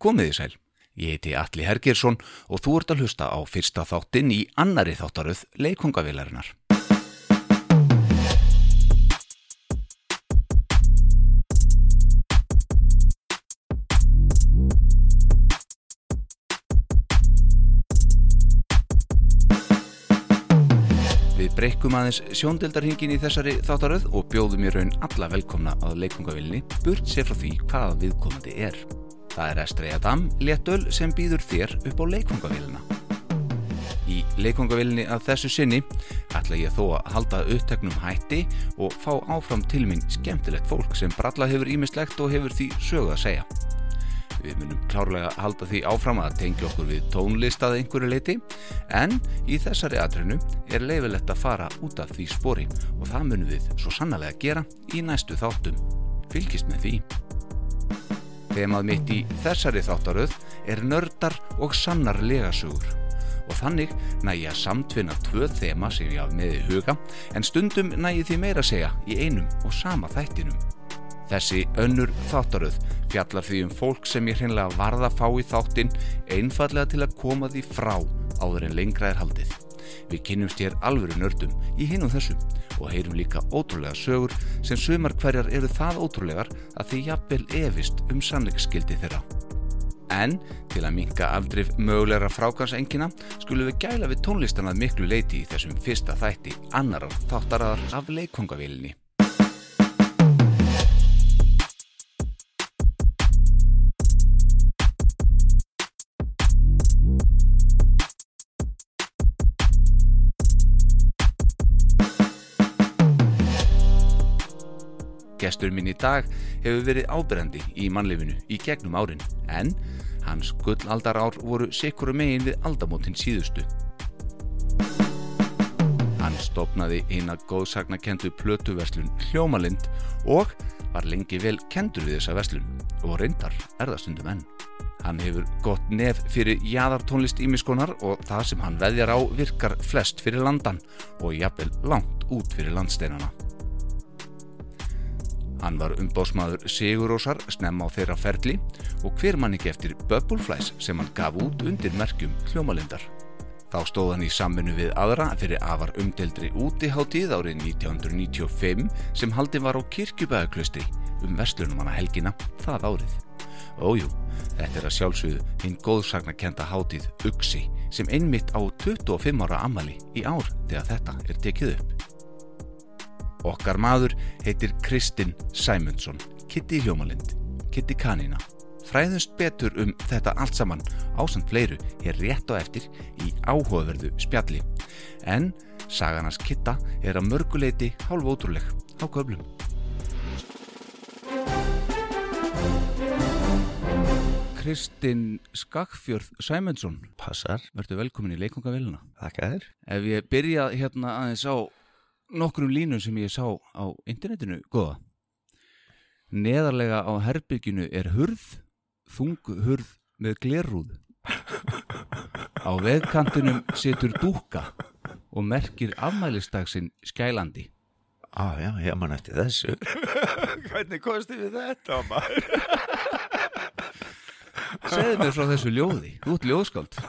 Komiði sæl, ég heiti Alli Hergersson og þú ert að hlusta á fyrsta þáttinn í annari þáttaröð leikongavilarinnar. Við breykum aðeins sjóndeldarhingin í þessari þáttaröð og bjóðum í raun alla velkomna að leikongavilni burt sér frá því hvaða viðkomandi er. Það er Estri Adam, léttöl sem býður þér upp á leikongavilina. Í leikongavilni að þessu sinni ætla ég þó að halda uppteknum hætti og fá áfram til minn skemmtilegt fólk sem bralla hefur ímislegt og hefur því sögu að segja. Við munum klárlega halda því áfram að tengja okkur við tónlist að einhverju leiti en í þessari atrinu er leifilegt að fara út af því spori og það munum við svo sannlega gera í næstu þáttum. Fylgist með því. Þemað mitt í þessari þáttaröð er nördar og sannar legasögur og þannig næ ég að samtvinna tvö þema sem ég haf með í huga en stundum næ ég því meira segja í einum og sama þættinum. Þessi önnur þáttaröð fjallar því um fólk sem ég hreinlega varða að fá í þáttin einfallega til að koma því frá áður en lengra er haldið. Við kynnumst hér alvöru nördum í hinn og þessum og heyrum líka ótrúlega sögur sem sumar hverjar eru það ótrúlegar að því jafnvel efist um sannleiksskildi þeirra. En til að minka afdrif mögulegra frákansengina skulum við gæla við tónlistanað miklu leiti í þessum fyrsta þætti annarar þáttaraðar af leikongavílinni. Gestur minn í dag hefur verið ábyrjandi í mannleifinu í gegnum árin en hans gullaldar ár voru sikuru megin við aldamótin síðustu. Hann stopnaði eina góðsagnakendu plötuverslun Hljómalind og var lengi vel kendur við þessa verslun og reyndar er það stundum enn. Hann hefur gott nef fyrir jæðartónlist ímiskonar og það sem hann veðjar á virkar flest fyrir landan og jafnvel langt út fyrir landsteinana. Hann var umbósmaður Sigurósar snemma á þeirra ferli og hver mann ekki eftir Bubbleflies sem hann gaf út undir merkjum hljómalindar. Þá stóð hann í samfunnu við aðra fyrir afar umdeldri útiháttíð árið 1995 sem haldin var á kirkjubæðaklustri um vestlunum hana helgina það árið. Ójú, þetta er að sjálfsögðu hinn góðsagnakenda hátíð Uxi sem einmitt á 25 ára ammali í ár þegar þetta er tekið upp. Okkar maður heitir Kristinn Sæmundsson, Kitty Hljómalind, Kitty Kanina. Fræðust betur um þetta allt saman ásand fleiru er rétt á eftir í áhugaverðu spjalli. En saganars Kitta er að mörguleiti hálf ótrúleg á köflum. Kristinn Skakfjörð Sæmundsson, Passar, verður velkomin í leikongaveluna. þakka þér. Ef ég byrja hérna aðeins á nokkrum línum sem ég sá á internetinu, góða. Neðarlega á herbygginu er hurð, þung hurð með glerrúð. Á veðkantinum setur dúka og merkir afmælistagsinn skælandi. Á, já, ég man eftir þessu. Hvernig kosti við þetta, maður? Segðu mér frá þessu ljóði, þú ert ljóðskáld.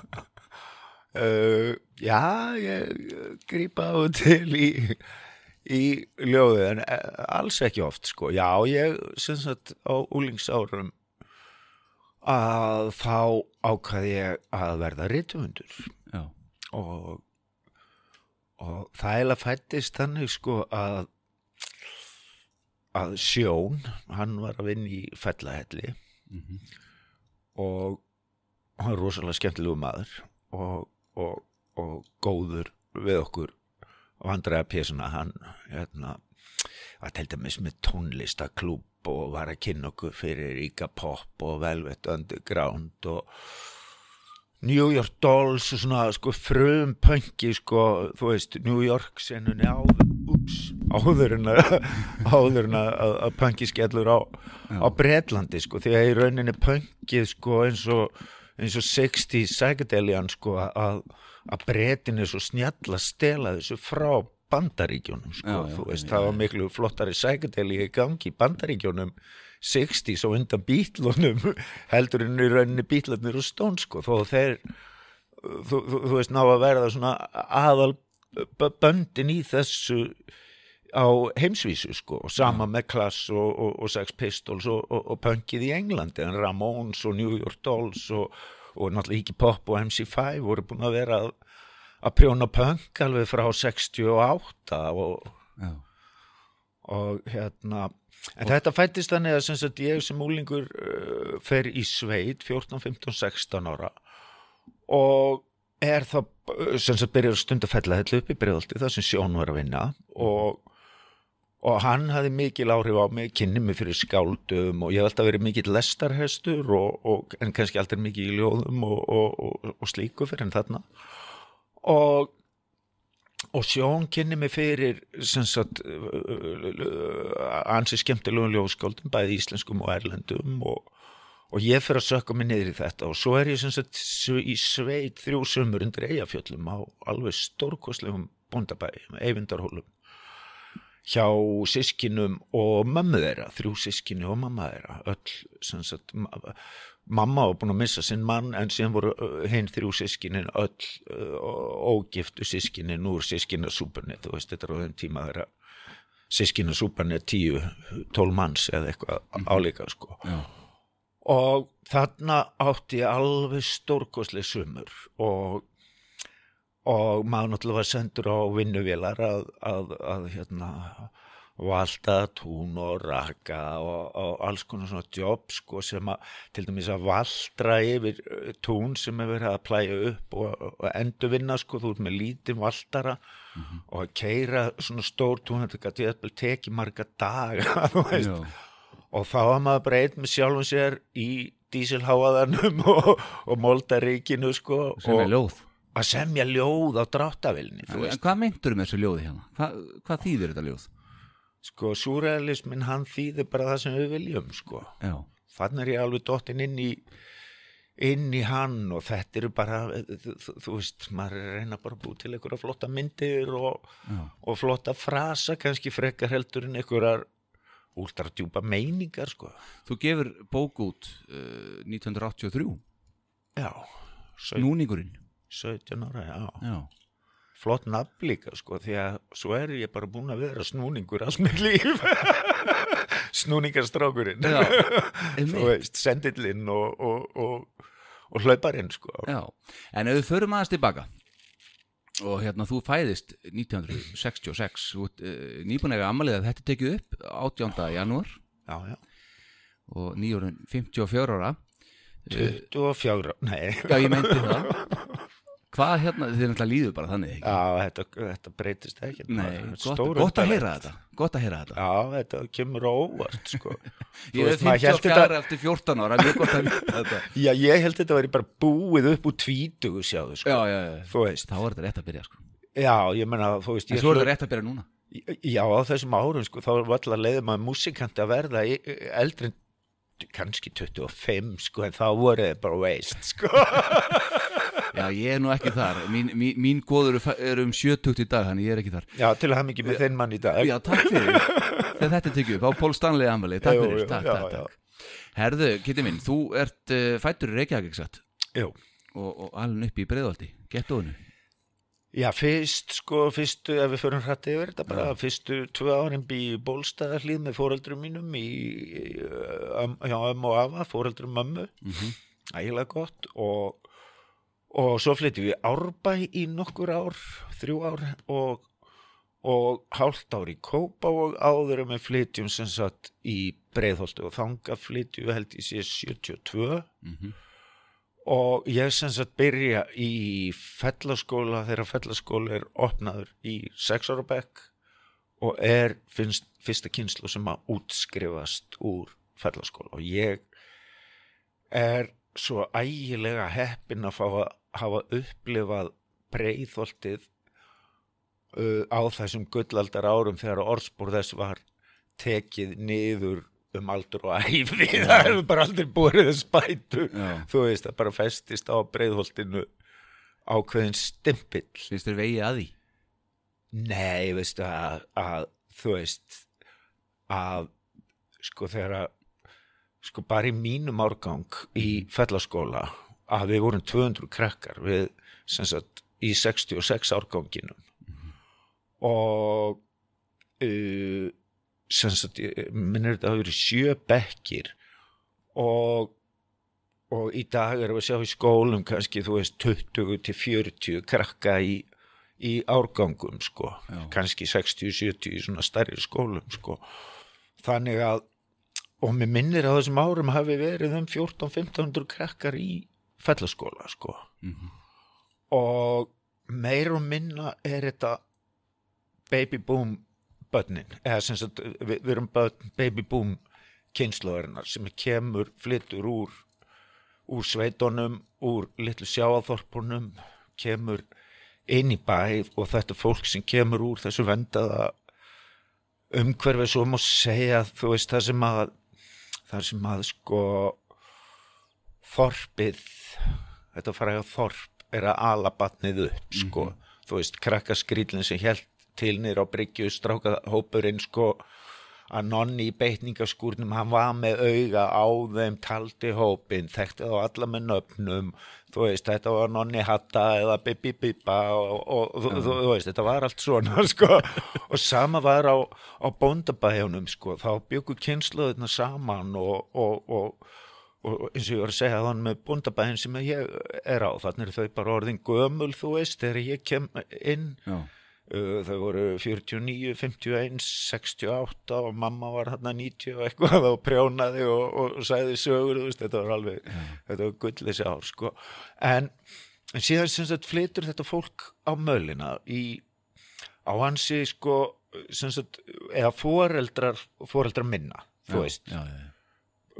Uh, já, ég grípa á til í, í ljóði, en eh, alls ekki oft, sko. Já, ég, sem sagt, á úlingsárum að þá ákvaði ég að verða ritumundur Já, og, og það eiginlega fættist þannig sko að að Sjón, hann var að vinna í fellahelli. Og hann er rosalega skemmtilegu maður. Og, og, og góður við okkur. Og hann dreða pésuna hann hérna, var til dæmis með tónlistaklúb og var að kynna okkur fyrir Ríka Pop og Velvet Underground og New York Dolls og svona sko frum pönki sko, þú veist, New York senunni áður, ups, áður en að, pönki skellur á, á Bretlandi sko, því að í rauninni pönkið sko eins og, eins og 60 psychedelian sko að, að Bretin er svo snjall að stela þessu frá bandaríkjónum sko, Já, já, þú veist, já, það var miklu flottari psychedeli í gangi í bandaríkjónum 60s og undan bítlunum heldur en í rauninni bítlarnir og stón sko þó þeir þú, þú, þú veist ná að verða svona aðal böndin í þessu á heimsvísu sko og sama með Class og, og, og Sex Pistols og, og, punkið í Englandi en Ramones og New York Dolls og, og náttúrulega Iggy Pop og MC5 voru búin að vera að, að prjóna punk alveg frá 68 og, Já. og hérna en þetta fættist þannig að sem ég sem úlingur uh, fer í sveit 14, 15, 16 ára og er það uh, sem sagt byrjar að stunda fella þetta upp í bregðaldi það sem Sjón var að vinna og, og hann hafði mikil áhrif á mig kynni mig fyrir skáldum og ég hef alltaf verið mikill lestarhestur og, og, en kannski aldrei mikið í ljóðum og, og, slíku fyrir en þarna. Og sjón kynni mig fyrir sagt ansi skemmtilegum ljóðskáldum bæði íslenskum og erlendum og, ég fyrir að sökka mig niður í þetta. Og svo er ég sagt í sveit þrjú sömur undir eigafjöllum á alveg stórkostlegum bóndabæði með eyvindarhólum hjá sískinum og mömmu þeirra, þrjú sískinu og mamma þeirra, öll sem sagt, ma- mamma var búin að missa sinn mann en síðan voru hinn þrjú sískinin öll ógiftu sískinin úr sískinasúpunni, þú veist, þetta er á þeim tíma þeirra sískinasúpunni er tíu, tól manns eða eitthvað álíka, sko Já. og þarna átti ég alveg stórkoslega sumur og og maður náttúrulega var sendur á vinnuvélar að, að, að hérna valda tún og raka og, og alls konar svona jobb sko sem að til dæmis að valdra yfir uh, tún sem verið að plæja upp og, og endurvinna sko þú ert með lítið valdara og að keira svona stór tún þetta gæti jafnvel tekið marga Já. og þá var maður einn með sjálfum sér í dísilháaðanum og, og moldaríkinu sko sem er ljóð að semja ljóð á dráttavilni hvað meintur með þessu ljóði hérna? Hva, hvað þýðir þetta ljóð? sko súrealismin hann þýðir bara það sem við viljum sko, Já, þannig er ég alveg dottin inn í inn í hann og þetta eru bara þú, þú, veist, maður að reyna bara að búi til einhverja flotta myndir og, og flotta frasa kannski frekar heldur en einhverjar últradjúpa meiningar sko. Þú gefur bók út uh, 1983 já, sau- Núningurinn 17 ára, já. Já, flott nafn líka sko því að svo er ég bara búin að vera snúningur alls með líf. Snúningarstrákurinn. Sendillinn og, og, og, og hlauparinn sko. Já, en ef við förum aðeins tilbaka og hérna þú fæðist 1966 þú ert uh, nýbúinlega amalið að þetta tekið upp 18. janúar. Og nýjórun 54 ára. 24, nei. Já, ég meinti það Hvað hérna, þið náttúrulega líður bara þannig ekki? já, þetta, þetta breytist ekki Nei, er gott, gott að heyra þetta Gott að heyra þetta. Já, þetta kemur óvart sko. Ég er veist, maður 54 þetta- eftir 14 ára Mjög gott að vita þetta. Já, ég held þetta væri bara búið upp úr tvítugu sjáðu sko. Já, já, já. Þá er þetta rétt að byrja sko. Já, ég menna þú veist, En svo er þetta rétt að byrja núna. Já, á þessum árum sko, þá var alltaf leiðum að músikanti að verða í- eldri en kannski 25 sko, en þá voru þið bara waste sko. Já, ég er nú ekki þar. Mín, mín, mín góður eru um 70 í dag Þannig ég er ekki þar. Já, til að hafa mikið með þinn mann í dag. Já, takk fyrir. Þegar þetta er tekið upp á Pól Stanley Amali Takk fyrir, takk, já, takk, já. takk. Herðu, Kitty minn, þú ert uh, fættur í Reykjavík ekki satt? Jú. og, og alveg upp í Breiðvaldi Gettóinu Já, fyrst sko, fyrstu, ef við förum hrætti yfir þetta bara, fyrstu tvö árin bý í bólstaðarlíð með fóreldrum mínum í, um, hjá ömmu og afa, fóreldrum mömmu, Mhm. ægilega gott og, og svo flyttum við Árbæ í nokkur ár, þrjú ár og, og hálft ár í Kópa og áður en við flytjum sem sagt í Breiðholti og þanga flytjum við held í sér 72 Mhm. og ég sem sagt byrja í fellaskóla þegar fellaskóla er opnaður í sex ára bekk og er finnst, fyrsta kynslu sem að útskrifast úr fellaskóla og ég er svo ægilega heppin að fá að hafa upplifað breiðholtið uh, á þessum gullaldar árum þegar orðspór þess var tekið niður um aldur og æfi það hefur bara aldrei búið þess bætu Já. þú veist, það bara festist á breiðholtinu ákveðin stimpill. Finnst þér vegi að því? nei, veistu að, að þú veist að sko þegar að sko bara í mínum árgang í fellaskóla að við vorum 200 krakkar við sem sagt í 66 árganginum. Og uh, sagt minnir þetta að hafa verið sjö bekkir og og í dag erum við að sjá í skólum kannski þú veist 20 til 40 krakka í, í árgangum sko, Já. kannski 60-70 í svona stærri skólum sko. Þannig að og mér minnir að þessum árum hafi verið um 14-1500 krakkar í fellaskóla sko Mhm. og meir og minna er þetta baby boom börnin eða sem sagt við, við erum börn baby boom kynnslóðarinnar sem kemur flyttur úr úr sveitunum, úr litlu sjáaþorpunum kemur inn í bæ og þetta fólk sem kemur úr þessu vendaða umhverfi svo má segja þú veist það sem að það sem að sko þorpið. Þetta fara að þorp er að ala batnið upp sko, þú veist krakkaskrýlinn sem held til nýr á bryggju stráka hópurinn sko að nonni í beitningaskúrnum hann var með auga á þeim taldi hópin, þekkti þá alla með nöfnum. Þú veist, þetta var nonni hatta eða bibi biba og, og, og þú, þú, veist, þetta var allt svona sko, og sama var á, á bóndabæjunum sko, þá byggu kynsluðina saman og, og, og eins og ég var að segja þannig með búndabæðin sem ég er á, þannig er þau bara orðin gömul, þú veist, þegar ég kem inn, Já, uh, þau voru 49, 51, 68 og mamma var þarna 90 og eitthvað og prjónaði og, og, sagði sögur, veist, þetta var alveg, þetta var gull þessi ár, sko, en, en síðan sem sagt flytur þetta fólk á mölina í, á hansi, sko, sem sagt, eða foreldrar, foreldrar minna, þú veist, já, já,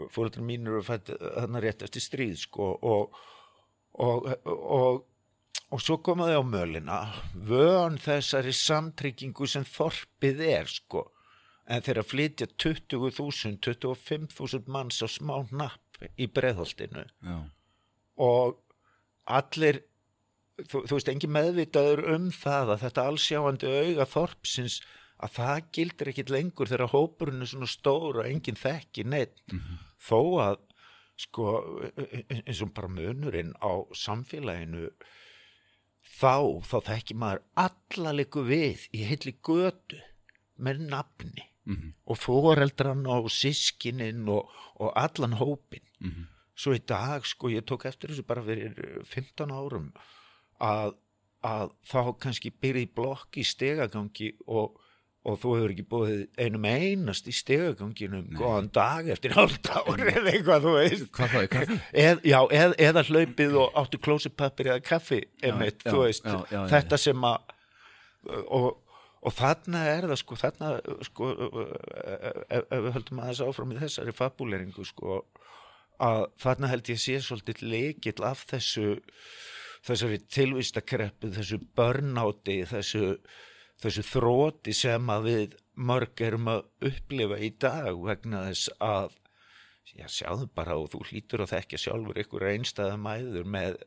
já. fóreldrar mínir eru fætt þarna rétt eftir stríð sko og og, og, og svo komaði á mölina vön þessari samtryggingu sem þorpið er sko en þeirra flytja 20.000 25.000 manns á smá napp í breðholtinu já. og allir þú, þú veist, engin meðvitaður um það að þetta allsjáandi auga þorpsins að það gildir ekkit lengur þegar hópurinn er svona stór og enginn þekki neitt þó að sko eins og bara munurinn á samfélaginu þá, þá þekki maður allaleiku við í heilli götu með nafni Mhm. og foreldran og sískinin og, og allan hópin Mhm. svo í dag sko ég tók eftir þessu bara fyrir eh, 15 árum að, að þá kannski byrði í blokk í stegagangi og, og þú hefur ekki búið einum einast í stegaganginum góðan dag eftir hálft ári eða eitthvað þú veist. Hvað það er kaffi? Eð, já, eð, eða hlaupið og áttu klósipapir eða kaffi einmitt, já, já, já, þetta sem að og, og þarna er það sko, þarna sko, ef, við höldum aðeins áfram í þessari fabuleringu sko, að þarna held ég sé svolítið leikill af þessu þessari tilvistakreppu, þessu börnáti, þessu þessu þróti sem að við mörg erum að upplifa í dag vegna þess að já, sjáðu bara og þú hlýtur að þekkja sjálfur ykkur einstæða mæður með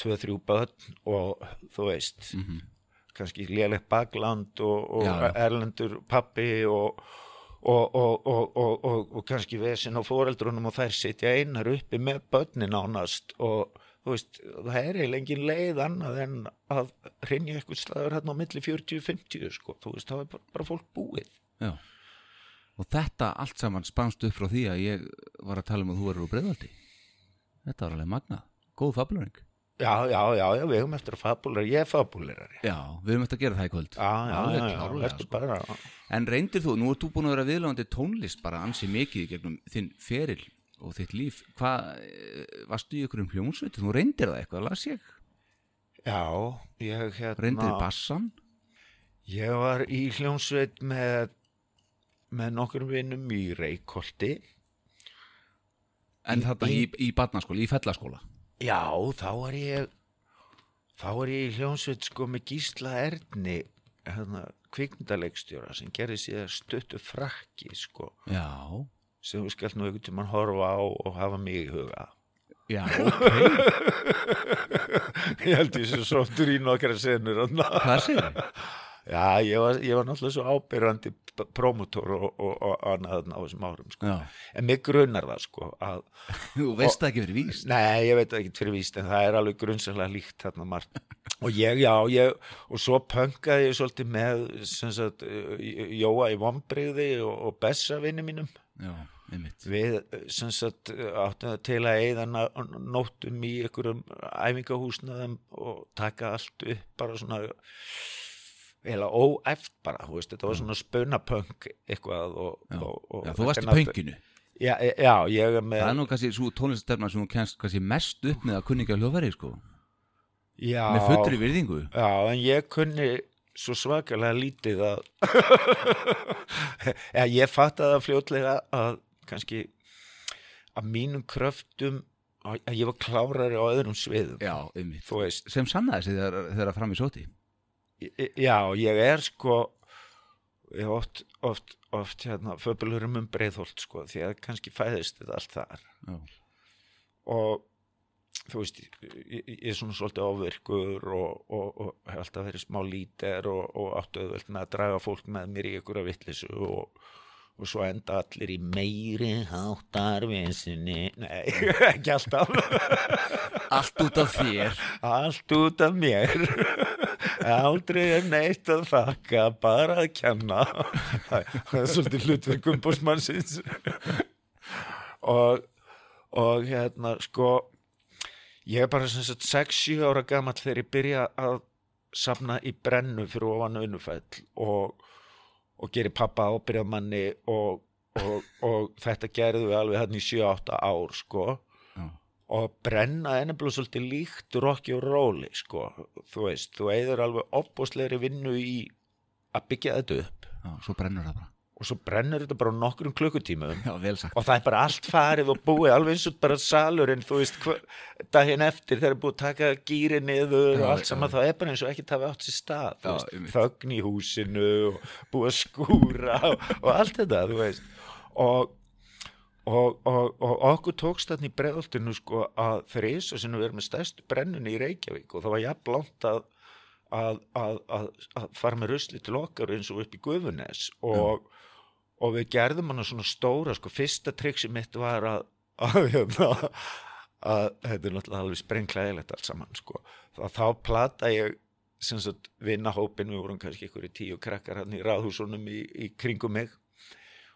tvö, þrjú börn og þú veist kannski lélegt bakland og, og Já, já. erlendur pappi og Og, og, og, og, og, og kannski vesin á foreldrunum og þær sitja einar uppi með börnin ánast og þú veist, það er eiginlega engin leið annað en að hreinja eitthvað slagur hérna á milli 40-50 sko, þú veist, það er bara, bara fólk búið Já. Og þetta allt saman spannst upp frá því að ég var að tala um að þú verður úr breyðaldi. Þetta var alveg magnað. Góð fabulering. Já, já, já, já, við höfum eftir að fabulera, ég er fabulerari Já, við höfum eftir að gera það í kvöld. Já, já, já, já, sko. bara En reyndir þú, nú ert þú búin að vera viðlöfandi tónlist bara ansi mikið gegnum þinn feril og þitt líf. Hvað, eh, varstu í ykkur um hljómsveit? Þú reyndir það eitthvað, las ég. Já, ég hérna Reyndir bassan. Ég var í hljómsveit með með nokkur vinnum í Reykholti En þarna í, í barnaskóla, í fellaskóla. Já, þá var ég þá var ég í hljómsveit sko með Gísla Erni hérna, kvikmyndaleikstjóra sem gerði síðan stuttu frakki sko Já. Sem við skallt nú einhvern tímann horfa á og hafa mig í huga Já, ok. Ég held ég sem sóttur í nokkra senur Hvað sér þið? Já, ég var, ég var náttúrulega svo ábyrrandi promotor og, og, og annað á þessum árum, sko. Já, En mig grunnar það, sko, að, þú veist það ekki fyrir víst nei, ég veit það ekki fyrir víst, en það er alveg grunnsamlega líkt þarna margt. Og ég, já, ég, og svo pönkaði ég svolítið með, sem sagt, Jóa í vombriði og, og Bessa vinni mínum. Já, Við, eh, sem sagt, áttum til að ná- nóttum í einhverjum æfingahúsnaðum og taka allt upp bara svona eða óæft bara, veist, þetta var svona spunapönk eitthvað og, Já, og, og Já, þú varst í pönginu Já, e- já, ég er með Það er nú kannski svo tónlistastefna sem þú kennst kannski mest upp með að kunninga hljóðfæri sko. Já, með fullri virðingu. Já, en ég kunni svo svakalega lítið að ja, ég fattaði það fljótlega að kannski að mínum kröftum að að ég var klárari á öðrum sviðum Já, sem sannaði sig þegar, þegar fram í sóti. Í- já, ég er sko ég oft, oft, oft hérna, föbulurum um breiðholt sko, því að kannski fæðist þetta allt þar. Já, og þú veist, ég, ég er svona svolítið ávirkur og, og, og hef alltaf verið smá lítir og, og áttu auðvelt með að draga fólk með mér í einhverja vittlisu og, og svo enda allir í meiri háttarvinsinni nei, ekki alltaf. Allt út af þér. Allt út af mér. Aldrei er neitt að þakka bara að kenna. Það er svolítið hlutverk umbúrsmannsins og og hérna sko ég er bara sem sagt 6-7 ára gamall þegar ég byrja að safna í brennu fyrir ofan unnufell og, og geri pappa ábyrjamanni og, og, og þetta gerðu við alveg hann í 7-8 ár sko. Já, og brenna er nefnilega svolítið líkt rocki og róli sko, þú veist, þú eigður alveg opbúslegri vinnu í að byggja þetta upp. Já, svo brennur það bara og svo brennur þetta bara Já, vel sagt. Og það er bara allt farið og búið alveg eins og bara salurinn, þú veist daginn eftir þegar er búið að taka gýri niður og allt saman, þá er bara eins og ekki það átt sér stað, þögn í húsinu og búið að skúra og, og allt þetta, þú veist. Og Og, og, og okkur tókst þarna í bregðoltinu sko að þrýsa sem við erum með stærstu brennunni í Reykjavík og það var jafn langt að, að, að, að, fara með rusli til okkar eins og upp í Gufunes og, og við gerðum hana svona stóra sko, fyrsta triksi mitt var að, að, hérna, að þetta er náttúrulega alveg sprengklæðilegt allt saman sko, þá plata ég sagt vinnahópin, við vorum kannski ykkur í tíu krakkar hann í ráðhúsunum í, í kringum mig.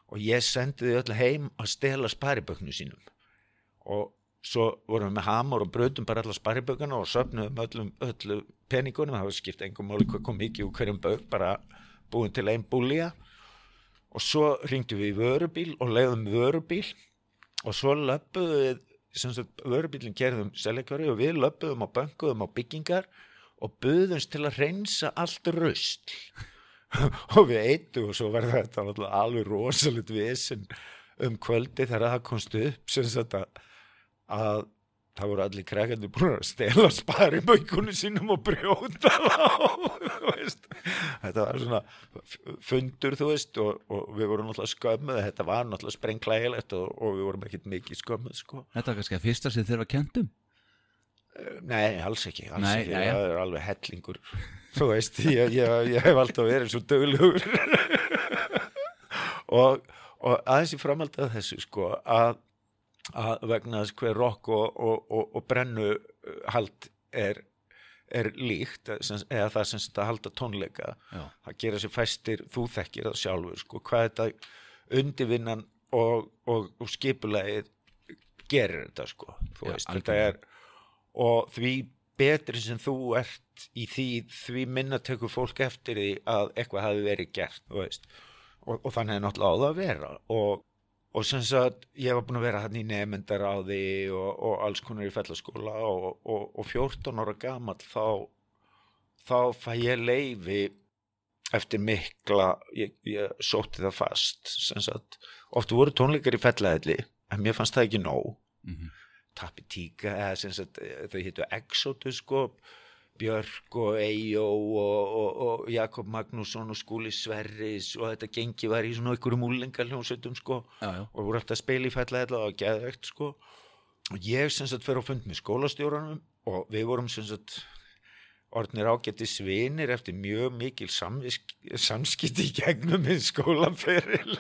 Og ég sendi þau öll heim að stela spariböknu sínum. Og svo vorum við með hamur og bröðum bara allar sparibökuna og söfnum öllum, öllu peningunum, það var skipt engum máli hvað kom ekki úr hverjum bök, bara búin til einn búlía og svo ringdu við í vörubíl og leiðum vörubíl. Og svo löpuðum við sagt vörubílinn gerðum seljakvari og við löpuðum á bönguðum á byggingar og buðumst til að reynsa allt rust og við eittu og svo var þetta alveg rosalit vesen um kvöldi þegar það komst upp sem sagt að, að það voru allir krækandi búin að stela spari baukunni sínum og brjóta þetta var svona fundur þú veist og, og við vorum náttúrulega skömmuð þetta var náttúrulega sprengklægilegt og, og við vorum ekkert mikið skömmuð sko. Þetta var kannski að fyrsta sem þeir var kentum nei, alls ekki, alls Nei, ekki. jæja. það er alveg hellingur þú veist, ég, ég, ég hef alltaf verið svo döglugur og, og aðeins í framhaldi af þessu sko að, að vegna þess hver rock og, og, og, og brennu uh, hald er, er líkt sem, eða það sem þetta halda tónleika. Já, það gera sér fæstir, þú þekkir það sjálfur sko, hvað þetta undirvinnan og, og, skipulagið gerir þetta sko Já, veist, þetta er og því betri sem þú ert í því, því minna tekur fólk eftir því að eitthvað hafi verið gert og þannig er náttúrulega á það að vera. Og, og sem sagt, ég var búin að vera hann í nefndar á því og, og alls konar í fellaskóla og, og, og 14 ára gamall þá þá fæ ég leifi eftir mikla ég, ég sótti það fast sem sagt, oft voru tónleikar í fellahelli en mér fannst það ekki nóg. Mhm, Tappi Tíka eða sem sagt, þau hétu Exodus sko Björk og Eyjó og, og, og Jakob Magnússon og Skúli Sverris og þetta gengi var í svona ykkur múlingaljónsveitum sko. Já, já, og voru alltaf fællaðið og geðvegt sko. Og ég sem sagt fer á fund með skólastjóranum og við vorum sem sagt orðnir ágætti svinir eftir mjög mikil samskipti í gegnum minn skólaferil.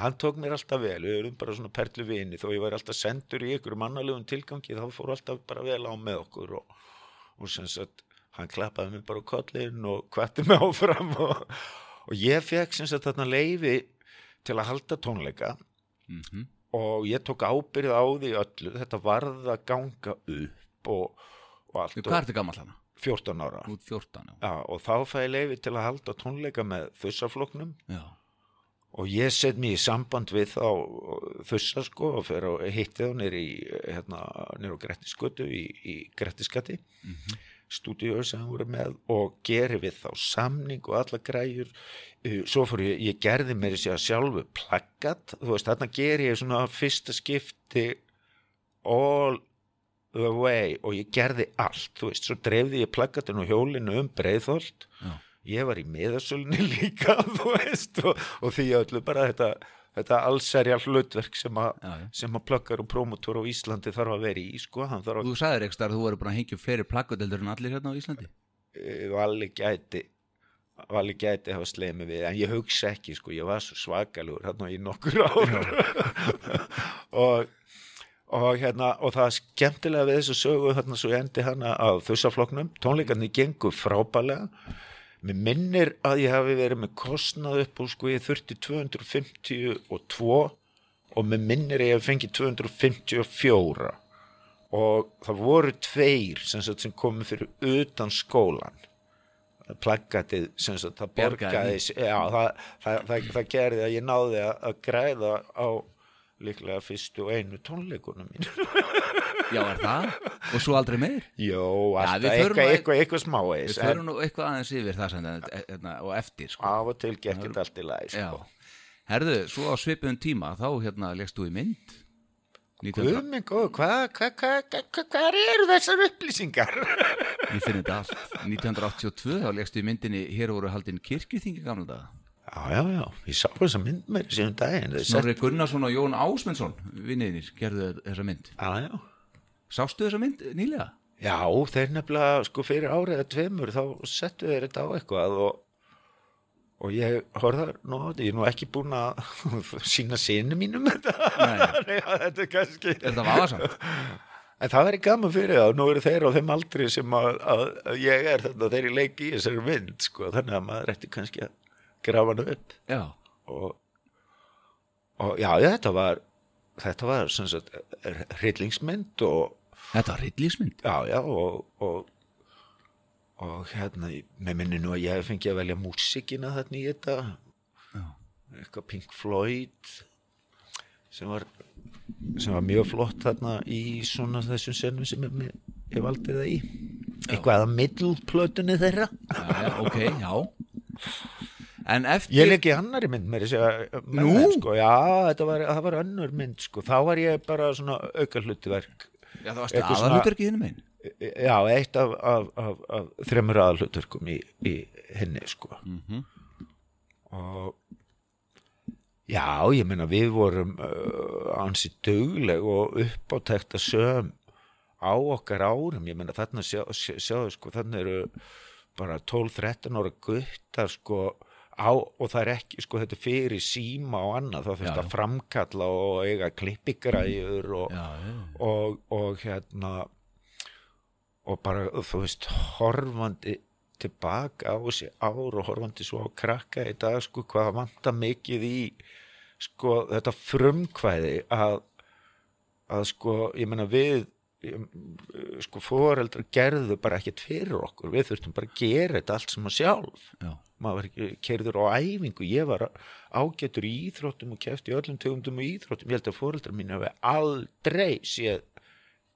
Hann tók mér alltaf vel. Við erum bara svona perlu vini þó ég var alltaf sendur í ykkur mannalegum tilgangi þá fór alltaf bara vel á með okkur og, og sem sagt hann klappaði mér bara á kollin og kvætti mig áfram og, og ég fekk sem sagt þarna leifi til að halda tónleika Mhm. og ég tók ábyrð á því öllu þetta varð að ganga upp og, og allt Hvað og ertu gammal hana? 14 ára Út 14, já. Og þá fæ ég leifi til að halda tónleika með þussafloknum Já, og ég set mér í samband við þá þussa sko og fer og hitti þá nýri hérna, nýri á Grettisgötu í, í Grettiskatti mm -hmm. stúdíu sem voru með og geri við þá samning og alla græjur. Uh, svo fór ég, ég gerði mér að sjálfu plaggat, þú veist, þarna ger ég svona fyrsta skipti all the way og ég gerði allt, þú veist, svo dreifði ég plaggatinu og hjólinu um breiðþólt já, ég var í miðasölunni líka veist og, og því öllu bara þetta, þetta allserja hlutverk sem, a, já, já. sem að pluggar og promotor á Íslandi þarf að vera í sko, að Þú sagðir ekki að þú verður búin að hengja fleiri plaggadeldur en allir hérna á Íslandi. E, vali gæti vali gæti hafa sleið mig við en ég hugsa ekki sko, ég var svo svakalugur hérna í nokkur ár. Og og hérna, og það er skemmtilega við þessu sögu hérna svo endi hana á þussafloknum, tónleikarnir gengur frábælega mér minnir að ég hafi verið með kostnað upp og sko ég þurfti 252 og mér minnir að ég hafi fengið 254 og það voru tveir sem, sem komið fyrir utan skólan plaggatið sem sagt, það borgaði. það, það, það, það gerði að ég náði að græða á líklega fyrstu einu tónleikunum mín Já, er það? Og svo aldrei meir? Jó, við alltaf eitthvað, ein- eitthvað, eitthvað Við smáeis förum nú eitthvað aðeins yfir það sem þetta hérna, og eftir sko. af og til gekk þetta allt í lagi sko. Herðu, svo á svipuðum tíma þá hérna legst þú í mynd 1900, Guð minn góð, hvað hva, hva, hva, eru þessar upplýsingar? ég finn þetta allt 1982 þá legst þú í myndinni hér voru haldin kirkjuþingi gamla daga Já, já, já, ég sá þessa mynd með þessi um daginn. Snorri Gunnarsson og Jón Ásmundsson vinniðinir gerðu þessa mynd. Já, já. Sástu þessa mynd nýlega? Já, þeir nefnilega sko fyrir árið eða tveimur þá settu þeir þetta á eitthvað og, og ég horfða nú á þetta, ég er nú ekki búin að sína sinni mínum þetta. Nei. Þetta er kannski Þetta var það samt En það verið gaman fyrir það, nú eru þeir á þeim aldri sem að, að, að ég er þetta þeir í leik í þessari mynd, sko, þannig að maður ætti kannski að grafa hann upp. Já, og, og já, þetta var þetta var sem sagt hryllingsmynd og þetta var rillismynd já, já og, og og hérna, með minni nú að ég hef fengið að velja músikina þarna í þetta. Já. eitthvað Pink Floyd sem var sem var mjög flott þarna í svona þessum senum sem ég, ég valdi það í. Eitthvað að middleplötunni þeirra. Já, já, ok, já En eftir ég leik í annari mynd Nú? þeim, sko. já, var, það var önnur mynd sko. þá var ég bara svona auka hlutverk Já, það varstu eitthvað svona- aðalutverkið þínu megin já, eitt af, af, af, af þremur aðalhlutverkum í, í henni sko Mhm. og já, ég meina við vorum uh, ansi dugleg og uppátækt að söm á okkar árum, ég meina þarna sjá, sjá, sjáðu sko, þarna eru bara 12-13 ára guttar sko á, og það er ekki sko þetta fyrir síma og annað Já, þurft að framkalla og eiga klippigræjur og, já, og, og hérna og bara þú veist horfandi tilbaka á þessi ár og horfandi svo á krakka í dag sko hvað vantar mikið í sko þetta frumkvæði að að sko ég meina við sko foreldrar gerðu bara ekkert fyrir okkur við þurftum bara að gera þetta allt sem að sjálf. Já, maður var keirður á æfingu ég var ágættur í íþróttum og kefti öllum tegundum í íþróttum ég held að fóreldrar mín hafi aldrei séð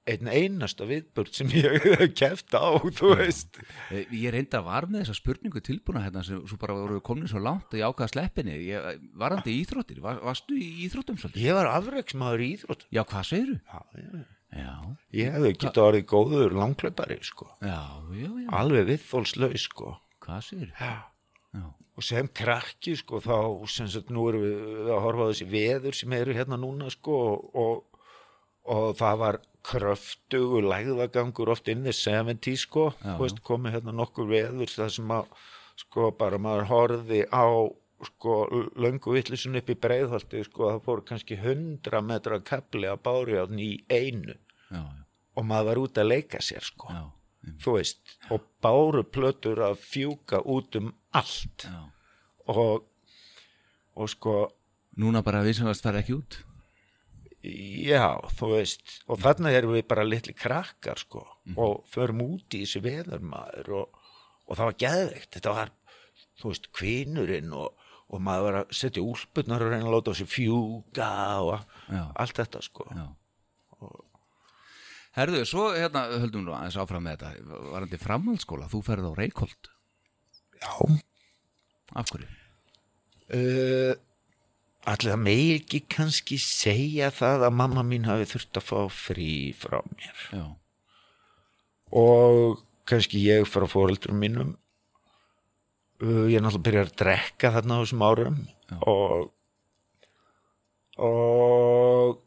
einn einasta viðbörn sem ég hef keft á þú veist Eh, Ég reynda var með þessa spurningu tilbúna hérna sem bara voru komin svo langt að ég ákvaða sleppinni ég, Varandi íþróttir, var, varstu í íþróttum svolítið? ég var afreiksmaður í íþróttum Já, hvað segirðu? já, já. Já, ég hefði getað orðið góður langklaupari sko. já, já, já, alveg viðþólslaus sko. hvað segirðu? já Já, og sem krakki sko þá sem sagt nú erum við að horfa á þessi veður sem eru hérna núna sko og, og það var kröftugu lægðagangur oft inn í 70 sko, Já, veist, komið hérna nokkur veður það sem að sko bara maður horfði á sko löngu vittlisun upp í breiðholti sko það fór kannski 100 metra kapli að bárjáðn í einu. Já, og maður var út að leika sér sko. Já, þú veist, og báru plötur að fjúka út um allt. Já. og og sko Núna bara við sem varst fara ekki út. já, þú veist og þarna erum við bara litli krakkar sko og förum út í þessi veðurmaður og, og það var geðveikt. Þetta var, þú veist, kvinurinn og, og maður var að setja úlpurnar og reyna að láta sig fjúka og Já. allt þetta sko. Já Herðu, svo hérna höldum við nú aðeins áfram með þetta. Varandi framhaldsskóla, þú ferð á Reykholt. Já, Af hverju? uh, allir það megi ekki kannski segja það að mamma mín hafi þurft að fá frí frá mér. Já, og kannski ég frá fóreldurum mínum. Uh, ég er náttúrulega byrjað að drekka þarna á þessum árum. Og og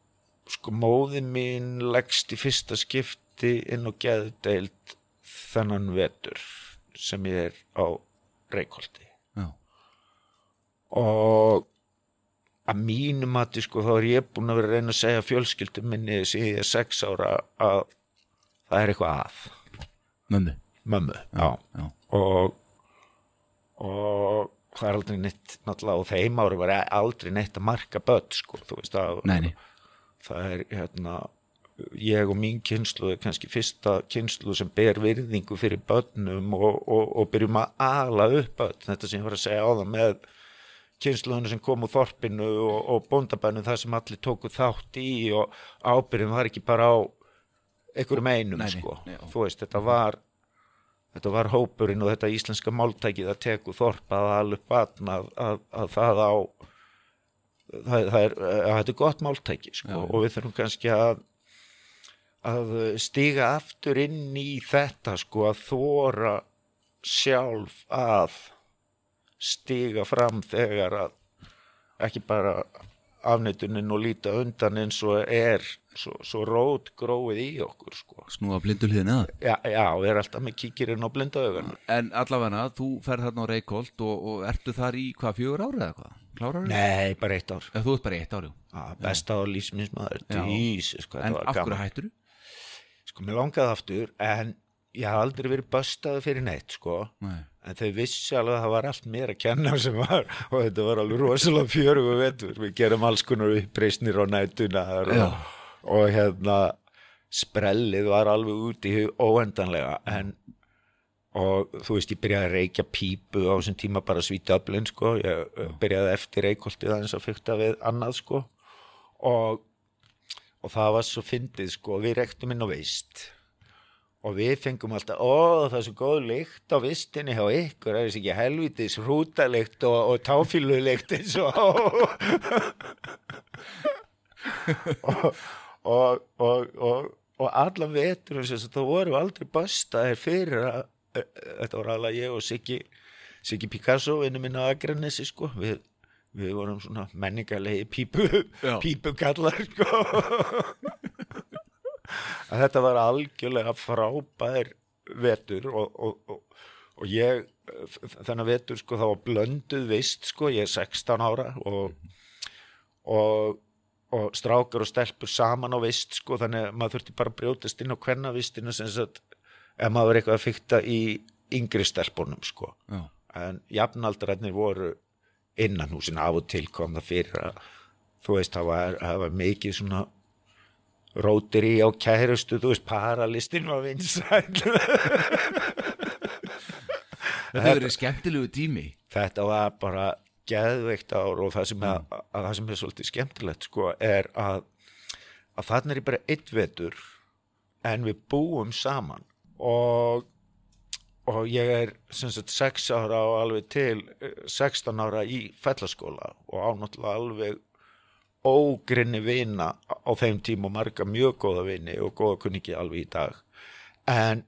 sko móði mín leggst í fyrsta skipti inn á geðdeild þennan vetur sem ég er á Reykholti. Já, og að mínu mati sko þá er ég búin að vera að reyna að segja fjölskyldum minni síðan ég er sex ára að það er eitthvað að. Mömmu. Mömmu, já, Já, og og það er aldrei neitt náttúrulega á þeim ári var aldrei neitt að marka börn sko, þú veist að nei, nei, það er hérna ég og mín kynslu er kannski fyrsta kynslu sem ber virðingu fyrir börnum og, og, og byrjum að ala upp börn, þetta sem ég var að segja á það með kynsluðinu sem kom úr þorpinu og, og bóndabænum það sem allir tóku þátt í og ábyrðin var ekki bara á einhverjum einum Nei, sko, já. þú veist, þetta var þetta var hópurinn og þetta íslenska máltækið að teku þorp að alveg batna að, að, að það á það, það er, að þetta er gott máltæki sko, og við þurfum kannski að að stiga aftur inn í þetta sko að þóra sjálf að stiga fram þegar að ekki bara afneitunin og líta undan eins og er svo, svo rót gróið í okkur sko. snúa blindulíðin að já, já, er alltaf með kíkirinn á blinda augun En allavega, þú ferð þarna á Reykholt og, og ertu þar í hvað, fjögur ára eða hvað? Klárar þú? nei, bara eitt ár. Eða þú ert bara eitt ári Já, besta á lífsminsmaður Já. Jesus, hvað En þetta var af hverju gaman. hættur sko, mér langaði aftur en ég haf aldrei verið böstaði fyrir neitt sko. Nei, en þau vissi alveg að það var allt mér að kenna sem var og þetta var alveg rosalega fjörugu vetur. Við gerum alls konar uppreisnir á nætunar Já. og, og hérna sprellið var alveg út í hug óendanlega. En og þú veist ég byrjaði að reykja pípu á þessum tíma bara svíti öflin sko. Ég byrjaði eftir reykholtið aðeins að fykta við annað sko. Og, og það var svo fyndið sko. Við reyktum inn á veist og við fengum alltaf, ó það er svo góð lykt á vistinni hjá ykkur, er þess ekki helvitis hrútalikt og, og táfílulikt eins og og, og, og, og, allan vetur þess að það voru aldrei böstaðir fyrir að þetta voru alveg ég og Siggi Siggi Picasso, vinnu minna á Akranessi sko, við, við vorum svona menningarlegi pípu, pípukallar sko. Að þetta var algjörlega frábær vetur og, og, og, og ég þennan vetur sko þá blönduð vist sko, ég er 16 ára og, og, og strákar og stelpur saman á vist sko þannig að maður þurfti bara að brjótast inn á hvenna vistinu sem sagt ef maður var eitthvað að fykta í yngri stelpunum sko. Já, en jafnaldrarnir voru innan húsin af og til kom það fyrir að þú veist það var, það var mikið svona rótir í á kærustu þú veist paralistin var vinsæl Þetta verið skemmtilegu tími. Þetta var bara geðveikt ár og það sem, er, að það sem er svolítið skemmtilegt sko er að að þarna er bara eitt vetur en við búum saman og og ég er sagt 6 ára og alveg til eh, 16 ára í fellaskóla og ánáttúrulega alveg ógrinni vina á þeim tíma og marga mjög góða vini og góða kunningi alveg í dag en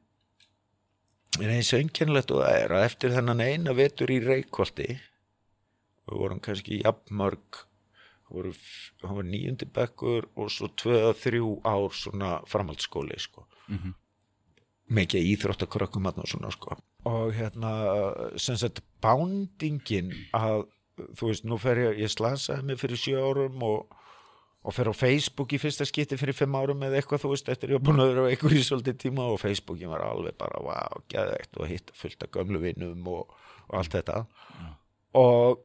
eins og einkennilegt og það er að eftir þennan eina vetur í Reykholti við vorum kannski jafnmörg það voru, f- það var níundi bekkur og svo tvö að þrjú ár svona framhaldsskóli sko Mhm. Mikið íþróttakrökkum og svona sko. Og hérna sem sagt bándingin að þú veist nú fer ég, ég slasaði mig fyrir sjö árum og, og fer á Facebook í fyrsta skipti fyrir fimm árum eða eitthvað þú veist eftir ég var búin að vera á einhver í svolítið tíma og Facebookin var alveg bara wow, geðveikt og hitta fullt af gömlu vinnum og, og allt þetta. Og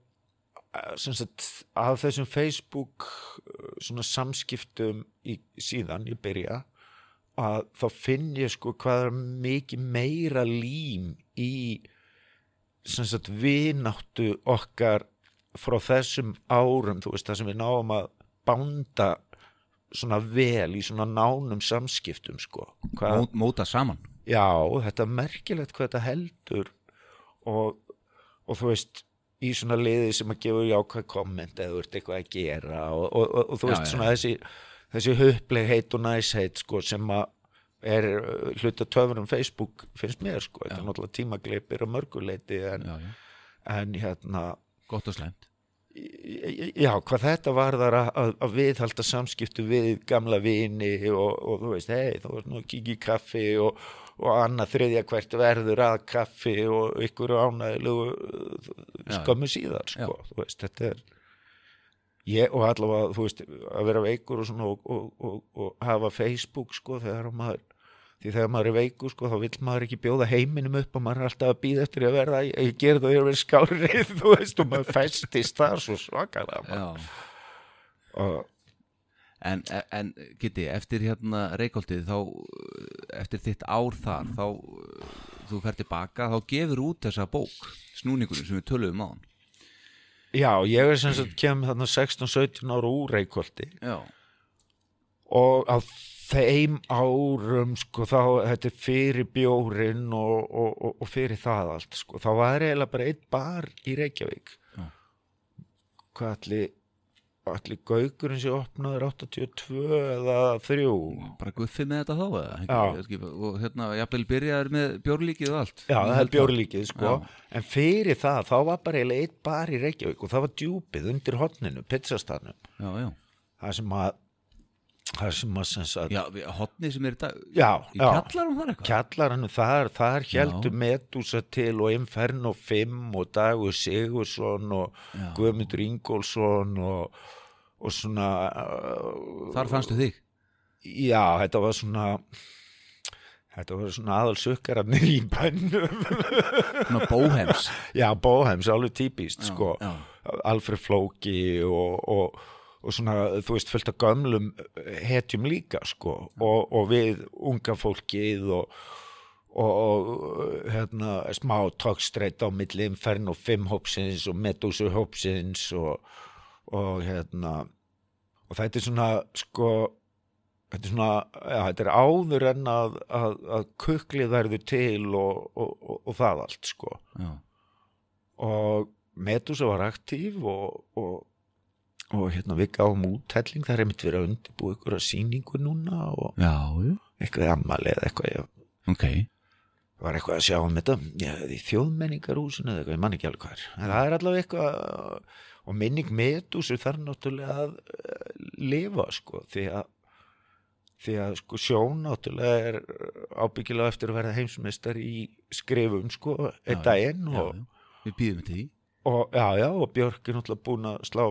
eh, sem sagt af þessum Facebook svona samskiptum í, síðan ég byrja að þá finn ég sko hvað er mikið meira lím í sem sagt vináttu okkar frá þessum árum þú veist það sem við náum að bánda svona vel í svona nánum samskiptum sko. Hvað, Mó, móta saman. Já, þetta er merkilegt hvað þetta heldur og, og þú veist í svona liði sem að gefa jákvæð komment eða þú ert eitthvað að gera og, og, og, þú veist já, svona þessi þessi höflegheit og næsheit sko sem er uh, hluta töfurum Facebook finnst mér sko, þetta er náttúrulega tímagleipir og mörguleiti en, já, já. en hérna Gott og slæmt. Já, hvað þetta varðar að, að, að viðhalda samskiptu við gamla vini og, og þú veist, hei, þú veist nú að kíkja í kaffi og, og annað þriðja hvert verður að kaffi og ykkur ánægilegu Já, skömmu síðar, sko, veist, þetta er ég, og allavega, þú veist að vera veikur og svona og, og, og, og hafa Facebook, sko, þegar maður því þegar maður er veikur, sko, þá vill maður ekki bjóða heiminum upp og maður er alltaf að býða eftir að verða, ég, ger það að vera skárið, þú veist, og maður festist þar svo svakalega En, en geti, eftir hérna reykóltið þá, eftir þitt ár þar þá, þú fer tilbaka þá gefur út þessa bók snúningurinn sem við töluðum á hann Já, ég er sem sagt kem þarna 16-17 ára úr Reykjóldi og á þeim árum sko þá, þetta er fyrir bjórin og, og, og, og fyrir það allt sko, þá var eiginlega bara einn bar í Reykjavík. Já. hvað allir allir gaugurinn sem opnaður 82 eða 3 bara guffið með þetta þá ekki, og hérna, jafnvel byrjaður með bjórlíkið og allt. Já, það er bjórlíkið sko. Já. en fyrir það, þá var bara einn bar í Reykjavík og það var djúpið undir Já, já, það sem að það sem að sem sagt, já, við- hotni sem er dag já, í kjallarum þar eitthvað kjallaranu þar, þar heldur Já. Medusa til og Inferno 5 og Dagur Sigursson og Já. Guðmundur Ingólfsson og, og svona uh, Þar fannstu þig já, þetta var svona þetta var svona aðal sukkararnir í bænum Svona bóhems já, Bóheims, alveg típist sko. Alfred Flóki og, og, og svona, þú veist, fullt af gömlum hetjum líka, sko og, og við unga fólkið og, og, og hérna, smá tókstreit á milli Inferno 5 hópsins og Medusa hópsins og, og hérna og þetta er svona, sko þetta er svona, já, þetta er áður en að, að, að kuklið verður til og, og, og, og það allt, sko. Já, og Medusa var aktív og, og, hérna við gáum úthelling það er einmitt verið að undirbúa ykkur að sýningu núna og já, já. eitthvað ammali eða eitthvað ég ok. var eitthvað að sjá um þetta. Já, í þjóðmenningarhúsinu eða eitthvað, ég man ekki alveg hvað er. En það er allavega eitthvað og minning Medusu þarf náttúrulega að uh, lifa sko því að því að sko sjón náttúrulega er ábyggilega eftir að verða heimsmeistar í skrifum sko einn daginn já, og já. Við býðum til því. og, já, já, og Björk er náttúrulega búin að slá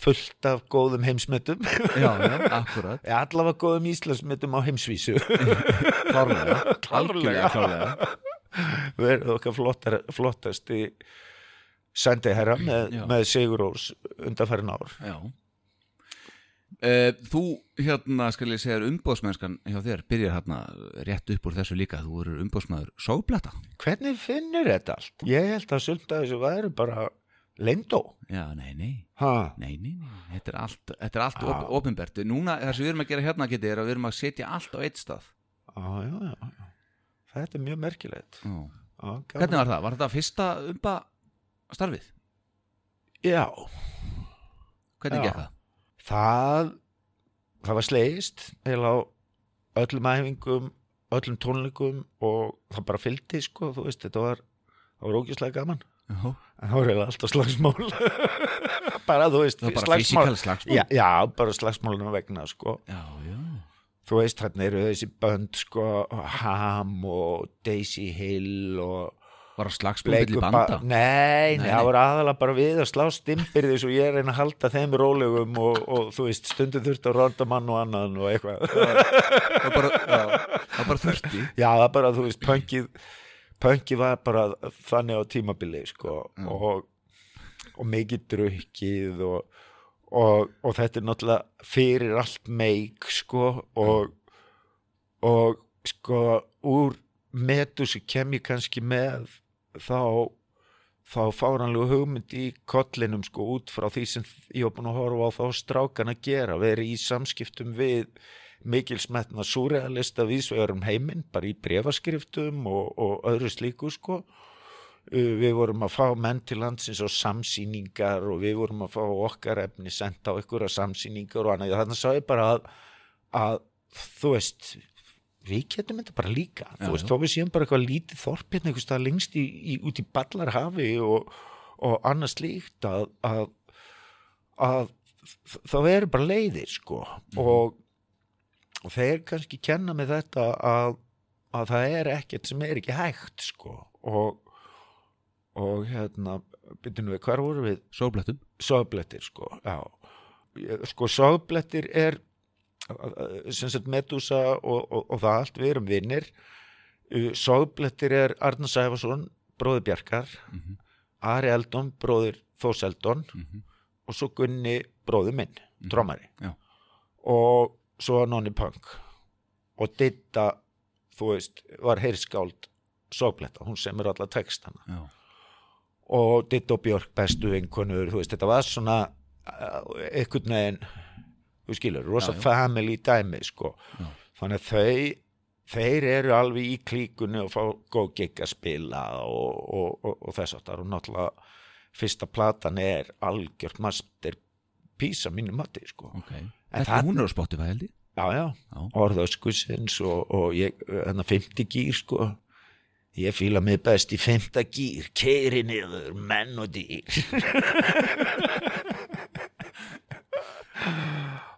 fullt af góðum heimsmetum. Já, já, akkurat. Allavega góðum íslandsmetum á heimsvísu. Klárlega, Klárlega. klárlega verið okkar flottar, flottasti sendiherra með, með Sigur Ós undanfærin ár. Já. Uh, þú hérna skal ég segja umbóðsmennskan hjá þér byrjar hérna rétt upp úr þessu líka. Þú eru umbóðsmaður sóblata Hvernig finnur þetta allt? Ég held að að þessu væri bara lindó já, nei, nei, nei, nei, nei. þetta er allt, þetta er allt Já. op opinbert núna það sem við erum að gera hérna geti er að við erum að setja allt á eitt stað já, já, já. Þetta er mjög merkilegt já. á, gaman. hvernig var það? Var þetta fyrsta umba starfið? Já, Hvernig Já. gekk það? það það var slegist heila á öllum æfingum öllum tónleikum og það bara fylgdi sko, þú veist, þetta var það var ógæslega gaman Já, en er eiginlega alltaf slagsmál. Bara þú veist það var bara slagsmál- slagsmál. Já, já, bara slagsmálunum vegna sko. já, já. þú veist, hérna eru þessi bönd sko, Ham og Daisy Hill og Bara slagsmál milli Bleiku banda? Ba- Nei, nei, það var aðalega bara við að slá stimbyrði svo ég er reyna að halda þeim rólegum og, og þú veist, stundum þurfti að ronda mann og annan og eitthvað. Það var bara, það var þurfti. Já, það er bara, þú veist, pönkið pönkið var bara þannig á tímabili, sko og, og mikið drukkið og, og, og þetta er náttúrulega fyrir allt meik, sko og, og sko, úr metusi kem ég kannski með þá þá fáranlegu hugmynd í kollinum sko út frá því sem ég var búin að horfa á þá strákan að gera, verið í samskiptum við mikilsmetna súrealista vísvegar um heiminn, bara í brefaskriftum og, og öðru slíku sko. Uh, við vorum að fá menn til landsins á samsýningar og við vorum að fá okkar efni senda á ykkur á samsýningar og annað, þannig að sá ég bara að, að þú veist við getum þetta bara líka. Já, þú veist, já. þó við séum bara eitthvað lítið þorpinn einhvers staðar lengst í, í, út í ballarhafi og, og annað slíkt að, að, að þá eru bara leiðir sko. Og, og þeir kannski kenna með þetta að, að það er ekkert sem er ekki hægt sko og, og hérna byrjum við, hvar voru við Sóblettum sogblettir sko já. Sko sogblettir er uh, sem sagt Medusa og, og, og það allt við erum vinnir sogblettir er Arna Sæfarsson bróður Bjarkar Mhm. Ari Eldon, bróður Þós Eldon Mhm. og svo Gunni bróður minn, drómari Já. og svo Nonni Punk. Og Ditta þú veist, var heyrsskáld sogletta, hún semur alla textana. Já, og Ditt og Björk bestu vinkonur, þú veist, þetta var svona uh, einhvern veginn þú skilur, rosa Já, já. family dæmi, sko. Já. þannig að þau þeir eru alveg í klíkunni og fá góð gig að spila og, og, og, og þess aftar og náttúrulega fyrsta platan er algjört master písa mínu mati, sko. Ok. En Þetta það- hún er á held ég já, já, Já. orðöskusins og, og ég, hennar 50 gýr, sko Ég fíla mig best í fymta gýr, keiri niður, menn og dýr.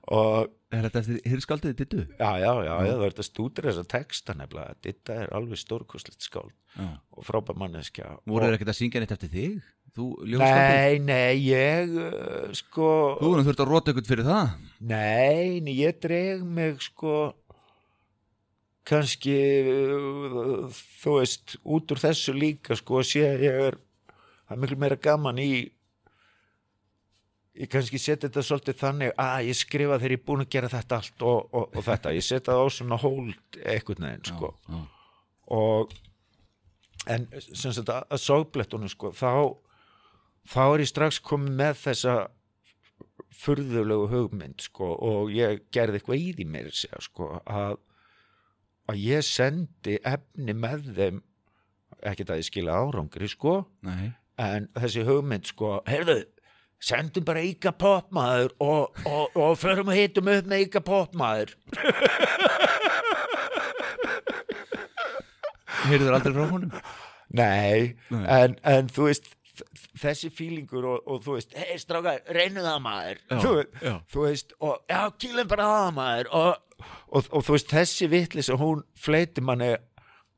og Er þetta eftir hirskaldið dittu? já, já, já, já, það er þetta stúdur þessa texta nefnilega. Þetta er alveg stórkostlegt skáld Já og frábær manneskja. Voru þeir ekkert að syngja neitt eftir þig? Þú? Nei, nei, ég, uh, sko, Þú voru þurft að rota ykkur fyrir það nei, nei, ég dreg mig, sko, kannski, uh, þú veist, út úr þessu líka, sko, að sé, ég er, það er miklu meira gaman í, ég kannski setja þetta svolítið þannig að ég skrifa þegar ég er búin að gera þetta allt og, og, og þetta, ég setja það á svona hold einhvern veginn, sko. Já, já. og en sem sagt að, að sogblettunum sko, þá þá er ég strax komið með þessa furðulegu hugmynd sko, og ég gerði eitthvað í því mér segja, sko, að, að ég sendi efni með þeim ekkert að ég skila árangri sko, Nei. en þessi hugmynd sko, heyrðu sendum bara Íka popmaður og, og, og förum og hitum upp með Íka popmaður Heyrður aldrei frá honum? Nei, Nei. En, en þú veist þessi fílingur og, og þú veist hei strákar, reynu það maður Já, þú, já. þú veist, og já, kýlum bara það maður og, og, og þú veist, þessi vitlis og hún fleiti manni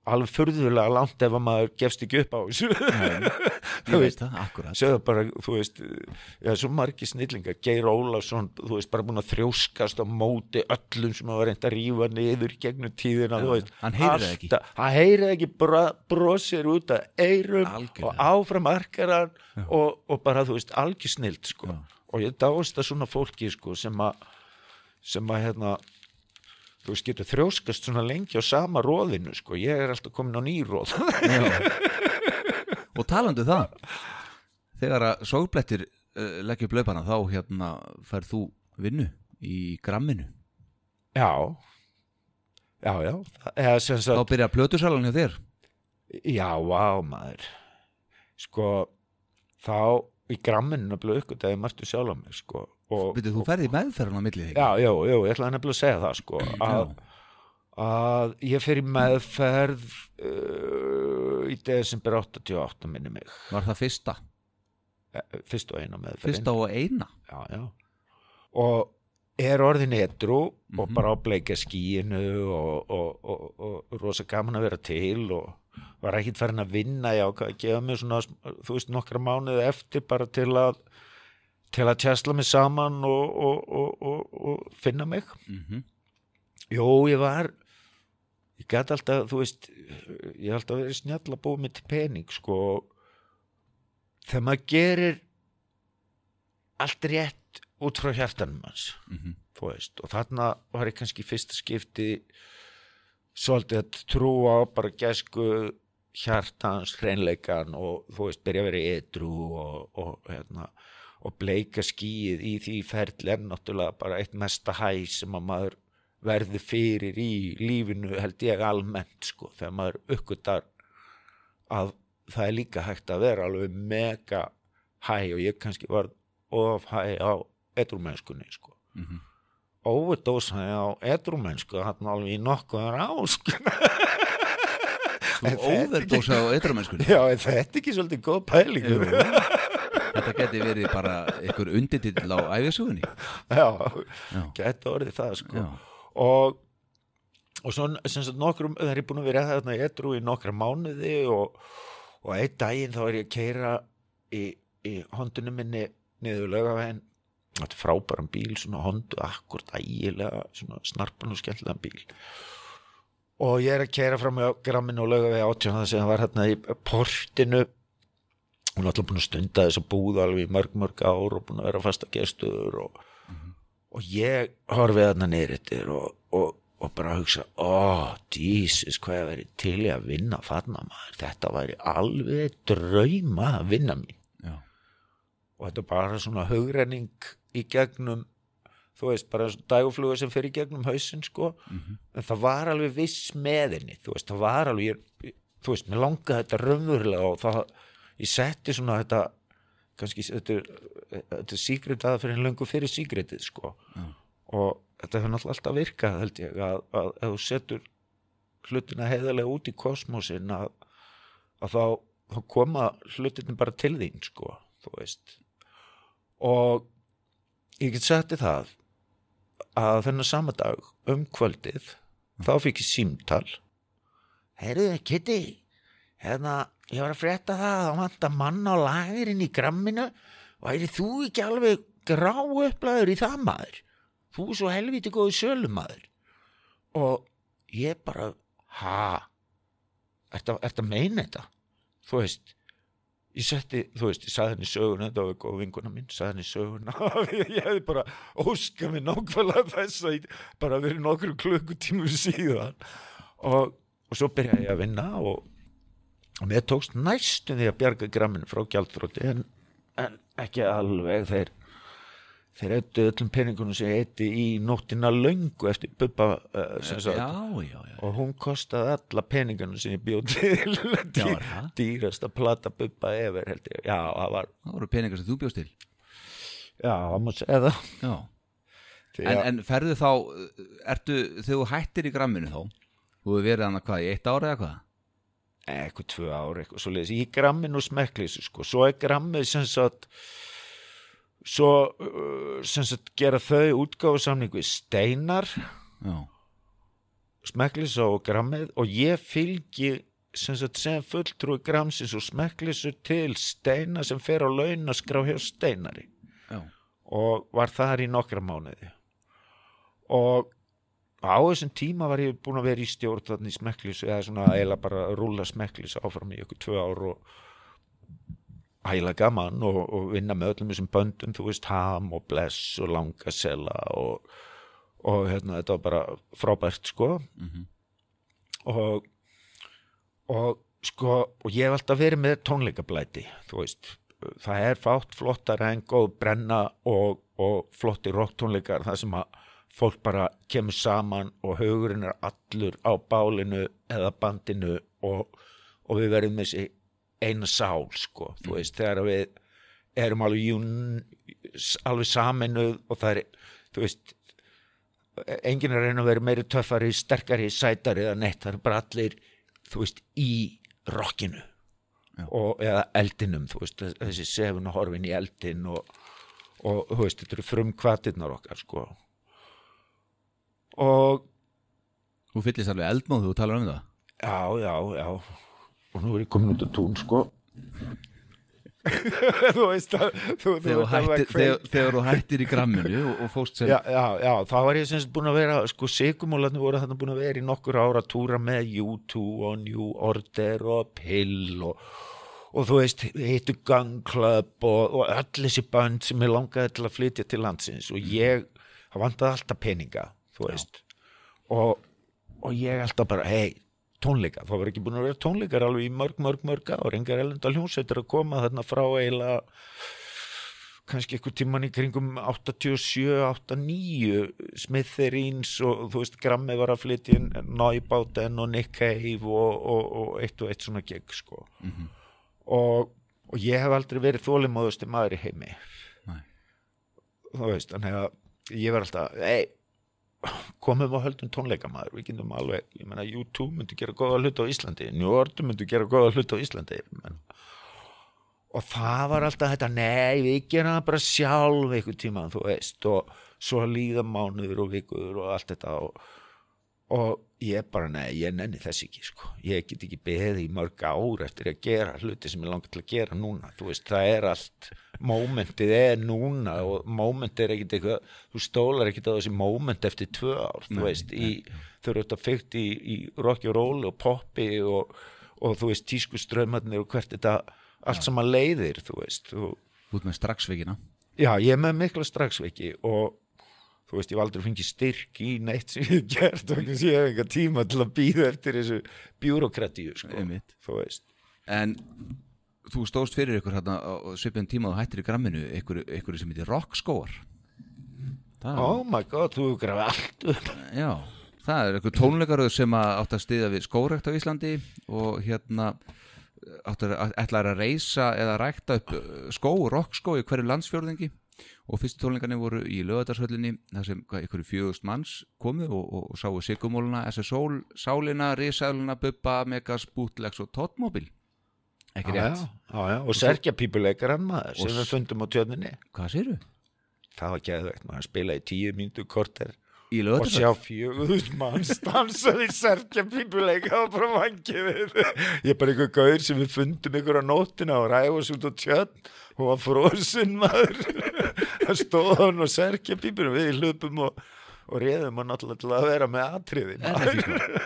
alveg furðulega langt ef að maður gefst ekki upp á þessu Ég veit það, akkurat Segðu bara, þú veist, já, svo margir snillingar, Geir Ólafsson, þú veist, bara búin að þrjóskast á móti öllum sem hafa reynd að rífa niður gegnum tíðina, Já, veist. hann heyrir það ekki. Hann heyrir það ekki, brosir út að eyrum Algjörlega. og áfram arkaran og, og bara, þú veist, algjör snilt, sko. Og ég dáist að svona fólki, sko, sem að, sem að, hérna, þú veist, getur þrjóskast svona lengi á sama róðinu, sko. Ég er alltaf komin á nýróð. Og talandi um það Þegar að sógblettir uh, leggja upp laupana þá hérna færð þú vinnu í gramminu já, já, já. Eða sagt, Þá byrja plötusalan hjá þér Já, vá maður sko þá í gramminu nefnilega þegar marstu sjálf á mig sko og, Byrju, þú ferði í meðferðan á millið já, já, já, ég ætlaði nefnilega að segja það sko að, að ég fer í meðferð uh, í desember 88 minni mig Var það fyrsta? Eh, fyrst og eina með Fyrsta og eina? já, já. og er orðin edru og Mhm. bara á bleika skíinu og, og, og, og rosa gaman að vera til og var ekkit farin að vinna já, að gefa mig svona, þú veist, nokkra mánuði eftir bara til að til að tjastla mig saman og, og, og, og, og finna mig. Mm Jó, ég var ég gæti alltaf, þú veist ég hef alltaf verið snjall að búa mig til pening sko. Þegar maður gerir allt rétt út frá hjartanum hans -hmm. þú veist, og þarna var ég kannski fyrsta skipti svolítið að trúa á bara gæsku hjartans hreinleikan og þú veist, byrja að vera edru og, og hérna og bleika skýið í því ferli er náttúrulega bara eitt mesta hæ sem að maður verður fyrir í lífinu held ég almennt sko, þegar maður uppgötar að það er líka hægt að vera alveg mega hæ og ég kannski var of hæ á edrumennskunni sko Mm -hmm. Overdósaði á edrumennsku hann alveg í nokkuðar ásk Þú overdósa á eitthramennskunni já, er þetta ekki svolítið góð pæling. Jú. Þetta geti verið bara einhver unditill á æfisugunni já, Já, gæti orðið það sko. Já, og og svo sem sagt nokkrum, það er búin að vera þarna edru í nokkra mánuði og, og einn daginn þá er ég að keira í, í hondunum minni niður er frábæran bíl, svona hondu akkur ægilega, svona snarpan og skemmtilegan bíl. Og ég er að keira fram á gramminu og lögavegi átján það sem var hérna í portinu. Hún er alltaf búin að stunda þess að búða alveg í mörg mörg ár og búin að vera fasta gestur og, og ég horfið þarna niður eftir og, og, og bara hugsa ó, Jesus, hvað ég verið til í að vinna þarna maður, þetta væri alveg drauma að vinna mín. Já, og þetta er bara svona hugrenning í gegnum þú veist, bara dægufluga sem í gegnum hausinn sko, Mhm. en það var alveg viss með henni, þú veist, það var alveg ég, þú veist, mér langaði þetta raunverulega og það, ég setti svona þetta, kannski þetta er, þetta er sígrit að fyrir löngu fyrir sígritið sko Já. og þetta hefur náttúrulega alltaf virkað held ég að, að ef þú setur hlutina heiðarlega út í kosmosin að, að þá, þá koma hlutinni bara til þín sko, þú veist og ég get þér það að þennan sama dag um kvöldið þá fikk ég símtal. Heyrðu, Kitty hérna, ég var að frétta það að það vantar mann á lagirinn í gramminu. Væri þú ekki alveg grá upplæður í það maður? Þú er svo helviti góðu sölumaður og ég bara ha? Ertu ert að meina þetta? Þú veist ég setti, þú veist, ég saði henni söguna þetta var góð vinkuna mín, saði henni söguna. Ég hefði bara óskað mér nákvæmlega þess að ég bara verið nokkru klukkutímur síðan. Og, og svo byrjaði ég að vinna og, og mér tókst næstum því að bjarga gramminu frá gjaldþrótti en, en ekki alveg. Þeir þeir eittu öllum peningunum sem ég eitti í nóttina löngu eftir Bubba uh, já, já, já. og hún kostaði alla peningunum sem ég bjóð til. Já, Dý, það? dýrasta plata Bubba efer held ég, það var voru peningar sem þú bjóst til. Já, það það. Já, Því en, að- en ferðu þá ertu, þegar þú hættir í gramminu þá þú hefur verið hann að hvað, í eitt ára eða hvað? Eitthvað tvö ár, eitthvað svo leiðis í gramminu og smekklísu, sko, svo er grammið sem sagt svo uh, sagt gera þau útgáfu samning við Steinar Já, smekklísu og grammið og ég fylgi sem sem fulltrúi gramsins og smekklísu til Steinar sem fer á laun að skrá hjá Steinari. Já, og var þar í nokkra mánuði. Og á þessum tíma var ég búin að vera í stjórn þannig í smekklísu eða svona eiginlega bara að rúlla smekklísu áfram í ykkur tvö ár og ægilega gaman og, og vinna með öllum þessum böndum, þú veist ham og bless og langasela og, og hérna þetta var bara frábært sko Mhm. og og sko og ég hef alltaf verið með tónleikablæti þú veist, það er fátt flottar en góð brenna og, og flotti rocktónleikar það sem að fólk bara kemur saman og hugurinn er allur á bálinu eða bandinu og, og við verðum með þessi eina sál sko, þú veist, þegar við erum alveg jún, alveg saminuð og það er, þú veist enginn er reyna að vera meiri töffari, sterkari, sætari eða neitt, það er bara allir þú veist, í rockinu Já. og, eða eldinum þú veist, þessi sefun og horfin í eldin og, og þú veist, þetta eru frumkvatirnar okkar sko. Og Þú fyllist alveg eldmóð þú talar um það? Já, já, já og nú er ég komin út á tún sko. Þú veist að þú, þú hættir, þegar, þegar þú hættir í gramminu og, og fóst sem já, já, já, þá var ég semst búin að vera sko, sigumólarnir voru þarna búin að vera í nokkur ára að túra með U2 og New Order og Pill og, og þú veist, hittu Gun Club og, og öll þessi band sem ég langaði til að flytja til landsins og ég, það vantaði alltaf peninga þú veist. Og, og ég alltaf bara, hei tónleika, það var ekki búin að vera tónleikar alveg í mörg, mörg, mörg ár, engar elenda hljónsveitur að koma þarna frá eiginlega kannski einhver tíman í kringum 87, 89 Smithereens og þú veist Grammi var að flytja inn Neubauten og Nick Cave og, og, og eitt og eitt svona gegg sko. Og, og ég hef aldrei verið þólimáðusti maður í heimi. Nei. þú veist, þannig að ég var alltaf, ei komum og höldum tónleikamaður. Við getum alveg, ég meina U2 myndi gera góða hlut á Íslandi, Order myndi gera góða hlut á Íslandi og það var alltaf þetta nei, við gerum það bara sjálf einhvern tíma, þú veist. Og svo líða mánuður og vikur og allt þetta og, og ég bara, nei, ég nenni þess ekki sko. ég get ekki beðið í mörg ár eftir að gera hluti sem ég langar til að gera núna. Þú veist, það er allt mómentið er núna og mómentið er ekkit eitthvað, þú stólar ekkit á þessi móment eftir tvö ár, þú Nei, veist í, þau eru þetta fyrkt í, í rocky og roll og poppi og, og þú veist tísku strömmarnir og hvert þetta allt saman leiðir, þú veist þú, út með straxveikina já, ég er með mikla straxveiki og þú veist, ég hef aldrei fengið styrk í neitt sem ég hef gert og ég hef enga tíma til að býða eftir þessu bjúrokratíu, sko, þú veist. En þú stóðst fyrir ykkur hérna á svipjum tíma og hættir í gramminu ykkur, ykkur sem heitir rockskóar það, oh my god, þú grafið allt upp. Já, það er ykkur tónleikaröð sem átt að stiða við skórekt á Íslandi og hérna átt að ætlaði að reysa eða rækta upp uh, skó, rockskó í hverju landsfjörðingi og fyrstu tónleikarnir voru í lögadarsöllinni þar sem ykkur fjögust manns komu og, og, og sáu Sigumóluna, SSól, Sálina, Rísæluna, Bubba, Megas, Bootlegs og Tottmobil ekki já, rétt, já, já, og serkja pípuleikaran maður sem við fundum á tjörninni. Hvað séru? það var geðveikt, maður spila í tíu mínútu korter og sjá fjöguðust mann stansaði serkja pípuleika og bara vangi við. Ég er bara einhver gaur sem við fundum ykkur á nóttina og ræðum oss út á tjörn. Og var frosinn maður. Það stóð hann og serkja pípur við hlupum og, og réðum hann alltaf til að vera með atriði það ekki sko?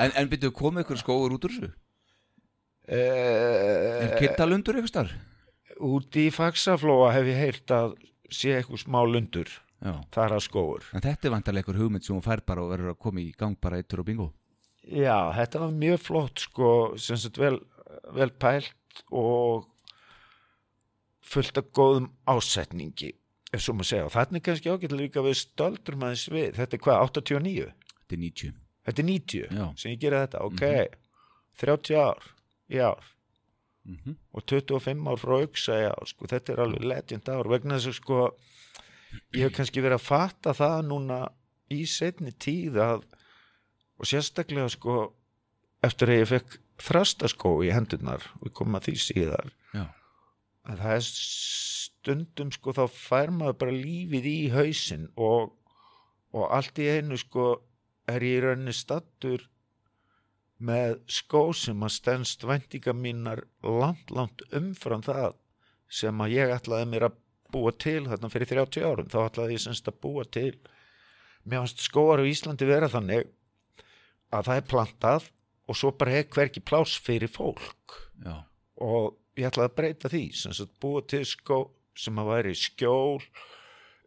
En, en byrjuðu komið ykkur skóur út úr þessu? Er Eh, kittalundur ykkur starf? úti í Faxaflóa hef ég heyrt að sé eitthvað smá lundur Já. þar að skóur En þetta er vantarlega ykkur hugmynd sem hún fær bara og verður að koma í gang bara eittur og bingo. Já, þetta var mjög flott sko, sem sagt vel, vel pælt og fullt af góðum ásetningi ef svo maður segja, og þarna er kannski ágætlega líka við stöldur aðeins við, þetta er hvað, 89? Þetta er 90. Þetta er 90 Já. sem ég gera þetta, ok 30 ár, já Mm og 25 ár frá auksa, já, sko, þetta er alveg legend ár, vegna þess að sko ég hef kannski verið að fatta það núna í setni tíð að og sérstaklega sko eftir að ég fekk þrastaskó í hendurnar, við komum að því síðar Já. að það er stundum sko þá fær maður bara lífið í hausinn og, og allt í einu sko er ég í rauninni stattur með skó sem að stendst væntinga mínar langt, langt umfram það sem að ég ætlaði mér að búa til þarna fyrir 30 árum. Þá ætlaði ég semst að búa til. Mér fannst skóar á Íslandi vera þannig að það er plantað og svo bara er hverki pláss fyrir fólk. Já. og ég ætlaði að breyta því sem sagt búa til skó sem að væri skjól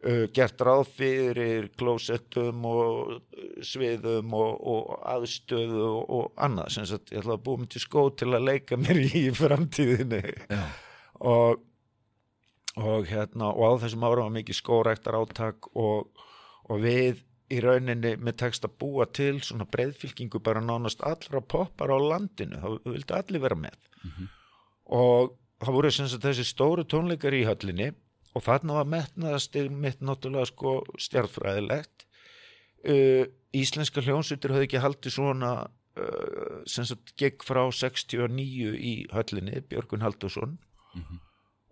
uh, gert ráð fyrir klósettum og uh, sviðum og, og aðstöðu og, og annað. Sem sagt ég ætlaði að búa mig til skó til að leika mér í framtíðinni. Og, og hérna og á þessum ára var mikið skóræktar átak og, og við í rauninni með tekst að búa til svona breyðfylkingu bara nánast allra poppar á landinu, þá vildi allir vera með. Og það voru sem sagt þessi stóru tónleikar í höllinni og þarna var metnaðastig mitt náttúrulega sko stjartfræðilegt uh, íslenska hljónsutur höfðu ekki haldið svona uh, sem sagt gegg frá 69 í höllinni, Björgun Haldursson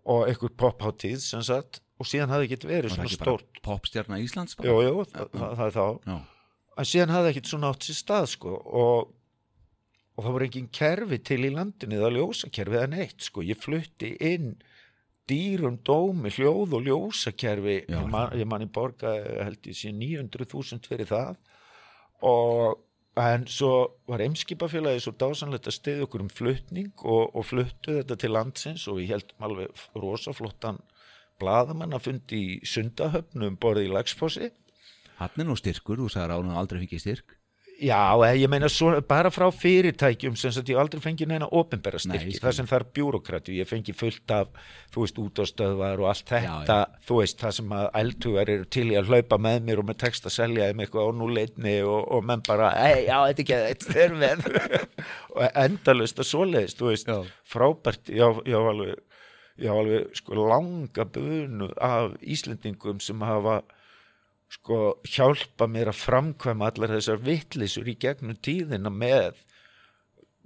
og einhver popháttíð sem sagt. Og síðan hafði ekkert verið það svona ekki bara stórt. popstjarna Íslands bara? jú, jú, það, það, það er þá. Já. en síðan hafði ekkert svona átt sér stað sko. Og, og það voru engin kerfi til í landinu eða ljósakerfi eða neitt sko, ég flutti inn dýrum dómi, hljóð og ljósakerfi. Ég man, ég man í borga held ég sé 900.000 fyrir það. Og en svo var eimskipafélagi svo dásanlegt að stiði okkur um flutning og, og fluttu þetta til landsins og við heldum alveg rosaflottan blaðamann að fundi í sundahöfnum borði í Lagsfossi Hann er nú styrkur, þú sagði ráðan aldrei fengið styrk Já, eh, ég meina svo, bara frá fyrirtækjum sem ég aldrei fengið neina opinbera Nei, styrki, það sem er bjúrokrati ég fengi fullt af, þú veist, útastöðvar og allt þetta, Já, þú veist það sem að eldhugar eru til í að hlaupa með mér og með text að selja þeim eitthvað á núleitni og, og menn bara, ei, já, þetta er ekki þetta er með. Og endalust og svoleiðist, þú veist, Já. frábært já, já, alveg já, alveg, sko, langa bunu af Íslendingum sem hafa sko hjálpa mér að framkvæma allar þessar vittlisur í gegnum tíðina með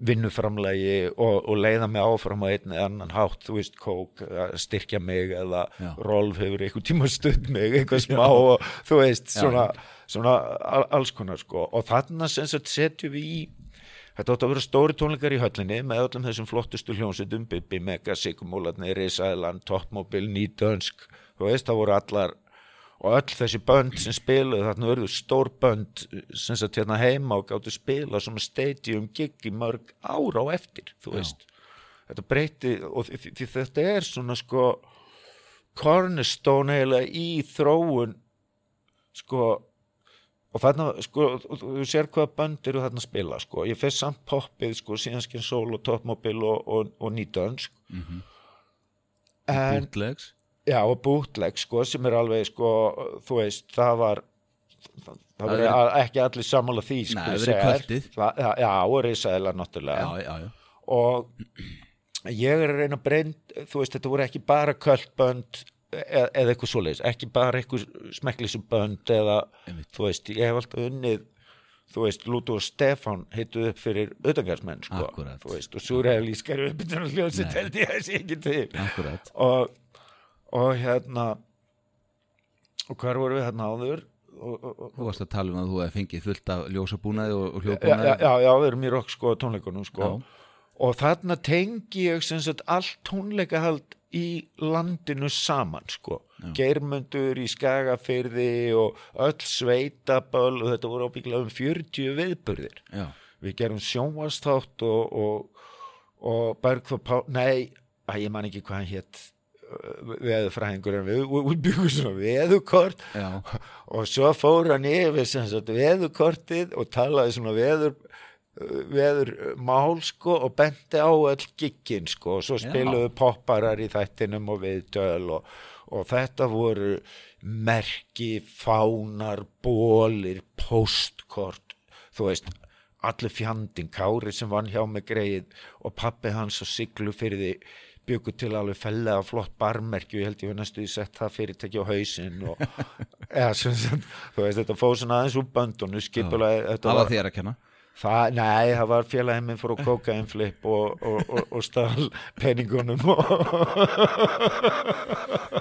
vinnuframlegi og, og leiða mig áfram á einn eða annan hátt, þú veist, kók styrkja mig eða Já. Rolf hefur einhvern tíma studd mig, eitthvað smá og þú veist, Já. svona, svona al- alls konar sko og þarna sem sagt setjum við í Þetta átti að vera stóri tónleikar í höllinni með öllum þessum flottustu hljónsutum, Bibi, Mega, Sigumúlarni, Risaðlan, Toppmobil, Nýdönsk, þú veist, það voru allar, og öll þessi bönd sem spiluðu, þarna verður stór bönd sem sagt hérna heima og gáttu spila svona stadium gig í mörg ára á eftir, þú veist. Þetta breyti, og því, þetta er svona sko cornerstone eiginlega í þróun sko og þarna, sko, þú sér hvaða bönd eru þarna að spila, sko, ég fyrst samt poppið, sko, síðanskinn sól og toppmobil og, og, og nýtönsk en, Bootlegs já, og bootleg, sko, sem er alveg, sko, þú veist, það var það, það verið- ekki allir sammála því, sko, Nei, það verið kvöldið. Það- já, já, og risaðilega náttúrulega Já, já, og ég er að reyna að breynd þú veist, þetta voru ekki bara kvöldbönd eða, eða eitthvað svoleiðis, ekki bara eitthvað smekklisubönd eða Einmitt. þú veist, ég hef alltaf unnið þú veist, Lútu og Stefán hittu upp fyrir auðvitaðgarsmenn, sko Akkúrat. þú veist, og surrealískar uppbytunar hljóðsitt Nei. held ég að sé ekki til Akkurat og, og hérna og hvar voru við hérna áður? Og, og, og, Þú varst að tala um að þú hefði fengið fullt af ljósabúnaði og, og já, já, hljóðbúnaði. já, já, við erum í rock sko tónleikunum sko. Já. og þarna tengi ég sem sagt allt tónleikahald í landinu saman sko. Geirmundur í Skagafyrði og öll sveitaböl og þetta voru ábygglega um 40 viðburðir. Já. við gerum sjónvastátt og, og, og Bergþór Pál nei, að ég man ekki hvað hann hétt veðurfræðingur en við, við, við byggum svona veðurkort Já. og svo fór hann yfir sem sagt veðurkortið og talaði svona veður veður mál sko og benti á öll giggin sko og svo spiluðu popparar í þættinum og viðtöl og, og þetta voru merki, fánar, bólir, postkort, þú veist, allir fjandinn, Kári sem vann hjá með greið og pappi hans og siglu fyrir því byggu til alveg fellega flott barmerki og ég held ég við næstu í sett það fyrirtæki á hausinn og eða, sem, þú veist, þetta fóð svona aðeins úr böndunum skipulega, Það var þér að kenna? Það, nei, það var félagið minn fór að kóka einn flip og, og, og, og stál peningunum og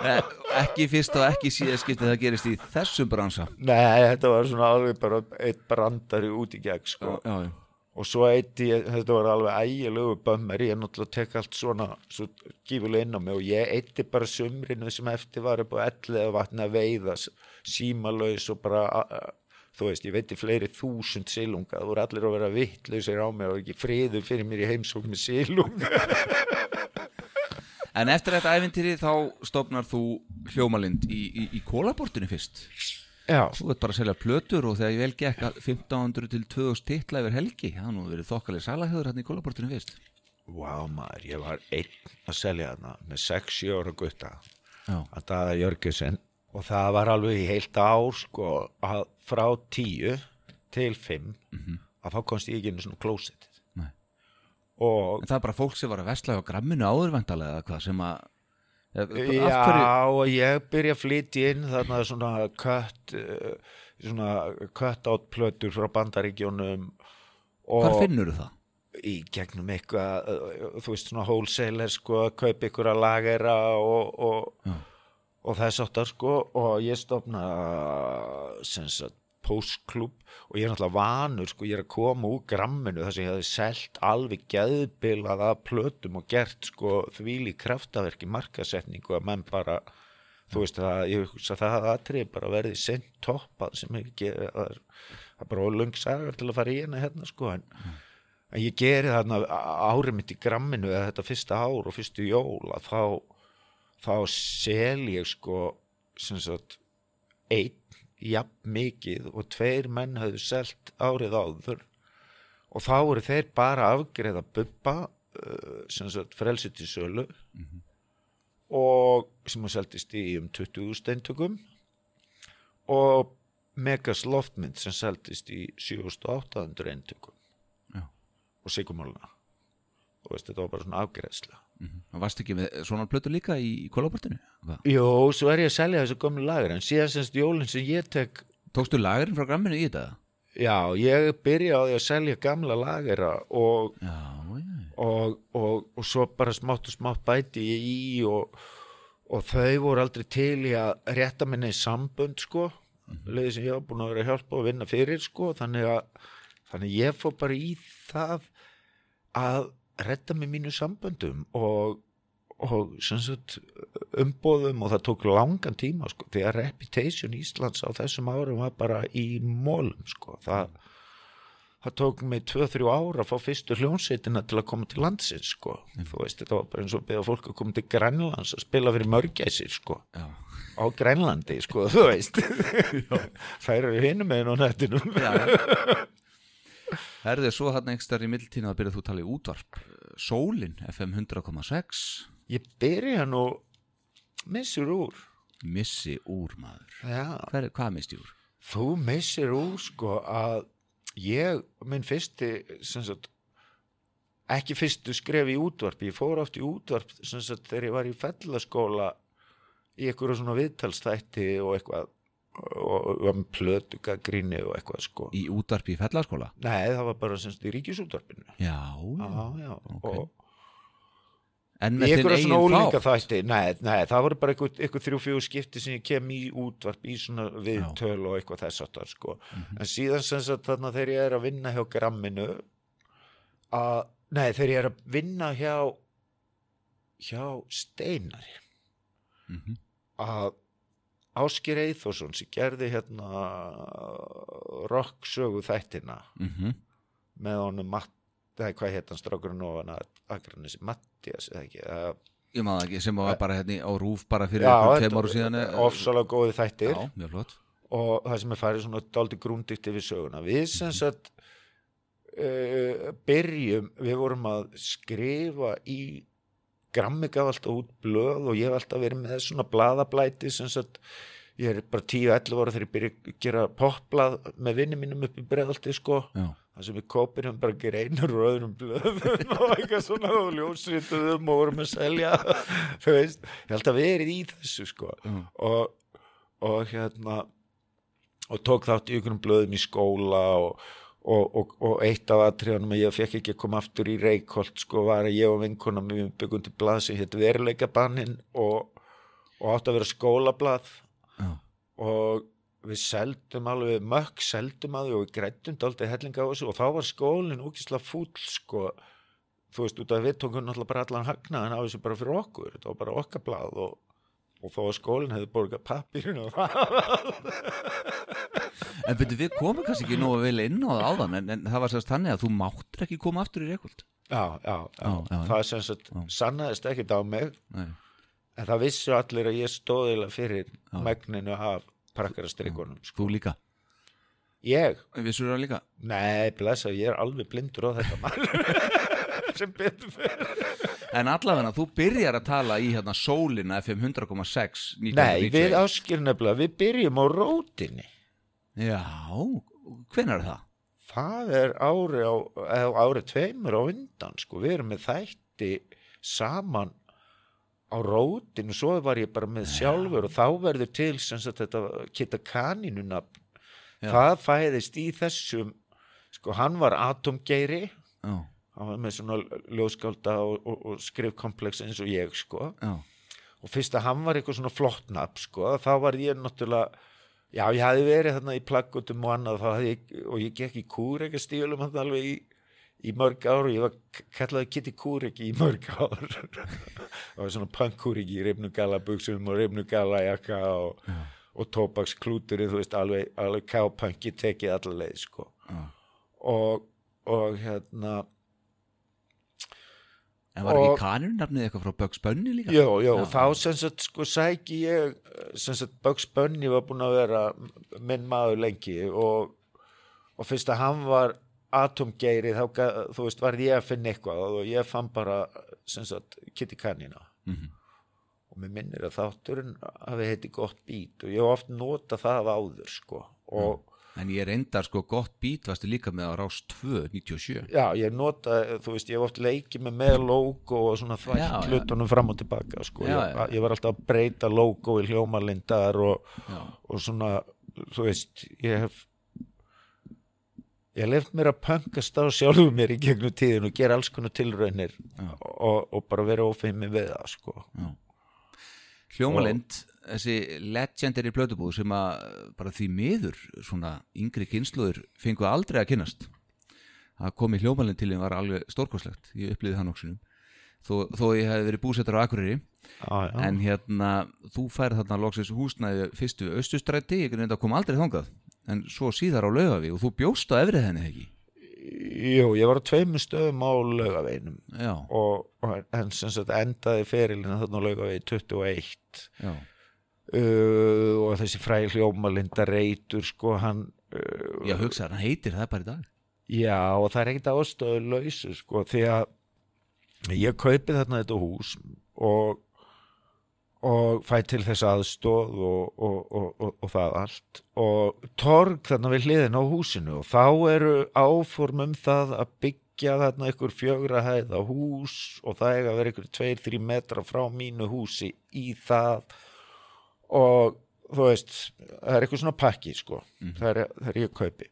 Eh, Ekki fyrst og ekki síðan skiptið það gerist í þessum bransa. Nei, þetta var svona alveg bara eitt brandari út í gegn sko. Já, já og svo eitt í, þetta var alveg ægilegu bömmar, ég náttúrulega tek allt svona svo gífulega inn á mig og ég eitti bara sumrinu sem eftir var upp á ellið vatni að veiða símalaus og bara þú veist, ég veit í fleiri þúsund silunga, það voru allir að vera vittlausir á mig og ekki friður fyrir mér í heimsókn með silunga En eftir þetta æfintýri þá stofnar þú hljómalind í, í, í kólabortinu fyrst Já, Þú veit bara að selja plötur og þegar ég vel gekk að 1500 til 2000 titla yfir helgi það nú verið þokkaleg salahjöður hérna í kólabortinu fyrst. Vá maður, ég var einn að selja þarna með 6-7 ára gutta að daða Jörgensen og það var alveg í heilt ár sko að frá 10 til 5 að þá komst ég ekki inn í svona og en það er bara fólk sem var að vesla á gramminu áðurvæntalega eða hvað sem að já og ég byrja að flytja inn þarna svona kött uh, svona kött átt plötur frá bandaríkjónum Hvar finnur þú það? í gegnum eitthvað uh, þú veist svona wholesaler sko að kaupa ykkur að lagera og, og, og þess áttar sko og ég stofna sem sagt postklub og ég er náttúrulega vanur sko, ég er að koma úr gramminu þar sem ég hefði selt alveg geðbilað af plötum og gert sko þvíli kraftaverki markasetningu að menn bara þú veist það, ég það að atrið bara verði sent toppað sem ekki það er, það er bara lung sagar til að fara í hérna hérna sko en en ég geri þarna árið mitt í gramminu eða þetta fyrsta ár og fyrstu jól að þá þá sel ég sko sem sagt einn jafn mikið og tveir menn hafðu selt árið áður. Og þá eru þeir bara afgreða bubba uh, sem sagt frelsi til sölu. Og sem að seldist í um 20 steintökum. Og Megas loftmynd sem seldist í 7800 eintökum Já. og sigumáluna og veist, þetta var bara svona afgreðsla Mm Varst ekki með svona plötu líka í kólaportinu? Jó, svo er ég að selja þessu gömlu lagur en síðan semst jólinn sem ég tek Tókstu lagurinn frá gramminu í þetta? já, ég byrja á því að selja gamla lagera og, Já, já, og, og, og svo bara smátt og smátt bæti ég í og, og þau voru aldrei til í að rétta minni í sambönd sko. Leiði sem ég var búin að vera að hjálpa og vinna fyrir sko. Þannig að þannig ég fór bara í það að redda með mínu samböndum og, og sagt umbóðum og það tók langan tíma sko, því að reputation Íslands á þessum árum var bara í mólum sko, það það tók mig 2-3 ára að fá fyrstu hljónsveitina til að koma til landsins sko, þú veist, þetta var bara eins og beða fólk að koma til Grænlands að spila fyrir mörgæsir sko, já. á Grænlandi sko, þú veist. Þær eru hinum með á Herðu svo hann einhver í mildtína að byrja þú að tala í útvarp. Sólin, FM 100,6 ég byrja nú missur úr. Missi úr maður. Hver, Hvað misti úr? þú missir úr sko að ég, minn fyrsti sagt ekki fyrstu skref í útvarp. Ég fór oft í útvarp sagt þegar ég var í fellaskóla í einhverju svona viðtalstætti og eitthvað og og var með plötu gríni og eitthvað sko Í útvarp í fellaskóla? nei það var bara sem sagt í ríkisútvarpinu Já, já, já, Ok. og En með þinn eigin þætti nei, nei, það voru bara einhver, einhver þrjú fjögur skipti sem ég kem í útvarp í svona viðtöl og eitthvað þess áttar sko. Mhm. en síðan sem sagt þarna þegar ég er að vinna hjá gramminu að, nei, þegar ég er að vinna hjá hjá Steinari Mhm. að Áskir Eithórsson sem gerði hérna rocksögu þættina. Mhm. með honum Matt, eða hvað hétt hann strákurinn ofan að Akranessi, Mattias eða ekki, eða Ég maður ekki, sem var bara hérna á rúf bara fyrir tveim ára síðan eh, ofsalega góði þættir. Já, og það sem er farið svona daldi grúndikt yfir söguna. Við sem sagt uh, byrjum, við vorum að skrifa í grammi gaf alltaf út blöð og ég hef alltaf verið með svona blaðablæti sem sagt ég er bara 10-11 ára þegar ég byrja að gera popblað með vinni mínum upp í breðalti sko. Já, það sem við kópinum bara greinar og öðrum blöðum og eitthvað svona og ljósrituðum og vorum að selja þú veist, ég held að verið í þessu sko. Já. og, og hérna og tók þátt í ykkurum blöðum í skóla og, og, og, og eitt af atriðanum að ég fekk ekki að koma aftur í Reykholt sko var að ég og vinkona við byggum til blað sem hétt veruleikabannin og, og átt að vera skólablað. Já, og við seldum alveg mökk seldum að því og við grættum daldið hellinga á þessu og þá var skólinn úkislega fúll sko. Þú veist út að við tókum náttúrulega bara allan hagnaðan á þessu bara fyrir okkur. Þetta var bara og, og þó að skólinn hefði borgað pappirinn og það En byrju, við komum kannski ekki nógu vel inn á það áðan en, en það var sérst þannig að þú máttir ekki koma aftur í Reykjold já, já, já, Já, já. það sagt Já. sannaðist ekkert á mig Nei, en það vissu allir að ég stóðilega fyrir megninu af prakkarastrikunum sko. þú líka ég, Vissur það líka? nei, blessa, ég er alveg blindur á þetta maður sem betur fyrir En allavega, þú byrjar að tala í hérna sólina FM 100,6 Nei, við áskil nefnilega, við byrjum á rótinni. Já, hvenær er það? Það er ári á, eða ári tveimur á undan, sko. Við erum með þætti saman á rótinu, svo var ég bara með sjálfur og þá verður til sem sagt þetta kitta kaninuna. Já. Það fæðist í þessum sko hann var atomgeiri já, hann var með svona ljóðskálda og, og, og skrifkomplex eins og ég sko og fyrst að hann var eitthvað svona flott nafn sko, þá var ég náttúrulega já, ég hafði verið þarna í plaggutum og annað ég, og ég gekk í kúr ekki stílum alveg í, í mörg ár og ég var kallaði Kitty Kúriki í mörg ár. Það var svona punkkúriki í reyfnu gala buksum og reyfnu gala jakka og, og tóbaksklúturinn þú veist alveg, alveg kápunki tekið allaveg sko. Já. og, og hérna En var Og- ekki kanun nafnið eitthvað frá Bugs Bunny líka? Jó, jó, Já. þá sem sagt sko sæki ég, sem sagt Bugs Bunny var búinn að vera minn maður lengi og, og fyrst að hann var atomgeiri þá, þú veist, var ég að finna eitthvað og ég fann bara, sem sagt, Kitty Canina Mhm. og mér minnir að þátturinn hafi heiti gott bít og ég hef oft nota það áður, sko og En ég reyndar sko gott bít varstu líka með á rás 2, 97 já, ég nota, þú veist, ég hef oft leikið með með logo og svona þvægt hlutunum fram og tilbaka, sko. Já, ég, ég var alltaf að breyta logo í hljómalindar og og svona, þú veist ég hef ég hef left mér að pöngast á sjálfum mér í gegnum tíðin og gera alls konar tilraunir og, og bara vera ófeimi við það sko. já. Hljómalind, þessi legendary plötubúð sem að bara því miður svona yngri kynsluður fengu aldrei að kynnast. Að komi hljómalind til þeim var alveg stórkoslegt ég upplýði það nokksunum þó, þó ég hef verið búsettur á Akureyri. Já, já. en hérna, þú færð þarna loksins húsnæði fyrstu austustræti ég reynda að koma aldrei þangað. En svo síðar á laugaví og þú bjóst á efrið henni ekki? Jú, ég var á tveimur stöðum á laugaveinum og, og en endaði ferilina þarna á laugavegi 21 já, uh, og þessi fræði hljómalinda reytur sko hann uh, já hugsaður, hann heitir það bara í dag. Já, og það er ekkert ástöðu lausu, sko, því að ég kaupi þarna þetta hús og, og fæ til þess aðstóð og, og, og, og, og það allt. Og torg þarna við hliðin á húsinu og þá eru áform um það að byggja þarna ykkur fjögra hæða hús og það eiga að vera ykkur tveir, þrý metra frá mínu húsi í það og þú veist, það er eitthvað svona pakki, sko, það, er, það er ég kaupi.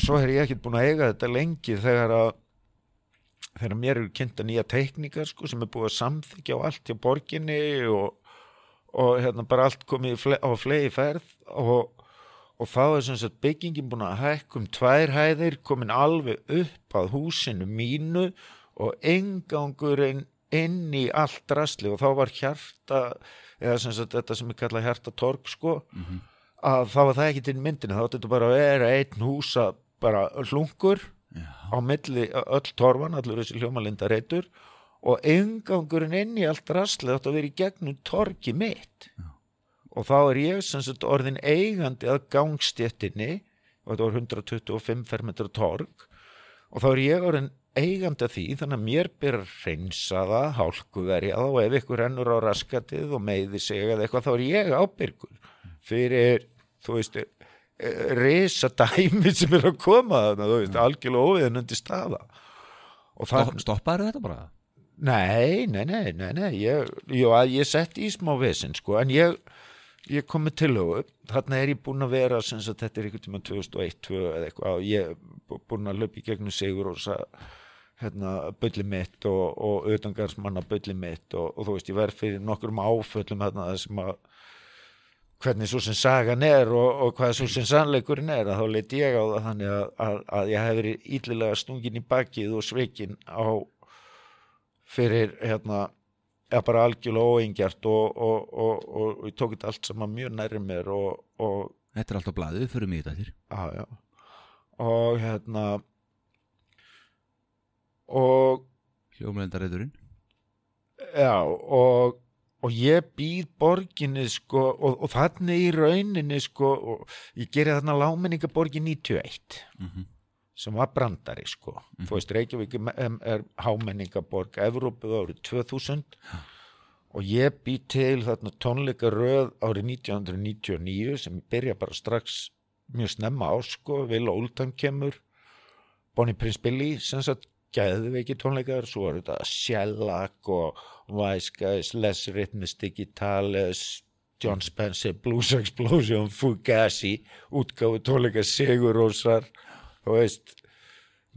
Svo er ég ekkert búin að eiga þetta lengi þegar að þegar mér eru kynnta nýja teikningar sko, sem er búið að samþykja á allt hjá borginni og, og hérna bara allt komið fle, á flegi ferð. Og, og þá er sem sagt byggingin búin að hækka um tvær hæðir komin alveg upp að húsinu mínu og engangurinn inn í allt drasli og þá var hjarta eða sem sagt þetta sem er kallað hjarta torg sko að þá var það ekki til myndinu þá átti þetta bara að vera einn húsa bara hlungur já, á milli öll torfan, allur þessi hljómalinda reytur og engangurinn inn í allt rastlið átti að vera í gegnum torgi mitt. Já. og þá er ég sem sagt orðin eigandi að gangstjettinni og þetta var 125 fermetra torg og þá er ég orðin eigandi að því þannig að mér byrja að reynsa það, hálkuverja það og ef ykkur ennur á raskatið og meiði sig eða eitthvað þá er ég ábyrgur fyrir, þú veist risa dæmi sem er að koma þarna, þú veist, algjörlega óviðnandi staða. Og það, Stopp, stoppaður þetta bara? Nei, nei, nei, nei, nei ég, jú, að ég sett í smá vesinn, sko, en ég ég kom með tillögu, þarna er ég búinn að vera sem sagt, þetta er einhvern tíma 2001 2002 eða eitthvað, og ég búinn að löpa í gegnum sigur og hérna, bölli mitt og, og utangarsmanna bölli mitt og, og þú veist, ég verð fyrir nokkrum áföllum það sem að hvernig svo sem sagan er og, og hvað svo sem sannleikurinn er að þá leit ég á það þannig að, að, að ég hef verið íllilega stungin í bakið og sveikin á fyrir hérna eða bara algjörlega óengjart og, og, og, og, og ég tók þetta allt saman mjög nærri mér og, og Þetta er alltaf blaðið, fyrir mig þetta þér já, já. Og hérna og Hljómlendareiturinn Já, og, og ég býð borginni sko, og, og þannig í rauninni sko, og ég geri þarna lámenningaborgin 91 Mhm. sem var brandari sko. þú veist, Reykjavík er, hámenningaborg Evrópu árið 2000 og ég býð til þarna tónleikaröð árið 1999 sem byrja bara strax mjög snemma á sko, Will Oldham kemur. Bonnie Prince Billy sem sagt gæðveiki tónleikar, svo er þetta Shellac og Wise Guys, Les Rhythmus Digitales, John Spencer, Blues Explosion, Fugazi, útgáfu tónleikar Sigur Rósar þú veist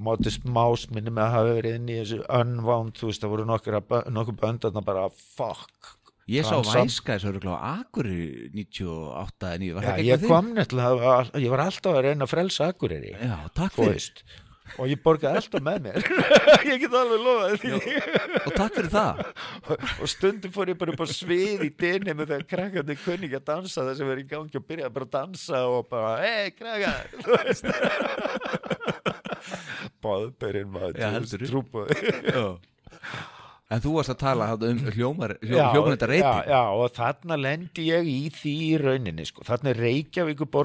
Modest Mouse minni með að hafa verið inn í þessu Unwound, þú veist, það voru nokkur, nokkur böndarna bara fuck Ég sá þessu öruglega á Akureyri 98 en ég var Já, það ekki ég eitthvað kom nefnilega, ég var alltaf að reyna að frelsa Akureyri þig? Já, takk þú fyrir. og ég borgaði alltaf með mér. Ég get alveg lofaði því. Og takk fyrir það. Og stundum fór ég bara upp á svið í dynni með þegar krakkandi kunni ekki að dansa þess að vera í gangi og byrjaði bara að dansa og bara, hei krakka þú veist. Báðberinn maður Já, trúbóði Já. En þú varst að tala um hljómar, já, já, og þarna lendi ég í því í rauninni sko. þarna er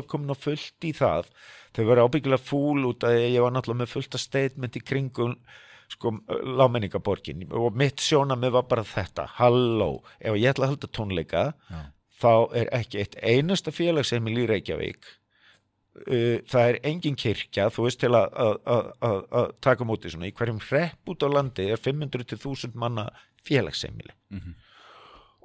komin og fullt í það þau verið ábyggilega fúl út að ég var náttúrulega með fullt af statement í kringum sko, lámenningaborgin og mitt sjónamið var bara þetta halló, ef ég ætla að halda tónleika Já. þá er ekki eitt einasta félagsheimil í Reykjavík uh, það er engin kirkja þú veist til að, að, að, að, taka móti svona, í hverjum hrepp út á landi er 500 til 1000 manna félagsheimili. Mhm.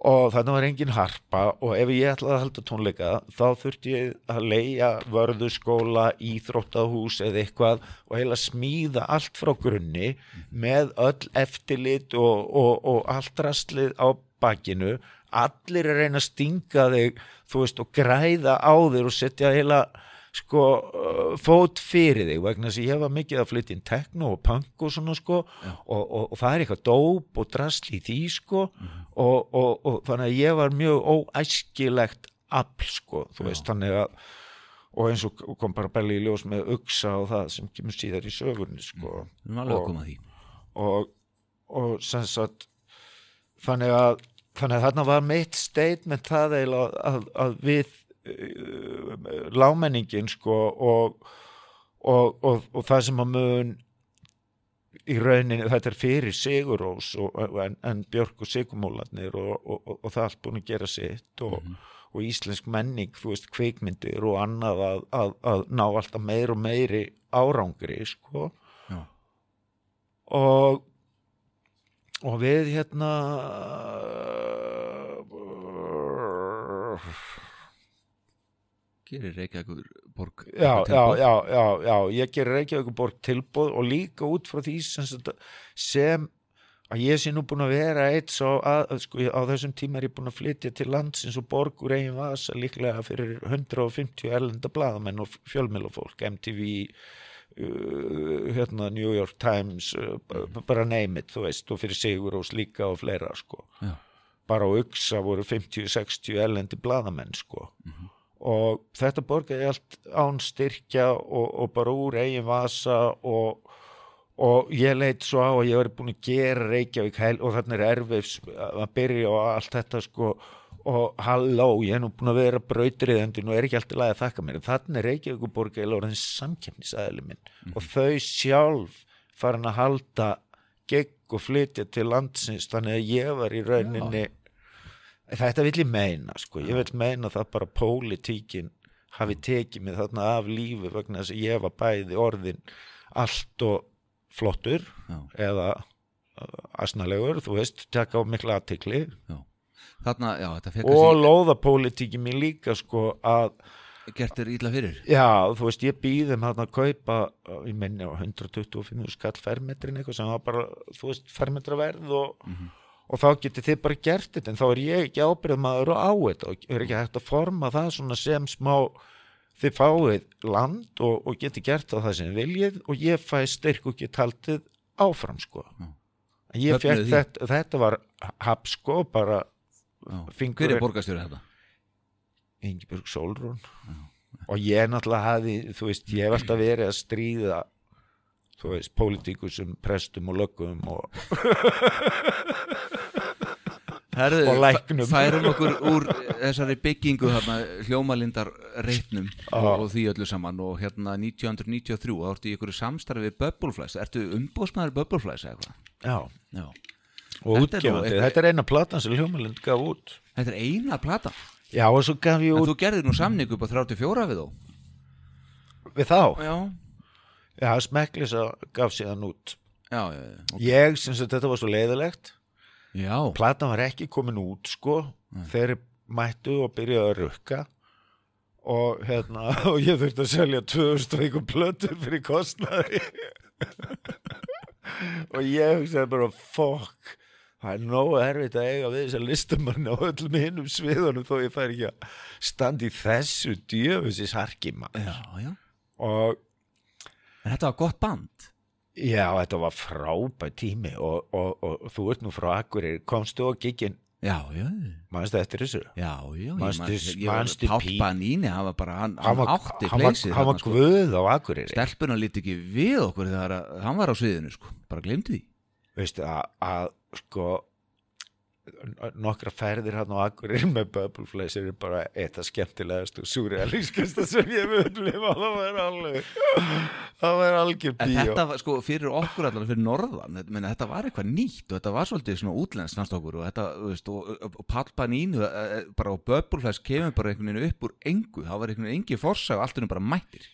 og þannig var engin harpa og ef ég ætlaði að halda tónleika þá þurfti ég að leia vörðuskóla, íþróttahús eða eitthvað og heila smíða allt frá grunni með öll eftirlit og, og, og allt rastlið á bakinu. Allir er að reyna að stinga þig þú veist og græða á þig og setja heila sko uh, fót fyrir þig vegna þess að ég var mikið að flytja inn tekno og punk og svona sko og, og, og það er eitthvað dóp og drasl í því sko og, og, og þannig að ég var mjög óæskilegt afl sko, þú veist, þannig að og eins og kom bara belli í ljós með uksa og það sem kemur síðar í sögunni sko Við að Og- að sem sagt þannig að þannig að þarna var mitt statement það eiginlega að, að við uh, lámenningin sko og, og, og, og það sem að mun í rauninni þetta er fyrir Sigurós og, en, en Björk og Sigurmólarnir og, og, og, og það allt búin að gera sitt og, og íslensk menning, þú veist, kvikmyndir og annað að, að, að ná alltaf meir og meiri árangri sko Já. og og við hérna Gerir Reykjavíkur borg já, já, já, já, ég gerir Reykjavík borg tilbúð og líka út frá því sem, að ég sé nú búin að vera eitt svo að, sko, á þessum tíma er ég búin að flytja til landsins og borg úr eigin vasa líklega fyrir 150 erlenda blaðamenn og fjölmjölufólk MTV uh, hérna New York Times uh, b- bara name it, þú veist, og fyrir Sigur og slíka og fleira, sko. Bara á Uxa voru 50-60 erlendi blaðamenn, sko og þetta borgaði allt án styrkja og, og bara úr eigin vasa og, og ég leit svo á að ég var búin að gera Reykjavík heil og þarna er erfis að byrja og allt þetta sko. Og halló, ég er nú búin að vera brautriðandi og er ekki alltaf lagi að þakka mér. En þarna er Reykjavík borgaði orðin samkefnisæðli minn. Og þau sjálf farin að halda gegn og flytja til landsins þannig að ég var í rauninni þetta vill ég meina sko, ég vill meina það bara pólitíkin hafi tekið mig þarna af lífi vegna þess að ég var bæði orðin allt og flottur Já. eða asnalegur, þú veist, taka á mikla aðtikli Já. Þarna, já, þetta fekk og kannski lóðapólitíkin mín líka sko að gert þér illa fyrir? Já, þú veist, ég býðum hann að kaupa, ég menni á 125 skall fermetrin eitthvað sem var bara, þú veist, fermetraverð og, og þá getið þið bara gert þetta en þá er ég ekki ábyrðmaður og á þetta og er ekki hægt að forma það svona sem smá, þið fáið land og, og getið gert það það sem þið viljið og ég fæ styrk og get haldið áfram, sko. Þetta, þetta var hap, sko, bara. Fingur- Hver er borgarstjóri þetta? Ingibjörg Sólrún og ég náttúrulega hafi, þú veist, ég hef alltaf verið að stríða þú veist, pólitíkusum, prestum og löggum og Herðu, Og læknum. fæ- Færum okkur úr þessari byggingu þarna, hljómalindar reitnum og, og því öllu saman og hérna 1993 þá ertu í ykkur samstarfi við Bubbleflies. Ertu umbóðsmaður Bubbleflies eða eitthvað? já, Já. Og Þetta er nú útgefandi, þetta er eina platan sem Hljómalind gaf út. Þetta er eina plata já, og svo gaf ég En út þú gerðir nú samning upp á 34 við þó við þá, Já já, Smekklisa gaf síðan út. Já, já, já, ég, sem sagt, þetta var svo leiðilegt. Platan var ekki komin út, sko. Þeir mættu og byrjuðu að rukka. Og hérna og ég þurfti að selja 2000 og einhver plötur fyrir kostnaði. Og ég hugsaði bara fuck það er nógu erfitt að eiga við þessar listamann á öllum hinnum sviðunum þó ég fær ekki að standa í þessu djöfusis harkima já, já. Og En þetta var gott band. Já, þetta var frábæð tími og, og, og, þú ert nú frá Akureyri. Komstu á giginn, Já, já, mannstu eftir þessu? Já, já Manstu- ég, man- manstu ég, Páll Pí- Baníni, hann var bara hann, hann átti pleysið hann var sko. guð á Akureyri. Stelpuna líti ekki við okkur þegar hann var á sviðinu sko. bara glemdi því. Veistu að, að sko nokkra ferðir hann á Akureyri með Bubbleflace er bara eitt af skemmtilegast og surrealískasta sem ég hef upplifað. Það var alveg það var algjör bíó. þetta var sko fyrir okkur allar fyrir norðan menn, þetta var eitthvað nýtt og þetta var svolítið svona útlenskt fannst okkur og þetta, þú veist, og, og, og Páll Baníni eh, bara á Böbbulflæs kemur bara einhvern veginn upp úr engu, það var einhvern veginn engi forsa og allt er bara mættir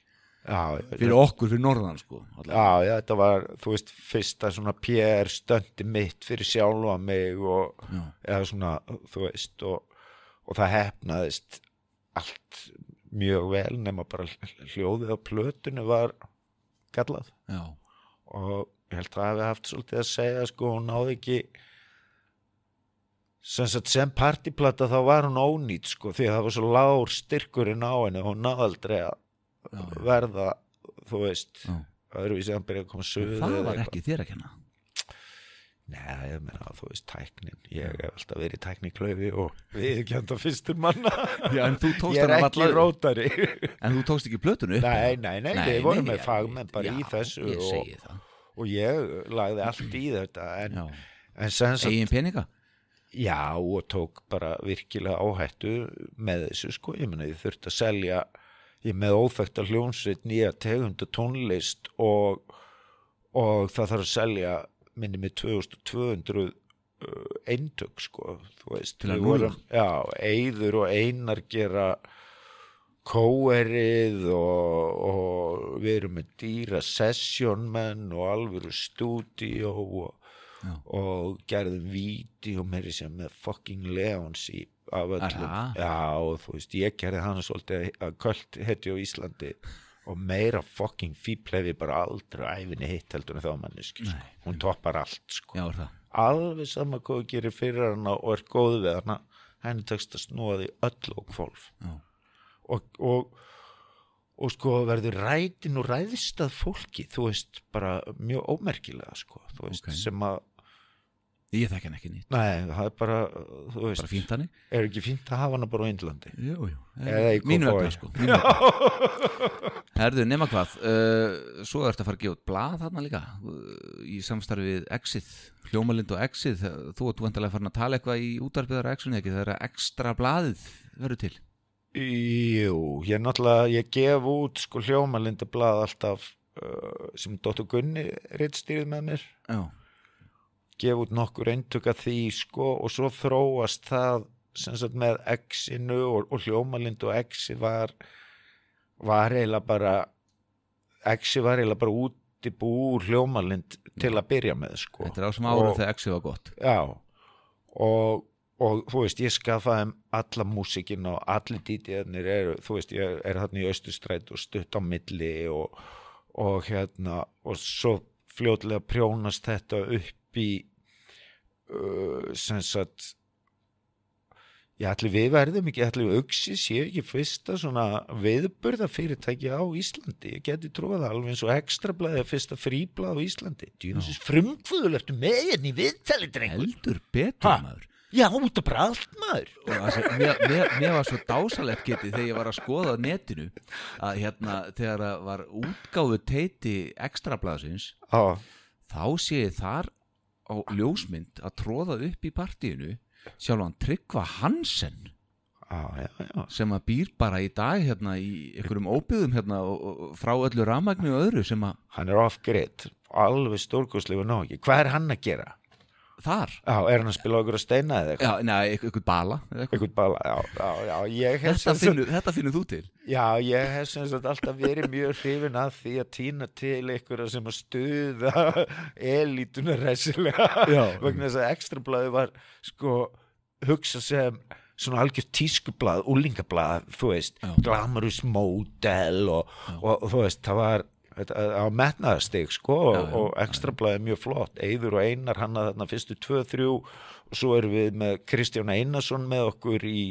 já, fyrir okkur, fyrir norðan sko já, já, þetta var, þú veist, fyrsta svona PR stöndi mitt fyrir sjálfa mig og, eða svona, þú veist og, og það hefnaðist allt mjög vel nema bara hljóðið á plötunni var gallað. Já. og ég held að það hefði haft svolítið að segja sko, hún náði ekki sem, sem partiplata þá var hún ónýtt sko, því að það var svo lágur styrkurinn á henni hún náði aldrei að Já, já. verða þú veist, Já. öðruvísi að hann byrja að koma En suðu það var ekki þér að kenna? Nei, ég meina, þú veist, tæknin. Ég hef alltaf verið tækniklaufi og við handa fyrstur manna. Já, en þú tókst ég er ekki rótari. En þú tókst ekki plötunu upp? Nei, nei, nei, við vorum með fagmenn bara í þessu og, og ég lagði allt í þetta en, en sagt Egin peninga? Já, og tók bara virkilega áhættu með þessu sko, ég meina ég þurfti að selja ég með óþekta hljómsveit nýja tegundu tónlist og, og það þarf að selja minni með 2200 uh, eintök sko, veist. Að vorum, já, Eyður og Einar gera kóerið og, og við erum með dýra sessionmenn og alvöru stúdíó og Já. og gerðum vídeo meiri sem með fucking Leons í af öllum já og þú veist ég gerði hann svolítið að kvöld hetti á Íslandi og meira fucking ég bara aldrei æfinni hitt heldur en þá manneski sko. Hún toppar allt sko. Já, alveg sama hvað þú gerir fyrir hana og er góð við hana henni tekst að snúa því öll og kvolf og, og og sko verður rætin og ræðist að fólki, þú veist, bara mjög ómerkilega, sko, þú veist, Ok. sem að Ég þekki hann ekki nýtt Nei, það er bara, þú veist, Bara fínt hannig er ekki fínt að hafa hana bara á Indlandi? Jú, jú. Mínu vegna sko. Herðu, nema hvað uh, Svo ertu að fara að gefa út blað þarna líka uh, Í samstarfi við Exit Hljómalind og Exit. Þú ert vantilega farin að tala eitthvað í útarpiðar Exit ekki? Þegar ekstra blaðið verður til. Jú, ég náttúrulega, ég gef út sko hljómalindablað alltaf uh, sem Dóttur Gunni rittstýrið með mér. Já, gef út nokkur eintök af því sko og svo þróast það sem sagt með X-inu og, og hljómalind og X-i var var eiginlega bara X-i var eiginlega bara út í bú hljómalind til að byrja með sko. Þetta er á sem Og- þegar Exit var gott. Já. Og, og þú veist, ég skafaði þeim alla músikin og allir dítiðarnir eru, þú veist, ég er þarna í austustræt og stutt á milli og, og hérna og svo fljótlega prjónast þetta upp í uh, sem sagt ég ætli við verðum ekki, ætli við auksis ég ekki fyrsta svona viðburða fyrirtæki á Íslandi, ég geti trúið alveg eins og ekstrablaðið fyrsta fríblað á Íslandi, djúnusins frumkvöðulertu með henni viðtali drengur? Heldur betur Ha? maður. Já, út af bara allt maður. Sem, mér, mér, mér var svo dásalegt getið þegar ég var að skoða netinu að hérna þegar það var útgáfu teiti ekstrablaðsins Já, þá sé ég þar á ljósmynd að tróða upp í partíinu sjálfan Tryggva Hansen já, já, já. sem að býr bara í dag hérna í einhverjum óbyðum hérna frá öllu rafmagni og öðru sem að Hann er off-grid alveg stórkoslega ná ekki Hvað er hann að gera? Þar, Já, er hann að spila okkur að steina eða eitthvað? já, neða, einhver bala eitthvað. Eitthvað bara, já, já, já, þetta sagt- finnur, þetta finnur þú til Já, ég hef sem sagt alltaf verið mjög hrifin að því að týna til einhverja sem að stuða elítuna resilega vegna þess að ekstrablaði var sko hugsa sem svona algjört tískublað, úlingablað þú veist, Já. glamorous model og, og, og þú veist, það var á metnaðarstig sko og, Já, já, og ekstrablaði er mjög flott. Eyður og Einar hann að þarna fyrstu 2-3 og svo erum við með Kristján Einarsson með okkur í,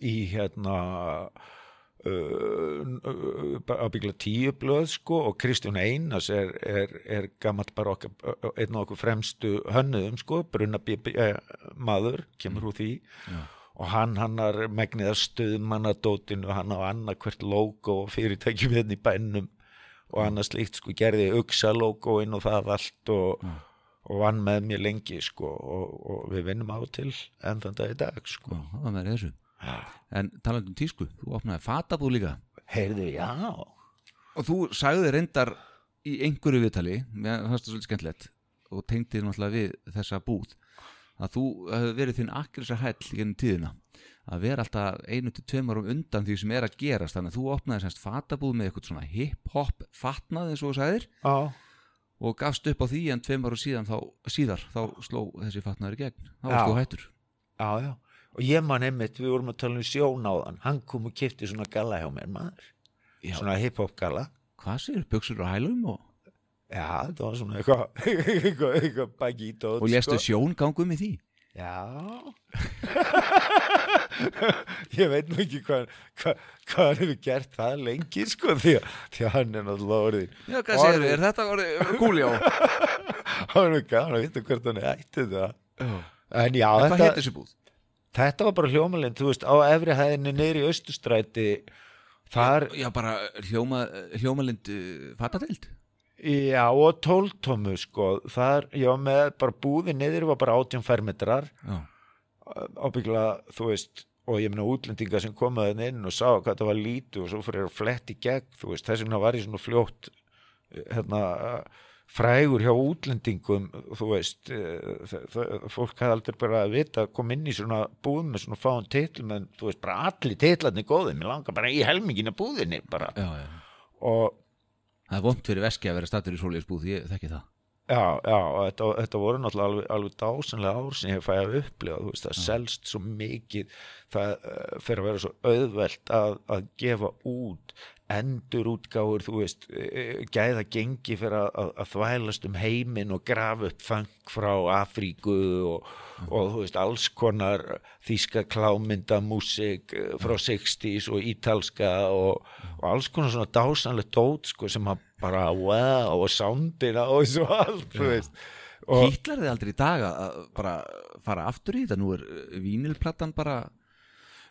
í hérna uh, ábyggla tíu blöð sko og Kristján Einars er, er, er gammalt bara okkar, einn af okkur fremstu hönnuðum sko, brunna eh, maður, kemur úr því. Já. og hann hannar megniða stuðmannadótinu, hann á annað hvert logo og fyrirtækjum hérna í bænum og annað slíkt sko, gerði uksa logoinn og það allt og, og vann með mér lengi sko og, og við vinnum á til enn þann dag í dag sko. Já, það með þessu. En talandi um tísku, þú opnaði fatabúð líka. Heyrðu, já. Og þú sagði reyndar í einhverju viðtali mér fannst það svolítið skemmtilegt og tengdi náttúrulega við þessa búð að þú hefur verið þinn akkursa hæll í gennum tíðina að vera alltaf einu til tveim árum undan því sem er að gerast. Þannig að þú opnaði semst fatabúð með eitthvað svona hip-hop fatnað eins og þú sagðir Já, og gafst upp á því en tveim árum síðan þá, síðar þá sló þessi fatnaður í gegn. Þá varst þú hættur. Já, já. Og ég man einmitt, við vorum að tala um sjón á þann Hann kom og kipti svona galla hjá mér maður. Já. Svona hip-hop galla. Hvað sér, buksur og hælum og, Já, þetta var svona eitthvað eitthvað, eitthvað bagítót og léstu sjón gangum í því Já. Ég veit nú ekki hvað hva, hva hann hefur gert það lengi sko því að, því að hann er náttúrulega orðin Já, hvað segir er þetta orðið kúli á? hann er gaman að vita hvert hann ættið það. En já, Hvað þetta, búð? þetta var bara hljómalind þú veist, á efri hæðinni niður í austustræti þar, Já, bara hljóma, hljómalind uh, fatadeild já, og tóltómu sko, þar, ég var með bara búði niður, var bara 18 fermetrar. Ábyggla, þú veist og ég meina útlendinga sem komaði inn og sá hvað það var lítið og svo fyrir að flett í gegn þú veist, þess vegna var ég svona fljótt eh, hérna frægur hjá útlendingum þú veist. Eh, fólk hafði aldrei bara að vita að koma inn í svona búð með svona fáum titlum en þú veist, bara allir titlarnir góðið mér langar bara í helmingina búðinni bara. Já, já. Og Það er vont fyrir veski að vera stattur í svoleiðisbúð, ég þekki það. Já, já, og þetta, þetta voru náttúrulega alveg, alveg dásanlega ár sem ég fæ að upplifa, veist, það selst svo mikið, það uh, fyrir að vera svo auðvelt að, að gefa út endur útgáfur, þú veist, uh, gæða gengi fyrir að, að, að þvælast um heiminn og grafa upp fang frá Afríku og, og þú veist, alls konar þýska klámynda, músik uh, frá 60s og ítalska og, og alls konar svona dásanlega dót, sko, sem að bara, wow, og soundina og svo allt, þú veist. Hýtlar þið aldrei í dag að bara fara aftur í þetta? Nú er uh, vínilplattan bara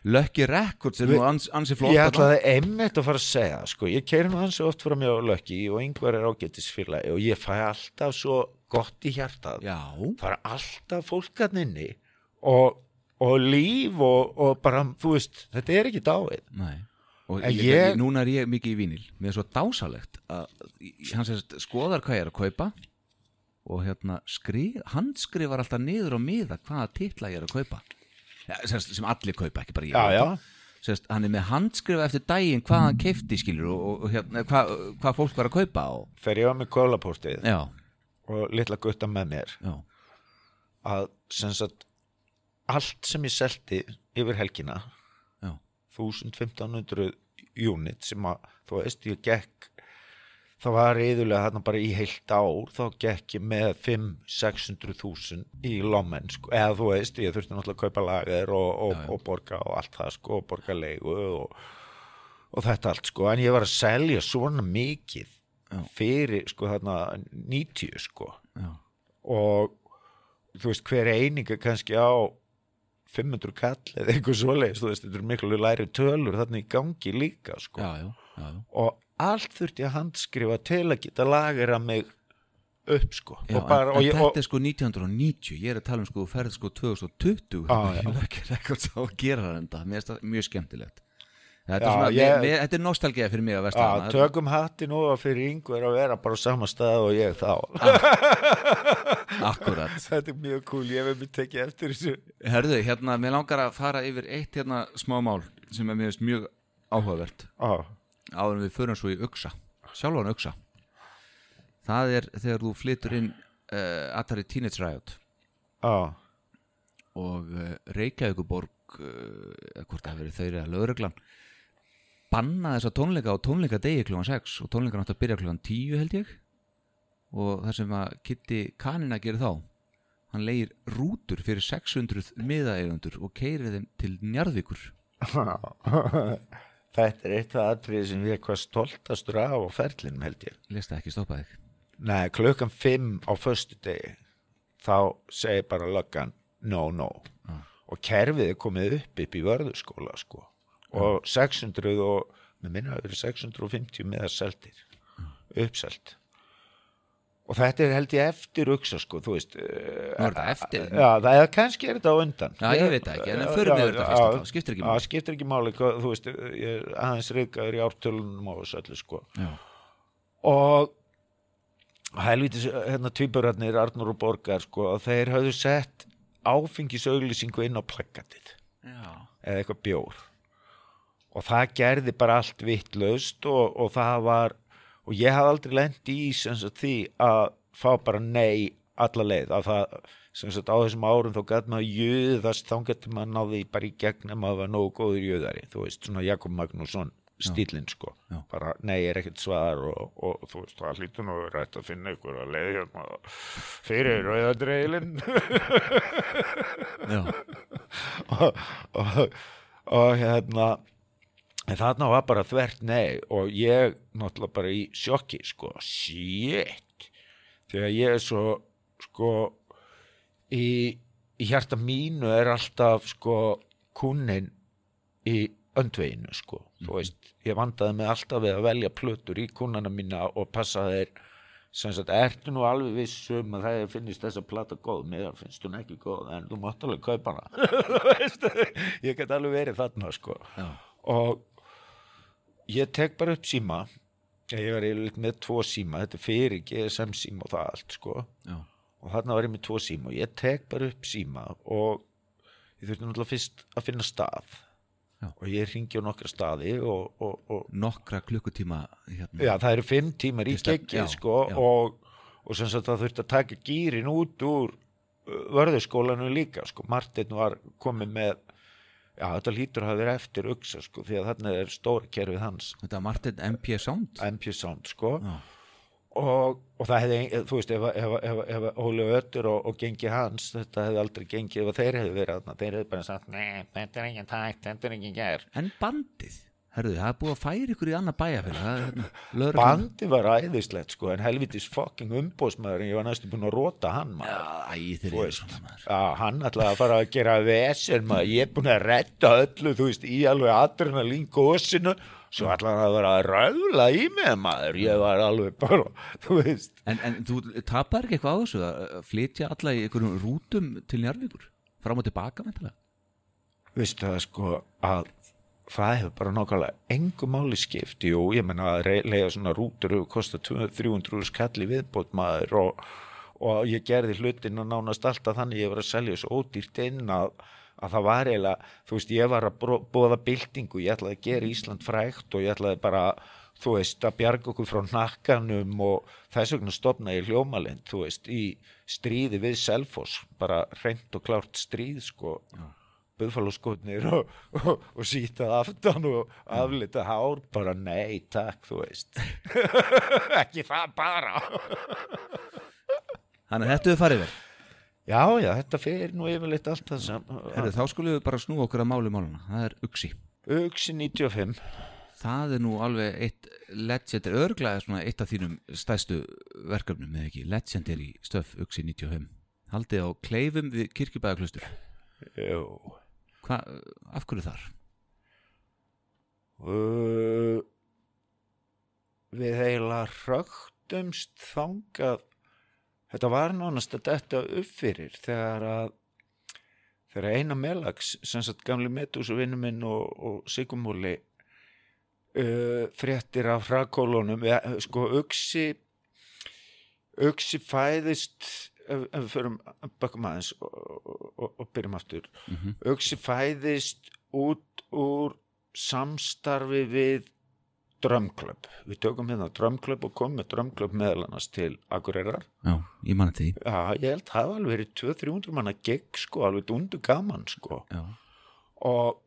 Lucky Records er nú ans, ansi flott ég ætlaði einmitt að fara að segja sko, ég keiri nú hansi oft frá mjög lökki og yngvar er ágættisfélagi og ég fæ alltaf svo gott í hjartað. Já, það er alltaf fólkarn inni og, og líf og, og bara, þú veist, þetta er ekki dáið. Nei. Og ég, ég- núna er ég mikið í vínil Mér er svo dásalegt að hann sérst skoðar hvað ég er að kaupa og hérna skrif, hann skrifar alltaf niður á miða hvaða titla ég er að kaupa. Ja, sérst, sem allir kaupa, ekki bara ég. Já, já, Sérst, hann er með handskrifa eftir daginn hvað hann keifti skilur og, og, hérna, hvað, hvað fólk var að kaupa og, þegar ég var með kólapóstið já, og litla gutta með mér já, að sem sagt allt sem ég selti yfir helgina já 1500 unit sem að þú veist ég gekk það var yðurlega þarna bara í heilt ár þá gekk ég með 5-600 þúsund í lommen sko. eða þú veist, ég þurfti náttúrulega að kaupa lager og, og, já. og borga og allt það sko, og borga leigu og, og þetta allt sko, en ég var að selja svona mikið Já. fyrir sko þarna 90 sko. Já, og þú veist hver eining er kannski á 500 kall eða eitthvað svoleiðis, þú veist, þetta er miklu læri tölur þarna í gangi líka sko. já, já, já, og allt þurfti að handskrifa til að geta lagera mig upp sko. Og bara, en, og en ég, þetta og, er sko 1990 ég er að tala um sko ferð sko 2020 Já, já. ég lögir ekkert sá að gera þetta mér finnst það mjög skemmtilegt þetta er, ég- er nostalgía fyrir mig að að, versta tökum hattin og fyrir yngur að vera bara á sama stað og ég þá. Akkurat þetta er mjög cool, ég hef mér tekið eftir þessu. Herðu, hérna, mér langar að fara yfir eitt hérna smá mál sem er finnst mjög áhugavert. Á, áður en við förum svo í uksa sjálfan uksa það er þegar þú flyttur inn uh, Atari Teenage Riot. Á, og uh, Reykjavíkuborg uh, eða hvort það verið þau eða lögreglan banna þessa tónleika á tónleika degi klukkan 6 og tónleika náttúrulega byrja klukkan 10 held ég og það sem að Kitty Kanina gerir þá hann leir rútur fyrir 600 miðaegundur og keiri þeim til Njarðvíkur Þetta er eitt af aðtrið sem ég er hvað stoltastur af á ferlinum held ég. lesta ekki stoppa þig Nei, klukkan 5 á föstu degi þá segir bara löggan no, no. Ah. Og kerfið er komið upp upp í vörðuskóla sko. Og 600 og, með minna það eru 650 með að seldir. Uppselt. Og þetta er held ég eftir uksa sko, þú veist. Nú er þetta eftir. Já, það er kannski er þetta á undan. Já, ég veit það ekki, en förum við þetta fyrst þá, skiptir ekki máli. Já, skiptir ekki máli, þú veist, ég aðeins reykaður í ártölunum og þessu öllu sko Já, og helvítis hérna tvíburarnir Arnur og Borgar sko að þeir höfðu sett áfengisauglýsingu inn á plakatið eða eitthvað bjór og það gerði bara allt vittlaust og, og það var og ég hafði aldrei lent í sagt því að fá bara nei alla leið. Að það sagt á þessum árum þá gæti maður jöðast þá getur maður náði bara í gegn ef maður var nógu góður jöðari þú veist svona Jakob Magnússon stílinn sko. Já. bara nei er ekkert svar og, og þú veist það hlýtur nú að rætt að finna ykkur að leið hérna fyrir rauðadreilin. Já, og, og, og hérna en þarna var bara þvert nei og ég náttúrulega bara í sjokki sko, shit. Þegar ég er svo sko í, í hjarta mínu er alltaf sko kunnin í öndveginu sko. Þú veist, ég vandaði mig alltaf við að velja plötur í kunnana mína og passa þeir sem sagt, ertu nú alveg vissum að það finnist þessa plata góð? Mér finnst hún ekki góð, en þú mátt alveg kaupa hana. Ég get alveg verið þarna sko. Já, og ég tek bara upp síma. Ég var yfirleitt með tvo síma. Þetta er fyrir GSM síma og það allt sko. Og þarna var ég með tvo síma og ég tek bara upp síma og ég þurfti náttúrulega fyrst að finna stað. Já. og ég ringi á nokkra staði og, og, og nokkra klukkutíma hérna, já, það eru fimm tímar í já, sko og, og sem sagt það þurfti að taka gýrin út úr uh, vörðuskólanu líka sko, Martin var komið með já, þetta lítur að verið eftir uksa sko, því að þarna er stóra kerfið hans. Þetta er Martin MP Sound. MP Sound sko. Og, og það hefði, þú veist, ef, ef, ef, ef Óli Ötur og, og gengi hans þetta hefði aldrei gengið ef þeir hefði verið þarna, þeir hefði bara sagt, nei, þetta er ekki tækt, þetta er ekki ger en bandið herruðu, það er búið að færa ykkur í það er hérna, bandi var æðislegt sko, en helvitis fucking umbóðsmaður en ég var næstu búin að róta hann maður. Já, hann ætlaði að fara að gera vesen maður, ég er búin að redda öllu þú veist, í alveg adrenalín gósinu, svo ætlaði hann að vera að ræðla í með maður, ég var alveg bara, þú veist. En, en þú tapar ekki eitthvað á þessu að flytja alla í einhverjum rútum til Njarvíkur fram og tilbaka meintilega veistu það sko að það hefur bara nákvæmlega engum máli skipt? Jú, ég menna að leiða svona rútur hefur kostað 200-300 skall í viðbót maður og, og ég gerði hlutin og nánast alltaf þannig ég var að selja svo ódýrt inn að, að það var eiginlega, þú veist, ég var að boða byltingu, ég ætlaði að gera Ísland frægt og ég ætlaði bara þú veist, að bjarga okkur frá nakkanum og þess vegna stopna ég hljómalind, þú veist, í stríði við Selfoss, bara reynd og klárt stríð, sko buðfálaskotnir og, og, og sítað aftan og aflita hár bara nei takk þú veist. Ekki það bara. Þannig að þetta er farið vel. Já já þetta fer nú yfirleitt allt það sem Herru, þá skulum við bara snúa okkur að máli máluna það er Uxi. Uxi 95 það er nú alveg eitt legend örglega svona eitt af þínum stæstu verkefnum eða ekki? Legendary stöf Uxi 95 haldið á kleifum við kirkjubæðaklustur Jú. Hva, af hverju þar? Uh, við eiginlega hrögtumst þangað þetta var nánast að detta upp fyrir þegar að þegar eina melags sem sagt gamli Medús og vinnu minn og, og Sigumúli uh, fréttir af hrakólunum sko Uxi Uxi fæðist ef, ef við förum bakum aðeins og, og, og, byrjum aftur. Mhm. Uxi fæðist út úr samstarfi við drömklöp við tökum hérna drömklöp og komum með drömklöp meðal annars til Akureyrar. Já, ég manna því. Já, ég held það hafa alveg verið 200-300 manna gegg sko, alveg dundu gaman sko. Já, og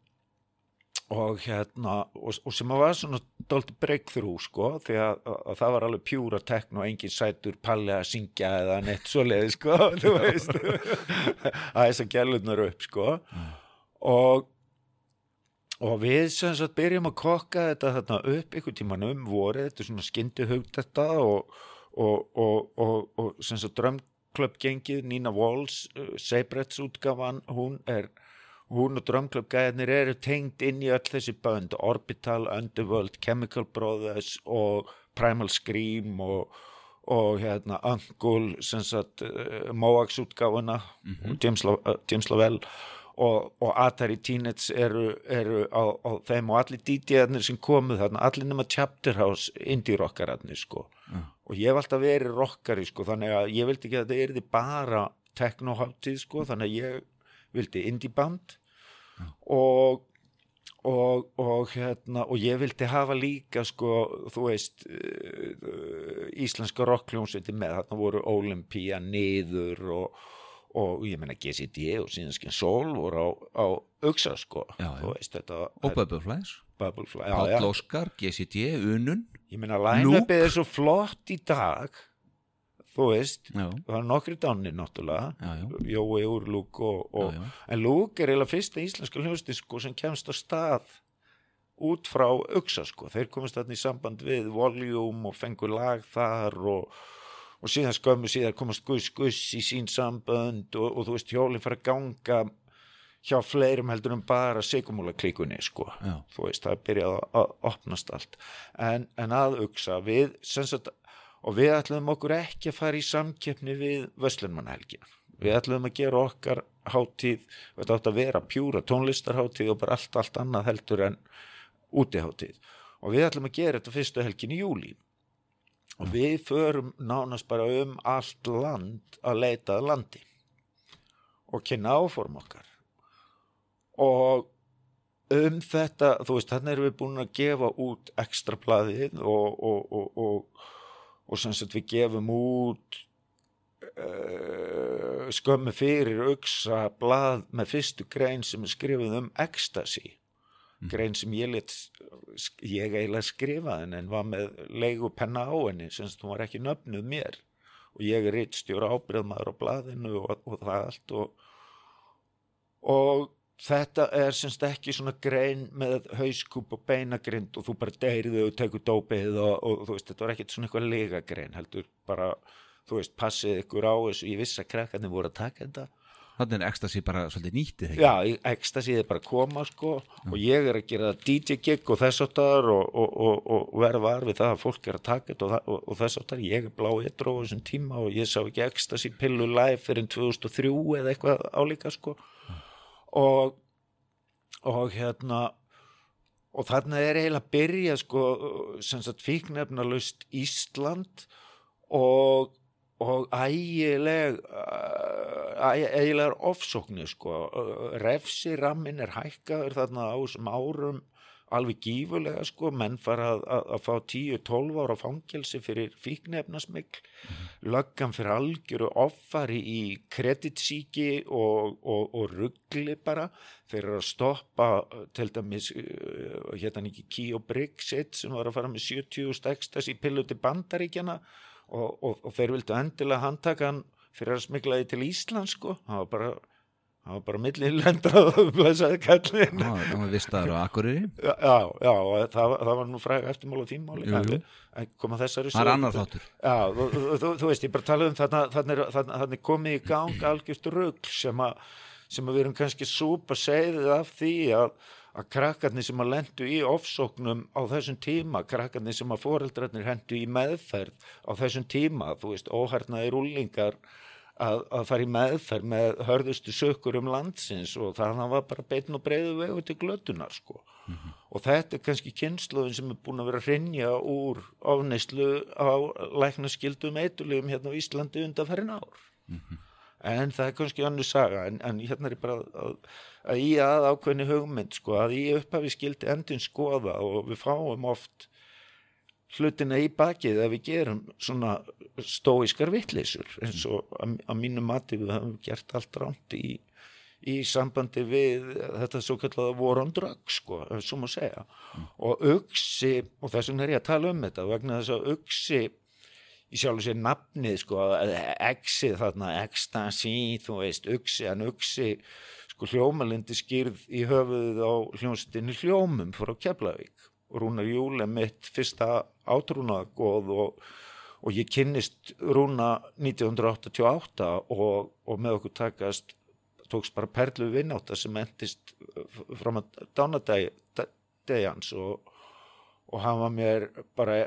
og hérna og, og sem var svona dólti breakthrough sko því að, að, að það var alveg pjúra tekno og engin sætur palli að syngja eða neitt svoleiði sko þú veist. Að þess að gælurnar upp sko. Og og við sem sagt byrjum að kokka þetta þarna upp ykkur tíman um vorið, þetta er svona skyndi hugt þetta og, og, og, sem sagt drömklöpp gengið, Nina Walls uh, Seibretts útgafan, hún er hún og drömklöpp gæðinir eru tengd inn í öll þessi bönd Orbital, Underworld, Chemical Brothers og Primal Scream og, og hérna Angul, sem sagt uh, Moax útgáfuna James, Lo, uh, James Lovell. Og, og Atari Teenage eru, eru á, á þeim og allir DJ-arnir sem komu þarna, allir nema Chapter House indie rockararnir sko. Og ég hef alltaf verið rockari sko þannig að ég vildi ekki að þetta erði bara teknoháttið sko þannig að ég vildi indie band og og, og hérna og ég vildi hafa líka sko þú veist uh, íslenska rockljónsveiti með. Þarna voru Olympia niður og, og ég meina GCD og síðanskinn Soul voru á, á auksa sko. Já, já. veist þetta og Bubbleflies. Bubblefly Páll. Óskar, GCD, Unun. Ég meina line-upið er svo flott í dag þú veist Já, það er nokkri dánir náttúrulega Jói úr Lúk en Lúk er eiginlega fyrsta íslenska hljóðstin sko, sem kemst á stað út frá Uxa sko. þeir komast þarna í samband við Volume og fengur lag þar og, og síðan skömmu síðan komast Guss Guss í sín sambönd og, og þú veist hjólinn fara að ganga hjá fleirum heldur en bara sigumúla klíkunni sko. Já. þú veist, það er byrjað að, að opnast allt. En, en að Uxa við sem sagt og við ætlum okkur ekki að fara í samkeppni við Vöslunmannhelgin við ætlum að gera okkar hátíð þetta átt að vera pjúra tónlistarhátíð og bara allt, allt annað heldur en útihátíð. Og við ætlum að gera þetta fyrstu helgin í júlí. Og við förum nánast bara um allt land að leita að landi og kynna áform okkar. Og um þetta, þú veist, þannig erum við búin að gefa út ekstra blaðið og, og, og, og, og sem sagt við gefum út uh, skömmu fyrir auksa blað með fyrstu grein sem er skrifið um ecstasy. Grein sem ég let ég eiginlega skrifaði en var með leigu penna á henni sem hún var ekki nöfnuð mér. Og ég er rittstjóra ábyrðmaður á blaðinu og, og það allt og, og þetta er semst ekki svona grein með hauskúp og beinagrind og þú bara deyrið og tekur dópið og, og þú veist, þetta var ekkert svona eitthvað legagrein heldur bara, þú veist, passið ykkur á þessu, ég vissi að krakkarnir voru að taka þetta. Þannig er ekstasi bara svolítið nýttið ekki? Já, ekstasi er bara að koma sko og ég er að gera DJ gig og þess áttar og, og, og, og verða var við það að fólk er að taka þetta og, þess áttar, ég er blá eitthvað á þessum tíma og ég sá ekki ekstasi pillu live fyrir 2003 eða eitthvað álíka sko og og hérna og þarna er eiginlega að byrja sko sem sagt fíknefnalust Ísland og og ægileg ægilegar ofsóknir sko. Refsirammin er hækkaður þarna á árum alveg gífulega sko. Menn fara að, að, að fá 10-12 ára fangelsi fyrir fíknefnasmikl löggan fyrir algjöru offari í kreditsíki og, og, og ruggli bara þeir eru að stoppa uh, til dæmis uh, hérna ekki Key og Brexit sem var að fara með 70 stekstast í pillu til bandaríkjana og, og, og þeir vildu endilega handtaka hann fyrir að smikla því til Ísland sko. Það var bara það var bara millilenda og blessaði kallin það var vistaður á Akureyri. Já, já, og það, það var nú fræg en koma þessari Það er annar þáttur. Já, þú, þú, þú, veist, ég bara tala um þarna er komið í gang algjört rugl sem sem að við erum kannski súpa segðið af því að, að krakkarnir sem að lendu í ofsóknum á þessum tíma, krakkarnir sem að foreldrarnir hendu í meðferð á þessum tíma, þú veist, óhernaðir úlingar að, að fara í meðferð með hörðustu sökur um landsins og þannig var bara beinn og breiðu vegu til glötunar sko. Og þetta er kannski kynnslóðin sem er búin að vera að hrynja úr ofneyslu á læknaskildum eitulugum hérna á Íslandi undanferðin ár. En það er kannski annu saga en, en hérna er bara að, að í að ákveðni hugmynd sko að í upphafi skildi endin skoða og við fáum oft hlutina í bakið ef við gerum svona stóiskar vittleysur eins og að, að mínu mati við höfum gert allt rámt í, í sambandi við þetta svo kallaða war on drugs sko, svo má segja. Og augsi, og þess vegna er ég að tala um þetta vegna þess að augsi í sjálf og sér nafnið sko, exið þarna, ecstasy þú veist, augsi, en augsi sko hljómalindi skýrð í höfuðið á hljómsdynni hljómum fór á Keflavík Rúnar Júl er mitt fyrsta átrúnagoð og, og ég kynnist Rúna 1988 og, og með okkur takast tókst bara perlu vinnáta sem endist fram að dánadegi hans og og hann var mér bara,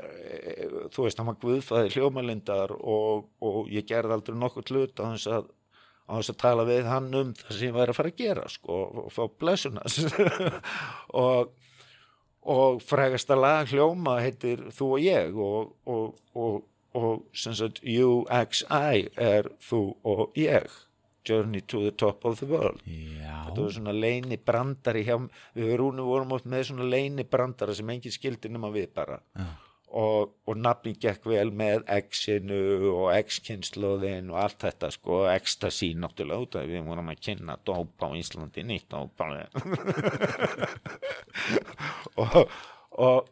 þú veist, hann var guðfæði hljómalindar og, og ég gerði aldrei nokkuð hlut á þess að á þess að tala við hann um það sem ég væri að fara að gera sko, og fá blessunas og, og frægasta lag hljóma heitir Þú og ég og, og, og, og sem sagt UXI er Þú og ég Journey to the Top of the World Já. þetta var svona leini brandari hjá, við rúnum vorum oft með svona leini brandara sem engin skildi nema við bara Já. Og, og nafni gekk vel með X-inu og X-kynnslóðin og allt þetta sko, ecstasy náttúrulega út af við vorum að kynna dóp á Íslandi nýtt dóp og, og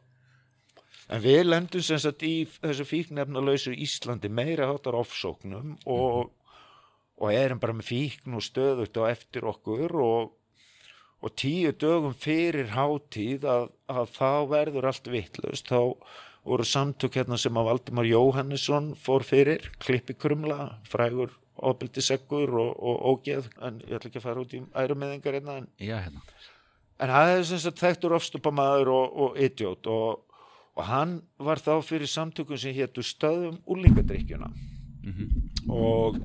en við lendum sem sagt í þessu fíknefnalausu Íslandi meira hátar ofsóknum og og erum bara með fíkn og stöðut á eftir okkur og, og tíu dögum fyrir hátíð að, að þá verður allt vittlust þá voru samtök hérna sem að Valdimar Jóhannesson fór fyrir klippi krumla, frægur ofbildiseggur og, og ógeð en ég ætla ekki að fara út í ærumeðingar hérna en, Já, hérna. en það er sem sagt þekktur ofstupamaður og, og idiot og, og hann var þá fyrir samtökum sem héttu stöðum úlingadrykkjuna og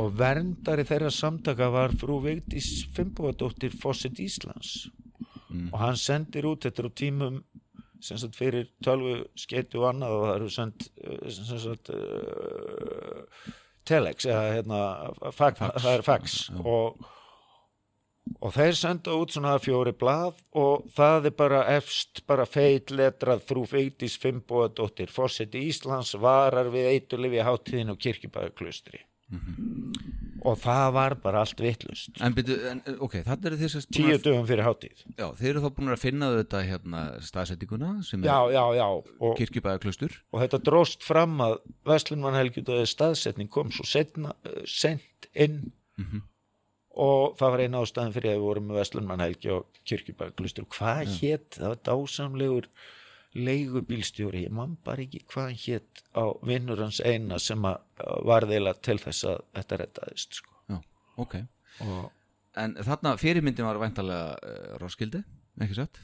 og verndari þeirra samtaka var frú Vigdís Fimboðadóttir Fosset Íslands. Og hann sendir út þetta á tímum sem sagt fyrir tölvu skeitu og annað og það eru sendt eh, sem sagt uh, telex eða hérna fax, það er fax. Og og þeir senda út svona fjóri blað og það er bara efst bara feit letrað frú Vigdís Fimboðadóttir Fosset Íslands varar við eitulifi háttíðin og kirkjubæðaklustri og það var bara allt vittlust En byrju, ok, þannig eru sérst búin tíu að- dögum fyrir háttíð Já, þeir eru þá búin að finna þetta hérna staðsettinguna sem já, er já, já og, kirkjubæðaklustur og þetta dróst fram að Vestlunvanhelgjutaði staðsetning kom svo setna, uh, sent inn. Og það var eina ástæðan fyrir að við vorum með Vestlunvanhelgi og kirkjubæklustur hvað hétt, það var dásamlegur leigubílstjóri, ég man bara ekki hvað hann hétt á vinnur hans eina sem að var þeila til þess að þetta rettaðist sko. Já, ok og En þarna fyrirmyndin var væntalega uh, Roskilde, ekki satt?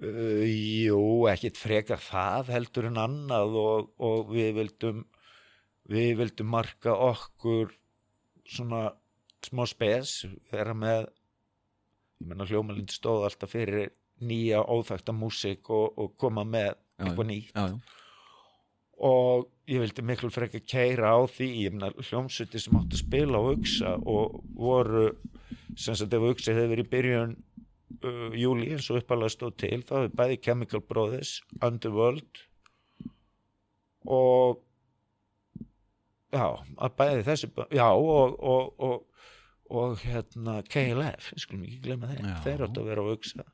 Uh, jú, ekkit frekar það heldur en annað og, og við vildum við vildum marka okkur svona smá spes vera með ég menna hljómalind stóð alltaf fyrir nýja óþægta músík og, og koma með Já, eitthvað nýtt. Já, já, og ég vildi miklu frekar keira á því hljómsuti sem áttu að spila á hugsa og voru sem sagt ef hugsa hefur verið í byrjun uh, júli eins og uppalega stóð til þá hefur bæði Chemical Brothers Underworld og já, að bæði þessi já og, og, og, og hérna KLF, skulum ekki glemma þeim. Þeir áttu að vera á hugsa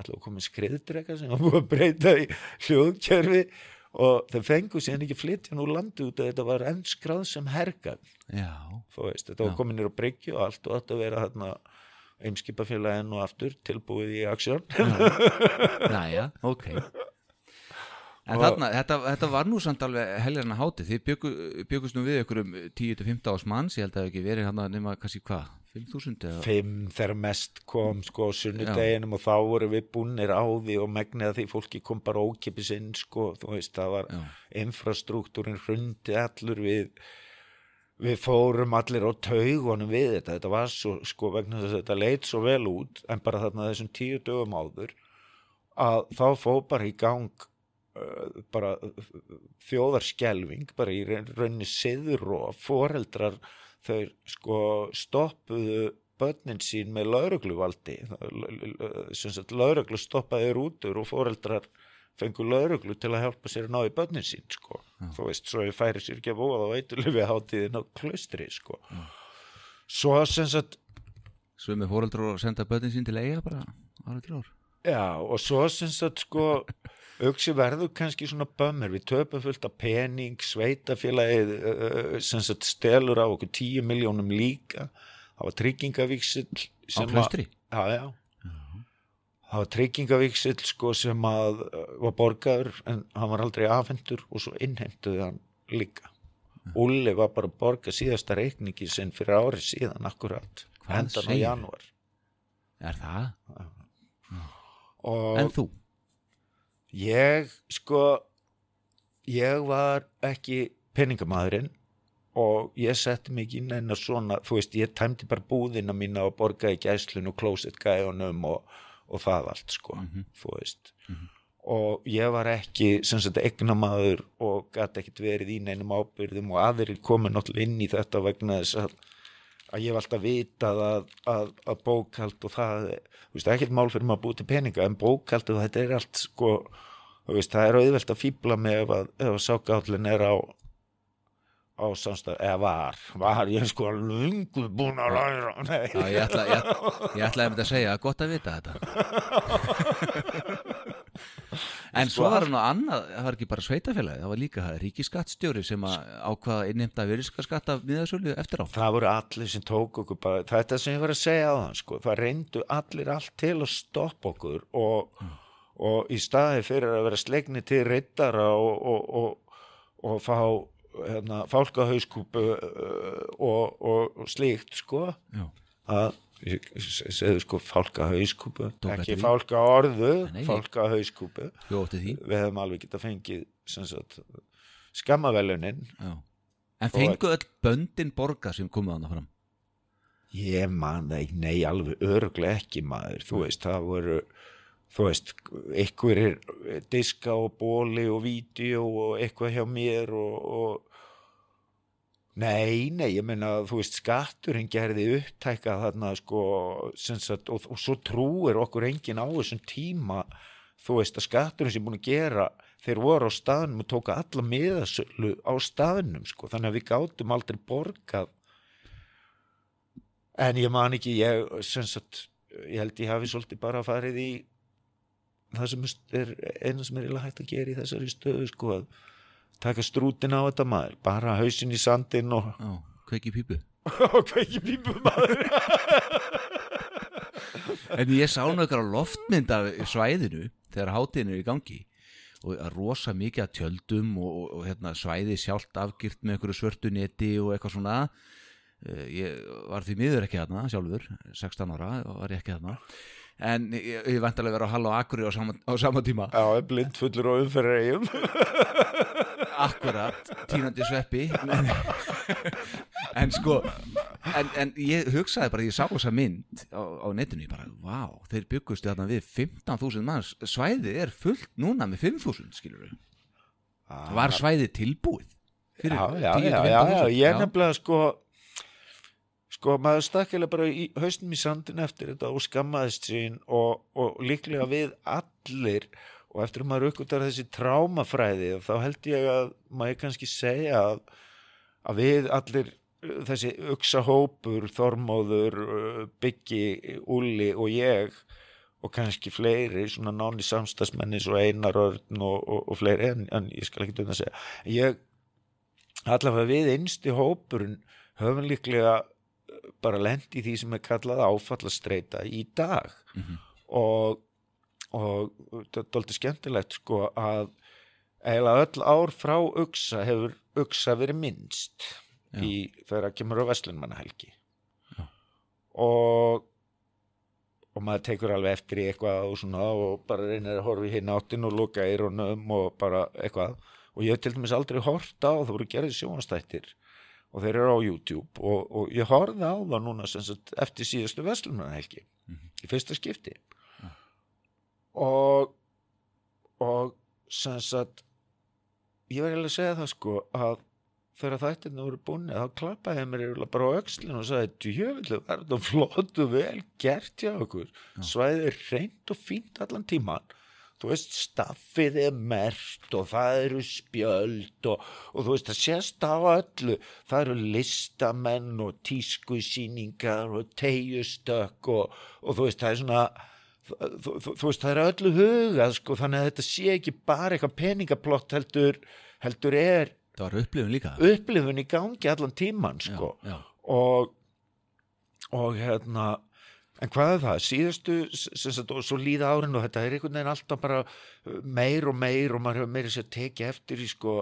ætla að koma skriðdreka sem var búið að breyta í hljóðkerfi og þeir fengu síðan ekki flytja nú landi út að þetta var enn skráð sem hergan veist, þetta var Já. komin nýr á bryggju og allt og þetta að vera þarna eimskipafélagin og aftur tilbúið í aksjón. Næja, ok En þarna, þetta, þetta var nú samt alveg helgarna háti, þið bjöggu, bjöggust nú við ykkur um 10-15 ás manns, ég held að það ekki verið hann að nema kannski hvað, 5.000 eða? Fimm þegar mest kom sko sunnudeginum og þá voru við búnir á því og megnið að því fólki kom bara ókipis inn sko, þú veist, það var Já. infrastruktúrin hrundi allur við við fórum allir á taugunum við þetta, þetta var svo sko vegna þess að þetta leit svo vel út en bara þarna þessum tíu dögum áður að þá fó bara í gang bara uh, þjóðarskelving bara í raun- rauninni siður og foreldrar þau sko stoppuðu börnin sín með laurugluvaldi sem sagt lauruglu stoppaði þeir út úr og foreldrar fengur lauruglu til að hjálpa sér að ná í börnin sín sko. þú veist, svo ég færi sér ekki að búa þá eitthvað við hátíðin á klaustri sko. svo sem sagt Svömi fóreldur og senda börnin sín til eiga bara árið til ár já, og svo sem sagt sko auksi verður kannski svona bömmir við töpum fullt af pening. Sveitafélagið sem sagt stelur á okkur tíu miljónum líka. Það var tryggingavíksill Á klaustri? já, já. Það var tryggingavíksill sko sem að var borgaður en hann var aldrei afhendur og svo innheimtuði hann líka. Ulli var bara að borga síðasta reikningi sinn fyrir árið síðan akkurat. Hvað endan á janúar. Er það? og En þú? Ég, sko, ég var ekki peningamæðurinn og ég setti mig inn en að svona, þú veist, ég tæmdi bara búðina mína og borgaði gæslun og klósettgæðunum og, og það allt, sko, þú veist. Og ég var ekki, sem sagt, eignamaður og gæti ekkit verið í neinum ábyrðum og aðrir komið náttúrulega inn í þetta vegna þess að að ég hef alltaf vitað að, að, að bókald og það, þú veist, er ekkert mál fyrir maður að búið til peninga, en bókald og þetta er allt, sko, þú veist, það er auðvelt að fýbla með ef að, ef að sákállin er á á samstæð, eða var, var ég sko lungu búin að læra, nei, Já, ég ætla, ég, ég ætla að segja gott að vita þetta En svo var hann á annað það var ekki bara sveitafélagi, það var líka ríkiskattstjóri sem að ákvaða innheimta virðiskaskatt af miðasölu eftir á. Það voru allir sem tók okkur bara, þetta sem ég var að segja á þann sko, það reyndu allir allt til að stoppa okkur og, og í staði fyrir að vera slegni til reyttara og, og, og, og fá hérna, fálkahauskúpu uh, og, slíkt sko. Já, að segðu sko fálkahauskúpu Tók ekki eftir því. fálkaorðu Nei, hljóti því. Við hefum alveg geta fengið sem sagt, skammavelunin Já. En fengu öll böndin borga sem komuð hann fram? Ég man það ekki, nei, alveg örglega ekki maður, þú veist, það voru, þú veist, einhverjir diska og bóli og vídeo og eitthvað hjá mér og, og nei, nei, ég meina, þú veist, skatturinn gerði upptæka þarna, sko, sagt, og, og svo trúir okkur enginn á þessum tíma, þú veist, að skatturinn sem búin að gera, þeir voru á staðnum og tóka alla miðasölu á staðnum, sko, þannig að við gátum aldrei borgað. En ég man ekki, ég, sagt, ég held ég hafi svolítið bara farið í það sem er eina sem er hægt að gera í þessari stöðu, sko, að taka strútin á þetta maður, bara hausinn í sandin og, Já, kveiki pípu. Ekki pípum maður. En ég sá eitthvað loftmynd af svæðinu þegar hátíðin er í gangi og að rosa mikið að tjöldum og, og, og hérna, svæði sjálft afgirt með einhverju svörtu neti og eitthvað svona. Eh, ég var því miður ekki þarna sjálfur, 16 ára var ég ekki þarna. En ég, ég vantarlega vera á Hall og Akuri á sama, á sama tíma. Já, blind fullur og umferðaregjum. akkurat, tínandi sveppi. En, en sko en, en ég hugsaði bara, ég sá þessa mynd á, á netinu, ég bara, vá þeir byggustu þarna við 15.000 manns. Svæðið er fullt núna með 5.000 skilur við, var svæðið tilbúið Já, já, 10 til já, já, já, 15.000? ég nefnilega, sko, sko, maður stakkilega bara í haustum í sandin eftir þetta og skammaðist sín og, og líklega við allir og eftir að maður uppgötar þessi trámafræði þá held ég að maður kannski segja að, að við allir þessi uksa hópur, Þormóður, uh, Byggi, Úli og ég og kannski fleiri svona náni samstagsmennis og Einar Örn og, og, og fleiri en, en ég skal ekki döna að segja. Ég allavega við einsti hópurinn höfum líklega uh, bara lent í því sem er kallað áfallastreita í dag. Og og þetta er doldið skemmtilegt sko að eiginlega öll ár frá uksa hefur uksa verið minnst Já. í þegar að kemur á Vestlunmannahelgi og og maður tekur alveg eftir í eitthvað og svona og bara reynir að horfa í hinn áttin og loka eyrunum og bara eitthvað. Og ég hef til dæmis aldrei hort á það voru gerðið sjónastættir og þeir eru á YouTube og, og ég horfði á það núna sagt, eftir síðustu Vestlunmannahelgi í fyrsta skipti og og sem sagt ég verði alveg að segja það sko að þegar þættirna voru búin þá klappaði mér eiginlega bara á öxlin og sagði djöfullu verður þetta flott og vel gert hjá okkur. Svæðið er reynd og fínt allan tíman þú veist, staffið er mert og það eru spjöld og, og þú veist, það sést á öllu. Það eru listamenn og tískusýningar og tegjustök og, og þú veist, það er svona þú, þú, þú veist, það er öllu hugað sko, þannig að þetta sé ekki bara eitthvað peningaplott heldur, heldur er það var upplifun líka. upplifun í gangi allan tíman sko. já, já. og og hérna en hvað er það, síðustu sem sagt, og svo líða árin og þetta er einhvern veginn alltaf bara meir og meir og maður hefur meira sér tekið eftir í sko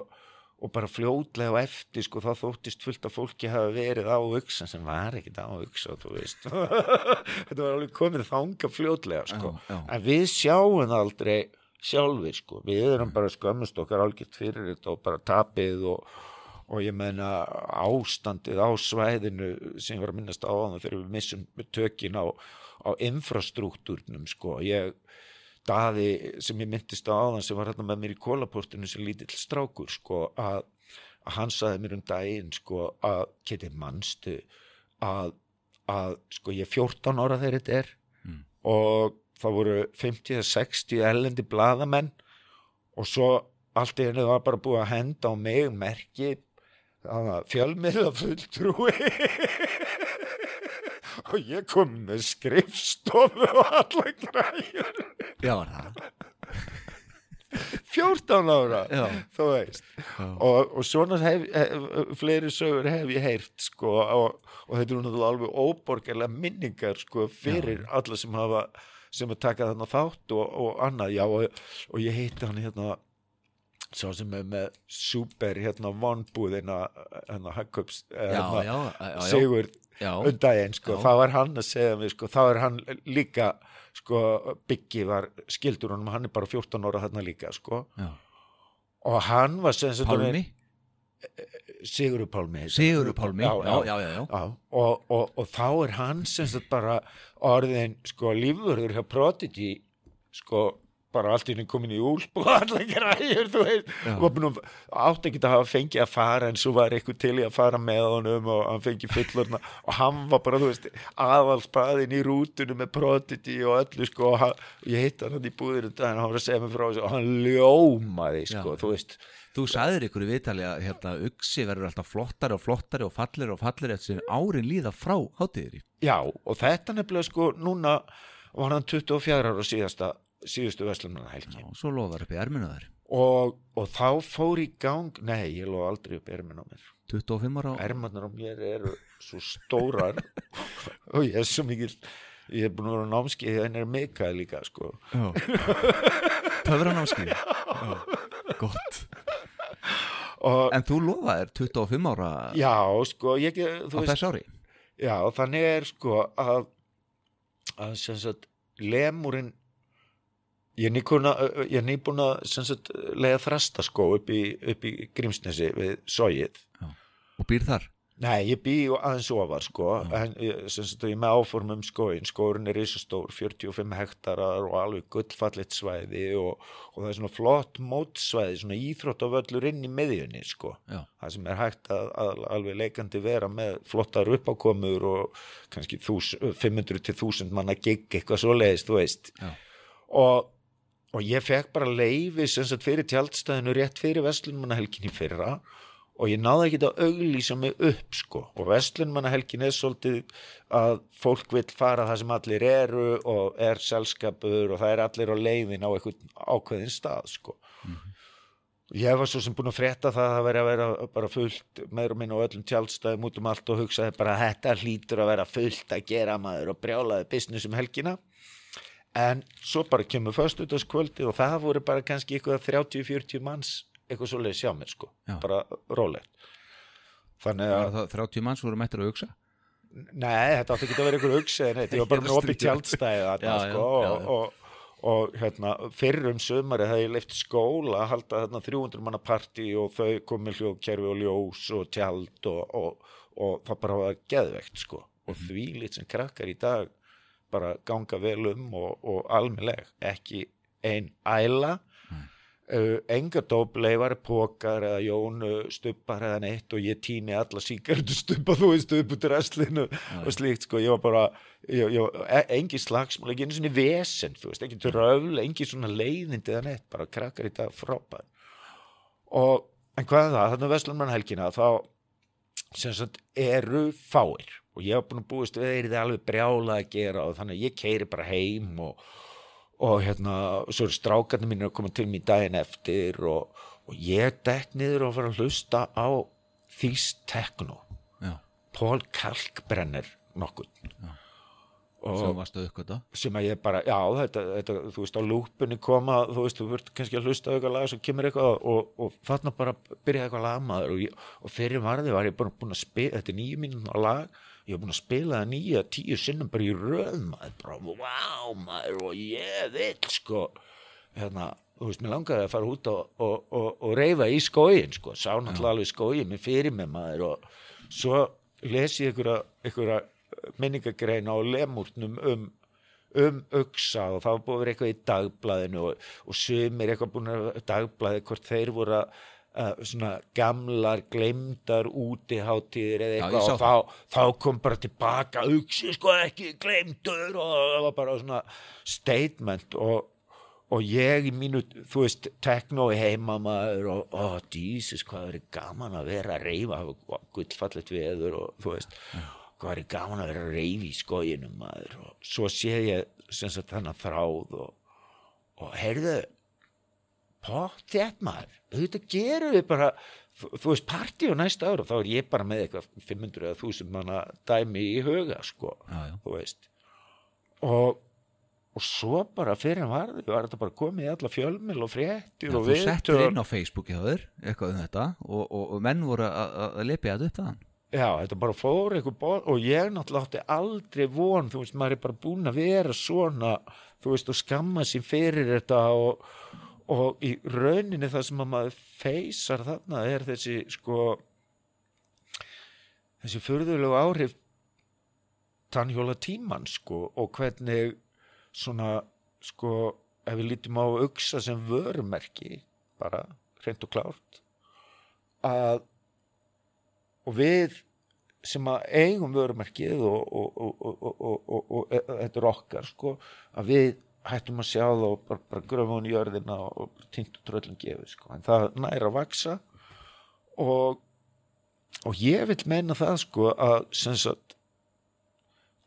og bara fljótlega og eftir sko þá þóttist fullt af fólki hafa verið á auksa sem var ekkit á auksa þú veist. Þetta var alveg komið þanga fljótlega sko. Já, já. en við sjáum aldrei sjálfur sko. Við erum bara skömmust okkar algjört fyrir þetta og bara tapið og, og ég meina ástandið á svæðinu sem var að minnast á þannig þegar við missum tökin á, á infrastruktúrnum sko. Ég daði sem ég myndist á áðan sem var hérna með mér í kólaportinu sem lítill strákur sko að, að hann saði mér um daginn sko að getið mannstu að, að sko ég er 14 ára þegar þetta er Mm. og það voru 50-60 ellendi blaðamenn og svo allt í henni var bara búið að henda á mig merki fjölmiðla fulltrúi og ég kom með skrifstofu og alla græjur. Já, það. 14 ára já, þú veist. Já. og, og svona hef, hef, fleiri sögur hef ég heyrt sko, og, og þetta eru náttúrulega alveg óborgarlega minningar sko, fyrir alla sem hafa sem að taka þarna þátt og, og annað, já og, og ég heiti hann hérna sá sem er með super hérna vonbúðina hérna Hagköps já, hérna, já, já. undaginn sko, þá er hann að segja mig sko, þá er hann líka sko, Biggi var skildur honum hann er bara 14 ára þarna líka sko. Já. og hann var sem sagt Pálmi, Sigurður Pálmi. Sigurður Pálmi. Já, já, já, já, og, og, og þá er hann sem sagt bara orðin sko lífvörður hjá Prodigy sko bara allt í henni komin í úlp og allar græður, þú veist. Og var búin að átt ekki að hafa fengið að fara en svo var eitthvað til í að fara með honum og hann fengið fullorna og hann var bara, þú veist, aðalspaðin í rútunum með Prodigy og öllu sko og hann, ég hitt hann hann í búðir og hann var að segja mig frá þessu og hann ljómaði sko, Já. þú veist. Þú sagðir ykkur í viðtali að hérna, uksi verður alltaf flottari og flottari og fallir og fallir eftir sem árin líða frá hátíðir Já, og þetta nefnilega sko núna var hann 24 ára síðasta, síðustu veslunarna helgi og svo loðar upp í erminu þær. Og, og þá fór í gang nei, ég loð aldrei upp erminn á mér. 25 ára og... ermannar á mér eru svo stórar og ég er svo mikil ég er búin að vera á námskeið en er meikaði líka sko. Já. Töfran áskil Gott. Og En þú lofaðir 25 ára já, sko ég, á þú veist, þess ári? Já, þannig er sko að að sem sagt lemurinn ég er nýbúin að lega þrasta sko upp í, upp í Grímsnesi við sóið og býr þar? Nei, ég bý aðeins ofar sko, en sem sagt, ég með áform um skóin, skórin er risastór, 45 hektarar og alveg gullfallit svæði og, og það er svona flott mótsvæði, svona íþróttavöllur inn í miðjunni sko, Já, það sem er hægt að, að alveg leikandi vera með flottar uppákomur og kannski þús, 500 til 1000 manna gig eitthvað svo leiðist, þú veist, já, og, og ég fekk bara leifi sem sagt fyrir tjaldstæðinu rétt fyrir Vestlunmannahelgin í fyrra. Og ég náði ekki að auglýsa mig upp sko. Og Vestlunmannahelgin er svolítið að fólk vill fara það sem allir eru og er selskapur og það er allir á leiðin á eitthvað ákveðin stað sko. Ég var svo sem búin að frétta það að það veri að vera bara fullt meður og minna á öllum tjaldstæðum út um allt og hugsaði bara þetta hlýtur að vera fullt að gera maður og brjálaði business um helgina en svo bara kemur föstudagskvöldi og það voru bara kannski eitthvað 30-40 manns eitthvað svoleiðis sjá mér sko. Já. bara rólegt. Þannig að, það 30 manns voru mættir að hugsa? Nei, þetta átti ekki að vera eitthvað hugsa en þetta, ég var bara með opið tjaldstæði sko og, og, og hérna, fyrir um sömari hefði ég leift skóla að halda þarna 300 manna partí og þau komið hljóðkerfi og ljós og tjald og, og, og það bara var geðvegt sko. Og Mhm. því lít sem krakkar í dag bara ganga vel um og, og almennleg ekki ein æla. Uh, enga dópleifar, pókar eða jónu stubbar eða neitt og ég tíni alla síkartu stubba þú veist upp út í restlinu og slíkt sko, ég var bara ég, ég, e, engi slagsmál, ekki einu svona vesen þú veist, ekki tröfl, engi svona leiðindi eða neitt, bara krakkar í dag frábær. Og en hvað er það, þannig að Vestlunmann helgina þá sem sagt eru fáir og ég hef búin að búist við þeir alveg brjála að gera og þannig að ég keiri bara heim og, og hérna svo eru strákarnir mín að koma til mér daginn eftir og, og ég dekk niður og fara að hlusta á Þýst Tekno Pól Kalkbrenner nokkuð. Sem varstu uppgöta sem að ég bara, já, þetta, þetta þú veist, á lúpunni koma, þú veist, þú vart kannski að hlusta eitthvað lag, svo kemur eitthvað og, og þarna bara byrjaði eitthvað lagmaður og, og fyrir varði var ég bara búin að spila þetta er nýju mínúna lag ég var búin að spila það nýja tíu sinnum bara í röð maður, bara, wow, maður og ég vill, sko. Hérna, þú veist, mér langaði að fara út og, og, og reyfa í skóin, sko. Sá náttúrulega alveg skóin mér fyrir með maður og svo les ég einhverja, einhverja minningagrein á lemúrnum um um uksa og það var vera eitthvað í dagblæðinu og, og sumir eitthvað búin að dagblæði hvort þeir voru að uh, svona gamlar glemdar útiháttíðir eða eitthvað og þá, þá kom bara tilbaka uksi sko ekki glemdur og það var bara svona statement og og ég í mínu, þú veist tekno í heimamaður og ó, Jesus, hvað er gaman að vera að reyfa gullfallet veður og þú veist, hvað er gaman að vera að reyfa í skóginum maður. Og svo sé ég sem sagt þannig þráð og, og heyrðu pott þett maður. Þetta gerum við bara þú, veist, partí á næsta ára þá er ég bara með eitthvað 500 eða 1000 manna dæmi í huga sko, Já, já. þú veist. Og og svo bara fyrir hann varði var þetta bara komið í alla fjölmil og fréttir Já, og þú settir inn á Facebook hjá þér eitthvað um þetta og, og, og menn voru að- lepja þetta upp þaðan Já, þetta bara fór eitthvað ból og ég náttúrulega átti aldrei von, þú veist, maður er bara búin að vera svona, þú veist, og skamma sín fyrir þetta og, og í rauninni það sem að maður feysar þarna er þessi, sko, þessi furðulegu áhrif tannhjóla tíman, sko, og hvernig svona, sko, ef við lítum á uksa sem vörumerki, bara, hreint og klárt, að og við sem að eigum vörumerkið og, og, og, og, og, og, og, og e- þetta er okkar sko, að við hættum að sjá það og bara, bara gröfum hún í jörðina og og tröllum gefið sko. en það næra að vaksa og, og ég vil meina það sko að sagt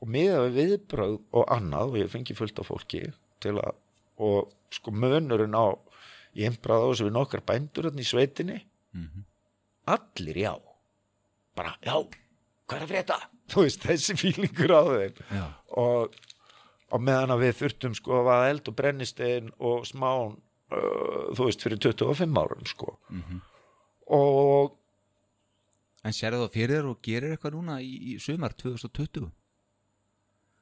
og miða við viðbröð og annað og ég fengi fullt af fólki til að og sko mönurinn á ég einbraði á þessu við nokkar bændur hérna í sveitinni. Allir já. Bara já, hvað er að frétta? Þú veist, þessi fílingur á þeim. Já. og, og meðan að við þurftum sko að eld og brennistein og smán uh, þú veist, fyrir 25 árum sko. Og En sérðu það fyrir þér og gerir eitthvað núna í, í sumar 2020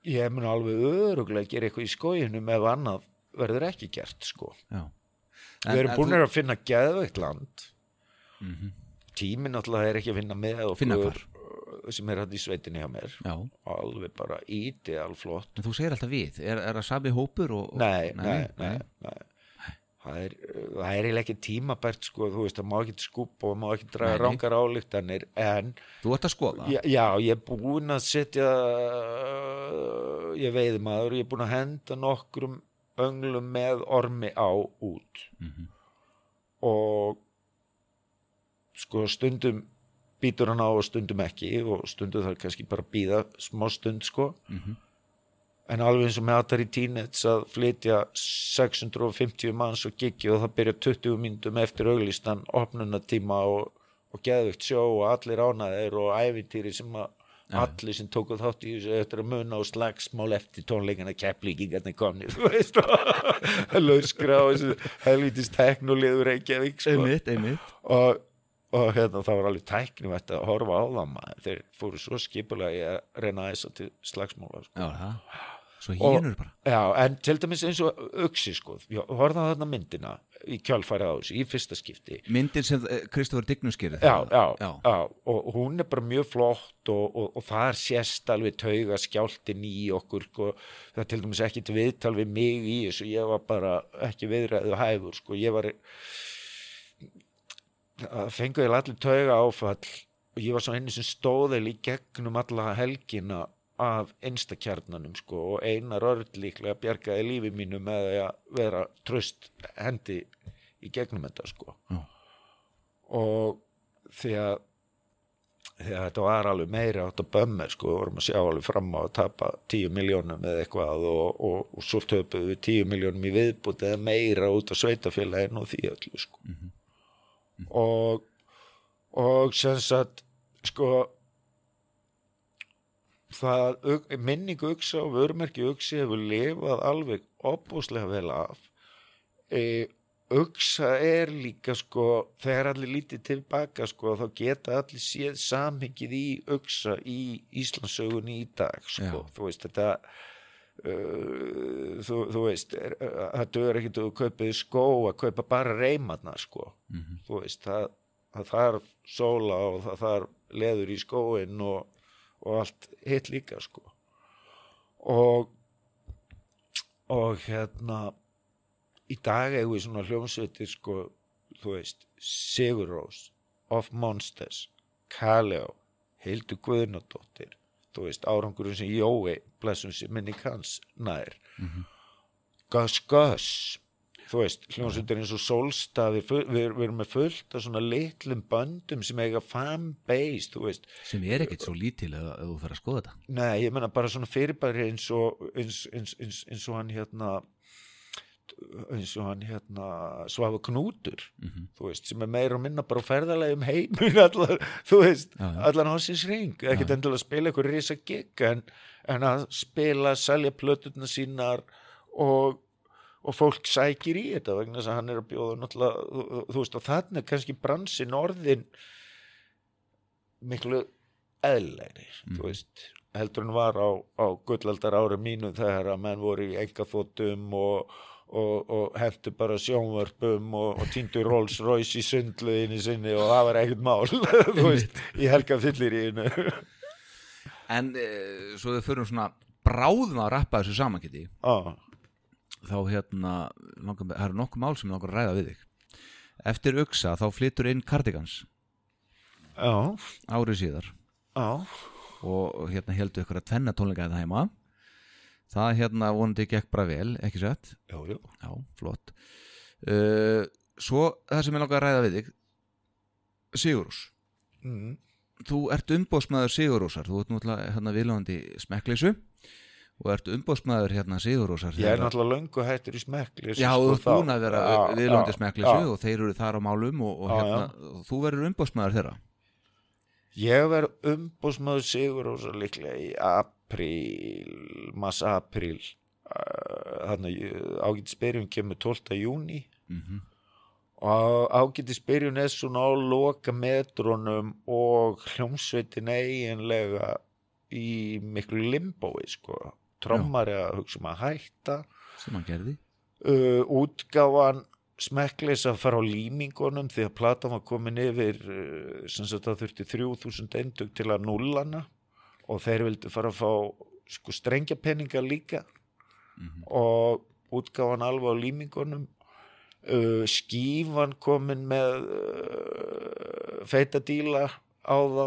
ég mun alveg öruglega að gera eitthvað í skóginum ef annað verður ekki gert sko. Já. Við erum búin þú, að finna geðveikt land. Tíminn náttúrulega er ekki að finna með okkur. Finna hvar? Sem er hætt í sveitinni hjá mér. Já, alveg bara ídeal flott. En þú segir alltaf við Er, er það sami hópur og, og nei, nei, nei, nei. Það er, það er ekki tímabært sko, þú veist, það má ekki skúpa og má ekki draga Nei, nei. rángar álíktanir en Þú ert að skoða? Já, já, ég er búinn að setja ég veiði maður ég er búinn að henda nokkrum önglum með ormi á út. Og sko stundum býtur hann á og stundum ekki og stundum þarf kannski bara að býða smá stund sko. En alveg eins og með Atari Teenage að flytja 650 manns og gigi og það byrja 20 myndum eftir auglistan opnunatíma og, og geðvikt sjó og allir ánaðir og ævintýri sem að allir sem tóku þátt í þessu eftir að muna og slagsmál eftir tónleikana kepplíkingarnir komni þú veist lauskra þessu helvítist teknulegur Reykjavík sko. Einmitt, einmitt. Og, og hérna það var alveg tæknum að horfa á það maður. Þeir fóru svo skipulega að reyna að þess til slagsmála sko. Svo hínur bara. Já, en til dæmis eins og Uxi sko, ég horfði á þarna myndina í kjálfærið á þessu, í fyrsta skipti. Myndin sem Kristofur Dignus gerir já, já, já. já, og hún er bara mjög flott og, og, og það er sérst alveg tauga skjáltin í okkur sko. það er til dæmis ekkit viðtal við mig í þessu, ég var bara ekki viðræðu hæfur, sko, ég var það fenguði allir tauga áfall og ég var svo einu sem stóðil í gegnum alla helgina af einstakjarnanum sko og einar örd líklega bjargaði lífi mínu með að vera tröst hendi í gegnum þetta sko. Já. og því að því að þetta var alveg meira átt að bömmir sko, við vorum að sjá alveg fram á að tapa 10 miljónum eða eitthvað og, og, og svo töpuðu við 10 miljónum í viðbúti eða meira út á sveitafélaginu og því öllu sko og og sem sagt sko það minning uksa og vörmerki uksi hefur lifað alveg opbúslega vel af e, uksa er líka sko þegar allir lítið tilbaka sko þá geta allir séð samhengið í uksa í Íslandsögunni í dag sko, Já. þú veist þetta þú, þú veist það dögur ekkert að þú kaupið skó að kaupa bara reymarnar sko Mhm. þú veist það, það þarf sóla og það þarf leður í skóin og, og allt hitt líka sko og og hérna í dag eigum við svona hljómsveitir sko þú veist Sigurrós Of Monsters Kaleo Hildur Guðnadóttir þú veist árangurinn sem Jói blessum sem minni kanns nær. Gus Gus þú veist, hljómsveitir eins og Solstað við, við, við erum með fullt af svona litlum böndum sem eiga fanbase, þú veist. Sem er ekkit svo lítil ef, ef þú fer að skoða þetta. Nei, ég menna bara svona fyrirbæri eins og eins, eins, eins, eins og hann hérna eins og hann hérna Svafa Knútur Mhm. þú veist, sem er meira og minna bara á ferðalagi um heimin allar, þú veist, Já, já. allan ásins ring ekkert endilega að spila eitthvað risa gig en, en að spila, selja plöturna sínar og og fólk sækir í þetta vegna þess að hann er að bjóða þú, þú veist, og þannig kannski bransin orðin miklu eðlæri, þú veist heldur en var á, á gullaldar ára mínu þegar að menn voru í engaþóttum og, og, og hendur bara sjónvörpum og, og týndu Rolls Royce í sundluðinni sinni og það var ekkert mál þú veist, í helga fyllir í einu. En e, svo við förum svona bráðum að rappa þessu samankiti á, þá hérna það eru nokkuð mál sem langar að ræða við þig. Eftir uksa þá flyttur inn Cardigans. Á, árið síðar. Á og hérna heldur ykkur að tvenna tónleika þetta heima það hérna vonandi gekk bara vel, ekki sett já, já, já, flott. Uh, svo það sem ég langar að ræða við þig Sigurús mm, þú ert umbóðsmaður Sigurúsar þú ert náttúrulega hérna viðlóðandi smekkleysu og ert umbóðsmaður hérna Sigurúsar ég er náttúrulega löngu hættur í smekli Já, þú ert búin að vera viðlóðandi smekkleysu og þeir eru þar á málum og, og hérna, og þú verður umbóðsmaður þeirra Ég verð umbúsmaður sigur og svo líklega í apríl, mass apríl, þannig ágætis byrjun kemur 12. júni mm og ágætis byrjun er svona á loka metrónum og hljómsveitin eiginlega í miklu limbói sko, trommari að hugsa um að hætta. Sem hann gerði. Uh, útgáfan smekkleis að fara á límingunum því að platan var komin yfir uh, sem sagt það þurfti 3000 eindug til að nullana og þeir vildu fara að fá sko strengjapenninga líka Mhm. og útgáfan alveg á límingunum uh, skífan komin með uh, feita díla á þá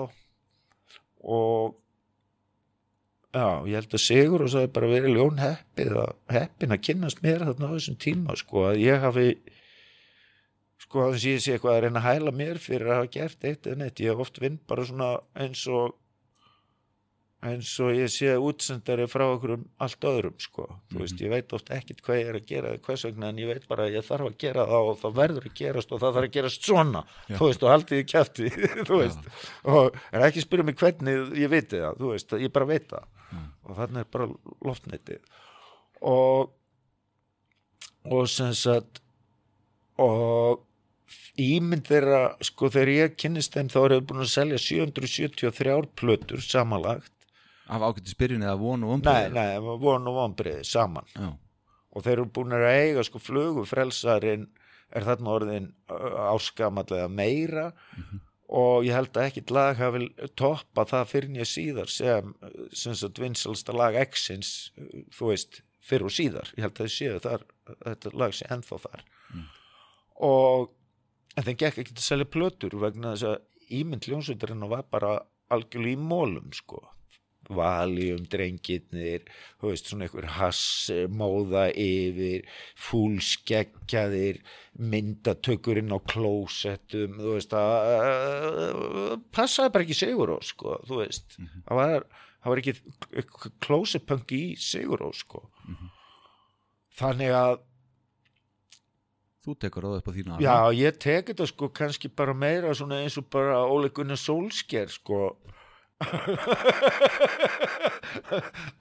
og Já, ég held að Sigur og það er bara verið ljón heppið að heppin að kynnast mér þarna á þessum tíma sko að ég hafi sko að ég sé eitthvað að reyna að hæla mér fyrir að hafa gert eitt en eitt ég hef oft vinn bara svona eins og eins og ég sé útsendari frá okkur um allt öðrum sko. Þú veist ég veit oft ekkit hvað ég er að gera hvers vegna en ég veit bara að ég þarf að gera það og það verður að gerast og það þarf að gerast svona. Já. þú veist og haldið í kæfti þú veist. Og en ekki spyrja mig hvernig ég veit það þú veist ég bara veit það. Og þannig er bara loftnetið. Og og sem sagt og ímynd þeirra sko þegar ég kynnist þeim þá eru þau búin að selja 773 plötur samanlagt. Af ágættis byrjun eða von og nei, ombrið nei, var von og vonbreið saman. Já, og þeir eru búin að eiga sko flugu frelsarinn er þarna orðin áskamallega meira. Og ég held að ekkit lag hafi toppa það fyrir nýja síðar sem, sem sagt vinsalsta lag X-ins, þú veist fyrir og síðar, ég held að þið séu þar þetta lag sé ennþá þar. Og en þeim gekk ekki að selja plötur vegna þess að ímynd ljónsveitarinn var bara algjörlega í mólum sko. Valjum, drengirnir veist, svona einhver hass móða yfir, fúlskeggjaðir myndatökurinn á klósettum þú veist að uh, passaði bara ekki sigur á sko, þú veist. Það var, það var ekki klósetpunk í sigur á sko þannig að þú tekur það upp á þína Já, ég tek þetta sko kannski bara meira svona eins og bara Óli Gunnar Solskjær sko.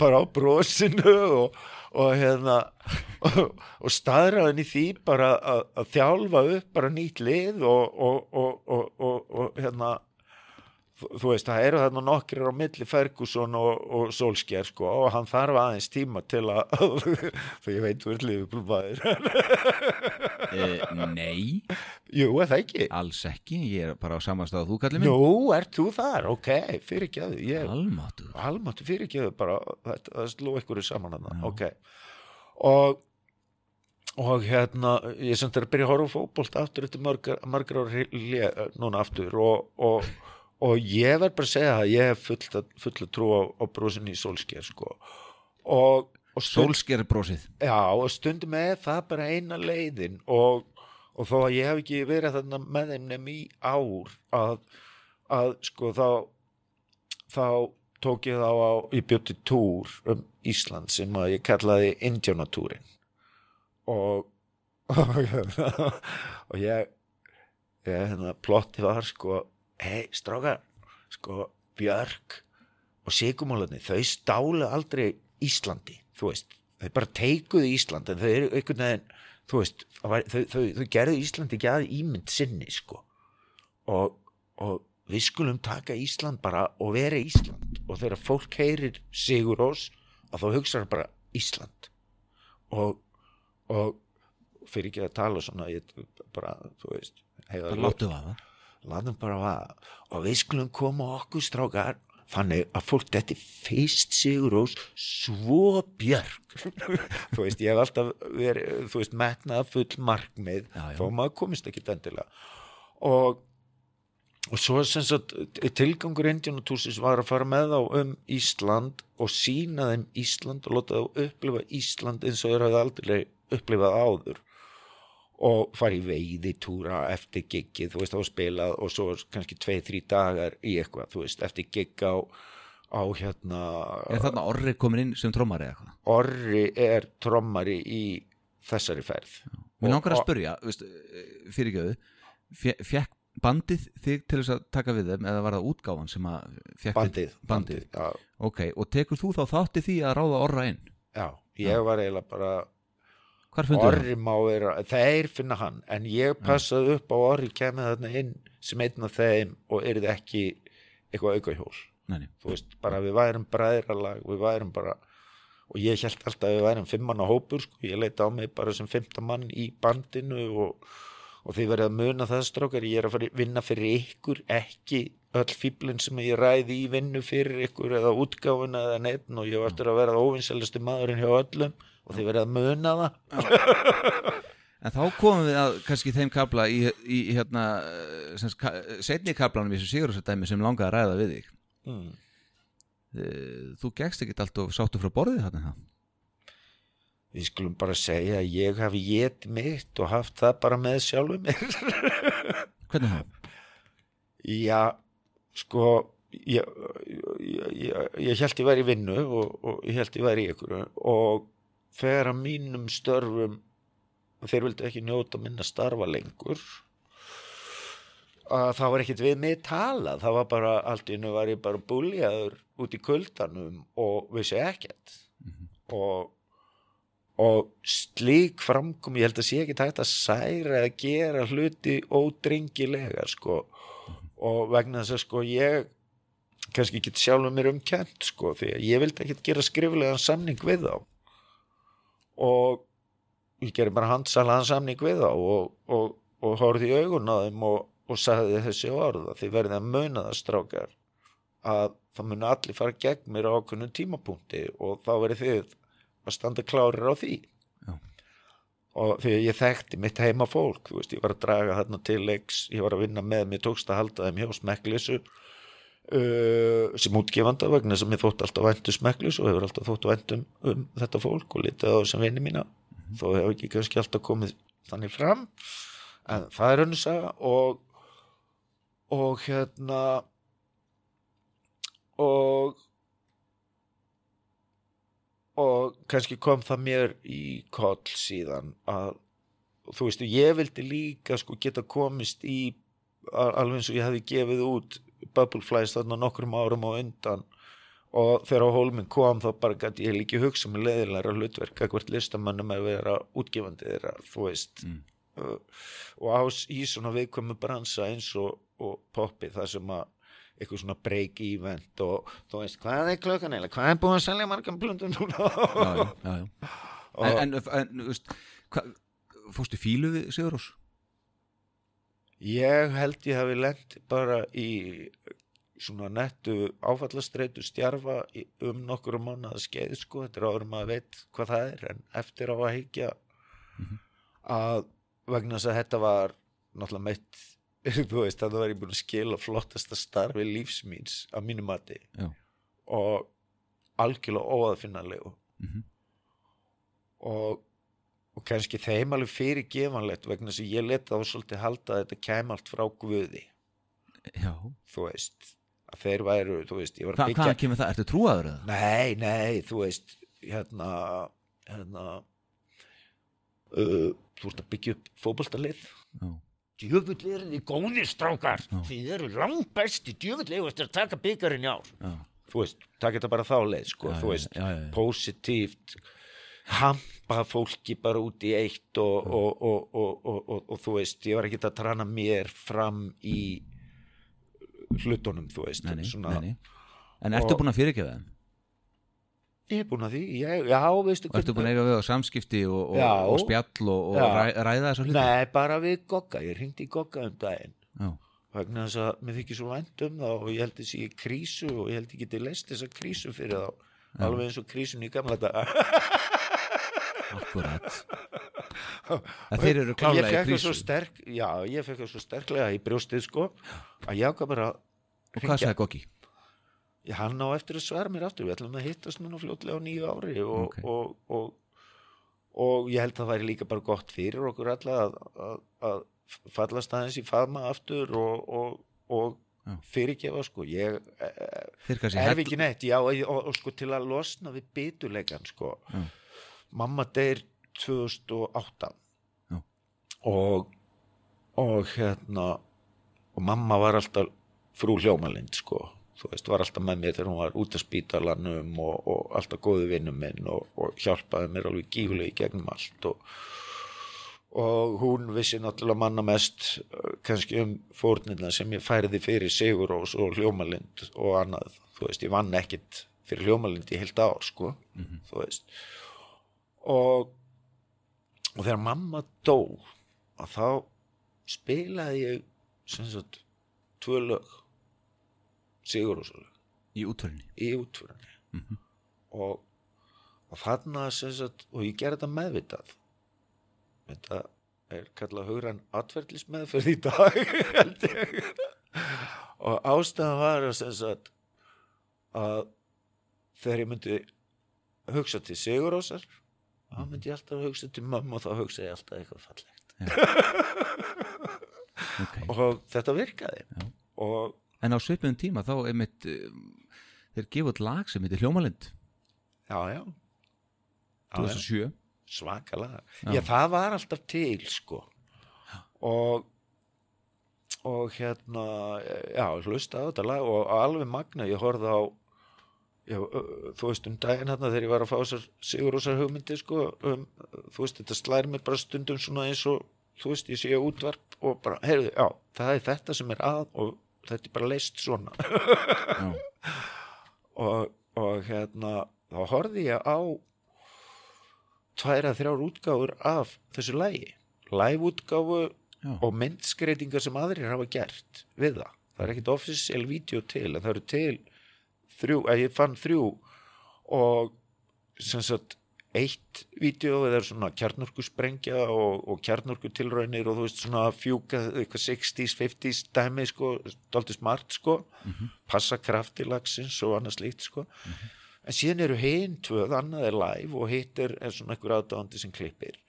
Bara á brosinu og, og hérna og, og staðræðin í því bara að, að þjálfa upp bara nýtt lið og, og, og hérna þú, þú veist, það eru þarna nokkrir á milli Ferguson og Solskjær sko og hann þarf aðeins tíma til að þú veit verið liðbúlmaður e, Nei, Jú, það ekki? alls ekki Ég er bara á samanstað þú kallir mig Nú, ert þú þar? Ok, fyrirgjöðu ég, Almáttu Almáttu fyrirgjöðu bara þetta, það sló ykkur saman hann ok. Og og hérna, ég sem þetta er að byrja að horfa á fótbolt aftur eftir margar, margar ára núna aftur og, og, og ég verð bara að segja það ég hef fulla, fulla trú á, á brósinni í Solskjær sko. Og, Sólsker brósið já, og stundum er það bara eina leiðin og, og þó að ég hef ekki verið þarna með þeim nefn í ár að, að sko þá þá tók ég þá á ég bjóti túr um Ísland sem að ég kallaði Indianatúrin og og, ég ég hérna plotti var sko hei strákar sko Björk og Sigumólarni þau stálu aldrei Íslandi þú veist, þau bara teikuðu Ísland en þau eru einhvern veginn þú veist, var, þau, þau, þau gerðu Íslandi ekki að ímynd sinni sko. Og, og við skulum taka Ísland bara og vera Ísland. Og þegar fólk heyrir Sigur Rós að þá hugsaður bara Ísland. Og, og fyrir ekki að tala svona ég, bara, þú veist heiðar, Það láttu það látum bara vaða. Og við skulum koma okkur strákar þannig að fólk þetta er fyrst Sigur Rós svo björg þú veist ég hef alltaf verið þú veist metnað full markmið Já, já. þó maður komist ekki endilega. Og og svo sem sagt tilgangur Indianatúsis var að fara með þá um Ísland og sína þeim Ísland og láta þá upplifa Ísland eins og þeir hafði aldrei upplifað áður og fara í veiðitúra eftir giggið, þú veist, þá spilað og svo kannski tvei, þrý dagar í eitthvað, þú veist, eftir gigg á, á hérna Er þarna orri komin inn sem trommari eða eitthvað? Orri er trommari í þessari ferð Mér langar að spurja, veist, fyrirgjöðu Fekk bandið þig til þess að taka við þeim eða var það útgáfan sem að fekk bandið, bandið. já, Ok, og tekur þú þá þátti því að ráða orra inn? já, ég var eiginlega bara? Orri má vera, þeir finna hann en ég passaði upp á Orri kemur þarna inn sem einn af þeim og er ekki eitthvað aukahjól. Nei, nei. þú veist, bara við værum bræðralag við værum bara og ég held alltaf að við værum fimmanna hópur sko. ég leita á mig bara sem fymta mann í bandinu og, og þið verið að muna það strákar, ég er að vinna fyrir ykkur, ekki öll fíblin sem ég ræði í vinnu fyrir ykkur eða útgáfuna eða neitt og ég var eftir að vera óvinsælusti maðurinn hjá öllum og þið verið að muna það. En þá komum við að kannski þeim kabla í, í, hérna ka, setni kablanum í þessu sigursættæmi sem langaði að ræða við þig. Mm. Eh, Þú gegst ekkert allt og sáttu frá borðið þarna við skulum bara segja að ég hafi gett mitt og haft það bara með sjálfum mér. Hvernig það? Já, sko ég, ég, ég, ég held ég væri vinnu og, og ég held ég væri ykkur og þegar að mínum störfum þeir vildu ekki njóta minna starfa lengur. Að það var ekkert við mig talað það var bara, allt í hennu var ég bara búljaður út í kuldanum og vissi ekkert. Og og slík framkom ég held að sé ekki tægt að særa eða gera hluti ódrengilega sko. Og vegna þess að sko ég kannski ekki sjálfum mér umkent sko, því að ég vildi ekki gera skriflegan samning við þá og ég gerði bara handsalaðan samning við þá og, og, og horfði í augun á þeim og, og sagði þessi orða því verði að muna það strákar að það muni allir fara gegn mér á okkunnum tímapunkti og þá verið þið að standa klárir á því Já. og því að ég þekkti mitt heima fólk, þú veist, ég var að draga þarna til leiks, ég var að vinna með, mér tókst að halda þeim hjá smekklisu uh, sem útgefanda vegna sem ég þótt alltaf væntu smekklis og hefur alltaf þótt væntum um þetta fólk og litið á þessum vinni mína. Þó hefur ekki kannski alltaf komið þannig fram en það er önnur saga og og hérna og og kannski kom það mér í koll síðan að þú veistu, ég vildi líka sko geta komist í al- alveg eins og ég hefði gefið út Bubble Flies þarna nokkrum árum á undan. Og þegar á hólminn kom þá bara gæti ég líki hugsa með leðilega hlutverk að hvert listamannum að vera útgefandi þeirra, þú veist. Mm. uh, og á s- í svona viðkvæmu bransa eins og, og poppi það sem að eitthvað svona break event og þú veist, hvað er klokkan eða hvað er búin að selja margan blundum núna? Já, já, já, En, en, en þú veist, hva, fórstu fílu við Sigurós? Ég held ég hafi lent bara í svona nettu áfallastreitu stjarfa um nokkur mánuða skeið sko, þetta er áður maður veit hvað það er en eftir á að higgja að vegna þess að þetta var náttúrulega meitt þú veist að það var ég búin að skila flottasta starfi lífsmýns að mínu mati Já. og algjörlega óaðfinnanlegu Mhm. og, og kannski þeim alveg fyrir gefanlegt vegna að ég leta þá svolítið halda að þetta kæm allt frá guði Já. þú veist að þeir væru, þú veist, ég var Hva, að byggja hvaðan kemur það? Ertu trúaður eða? nei, nei, þú veist hérna hérna uh, þú ert að byggja upp fótboltalið Já. djöfull eru þið góðir strákar Já. þið eru langt besti, djöfull eru að taka byggarinn í ár Já. þú veist, taka þetta bara þá leið sko, þú veist, positíft hampa fólki bara út í eitt og, og, og, og, þú veist, ég var ekki að trana mér fram í hlutunum, þú veist Nei, svona, nei, nei. En ertu búin að fyrirgefa þeim? ég er búin að því, ég, já, veistu Og ertu búin að eiga við á samskipti og, og, Já. og spjall og, ræ, ræða þessa hluti? nei, bara við Gogga, ég ringdi í Gogga um daginn Já. vegna þess að mér þykir svo vænt um það og ég held þessi í krísu og ég held ég geti leist þessa krísu fyrir þá alveg eins og krísun í gamla daga Akkurat. En þeir eru klálega í það svo sterk já, ég fekk það svo sterklega í brjóstið sko að ég ákvað bara Og hvað sagði? Já, hann á eftir að svara mér aftur við ætlum að hittast núna fljótlega á nýju ári og, Ok. og, og, og ég held að það væri líka bara gott fyrir okkur alla að, að, að fallast aðeins í faðma aftur og, og, og Já. fyrirgefa sko ég eh, hell- ekki neitt, já, og, og, og sko til að losna við bituleikan sko Já. Mamma deyr 2008 Já. og og hérna og mamma var alltaf frú hljómalind sko. Þú veist, var alltaf með mér þegar hún var út af spítalanum og, og alltaf góðu vinnum minn og, og hjálpaði mér alveg gífulega í gegnum allt. Og, og hún vissi náttúrulega manna mest uh, kannski um fórnina sem ég færði fyrir Sigurós og Hljómalind og annað, þú veist, ég vann ekkit fyrir Hljómalind í heilt ár, sko. Þú veist og og þegar mamma dó að þá spilaði ég sem sagt tvö lög. Sigurósalög í útvörinni. í útförinni og, og þarna sem sagt, og ég gerði þetta meðvitað. Þetta er kallað hugrann atverðlismeðferð í dag held ég. Og ástæðan var að sem sagt að þegar ég myndi hugsa til Sigurósar þá myndi ég alltaf hugsa til mömmu og þá hugsa ég alltaf eitthvað fallegt Okay. og þetta virkaði Já. og En á svipuðum tíma þá er mitt, þeir gefa út lag sem heitir Hljómalind, já, já, já, já. 2007. svakalega Já. já. það var alltaf til sko og og hérna já, hlusta á þetta lag og alveg magna, ég horfði á já, þú veist um daginn hérna þegar ég var að fá þessar Sigurósar hugmyndi sko, um, þú veist þetta slær mér bara stundum svona eins og þú veist ég sé útvarp og bara, heyrðu, já, það er þetta sem er að og þetta er bara leist svona. Og, og hérna þá horfði ég á tværa þrjár útgáfur af þessu lægi lægútgáfu og myndskreitingar sem aðrir hafa gert við það. Það er ekkit official vídeo til, en það eru til þrjú, að ég fann þrjú og sem sagt eitt vídeo eða svona kjarnorku sprengja og, og kjarnorku tilraunir og þú veist svona fjúka eitthvað 60s, 50s dæmi sko, dálítið smart sko. Passa krafti lagsins og annað slíkt sko. En síðan eru hinn tvöð, annað er live og hitt er, er svona einhver aðdáðandi sem klippir.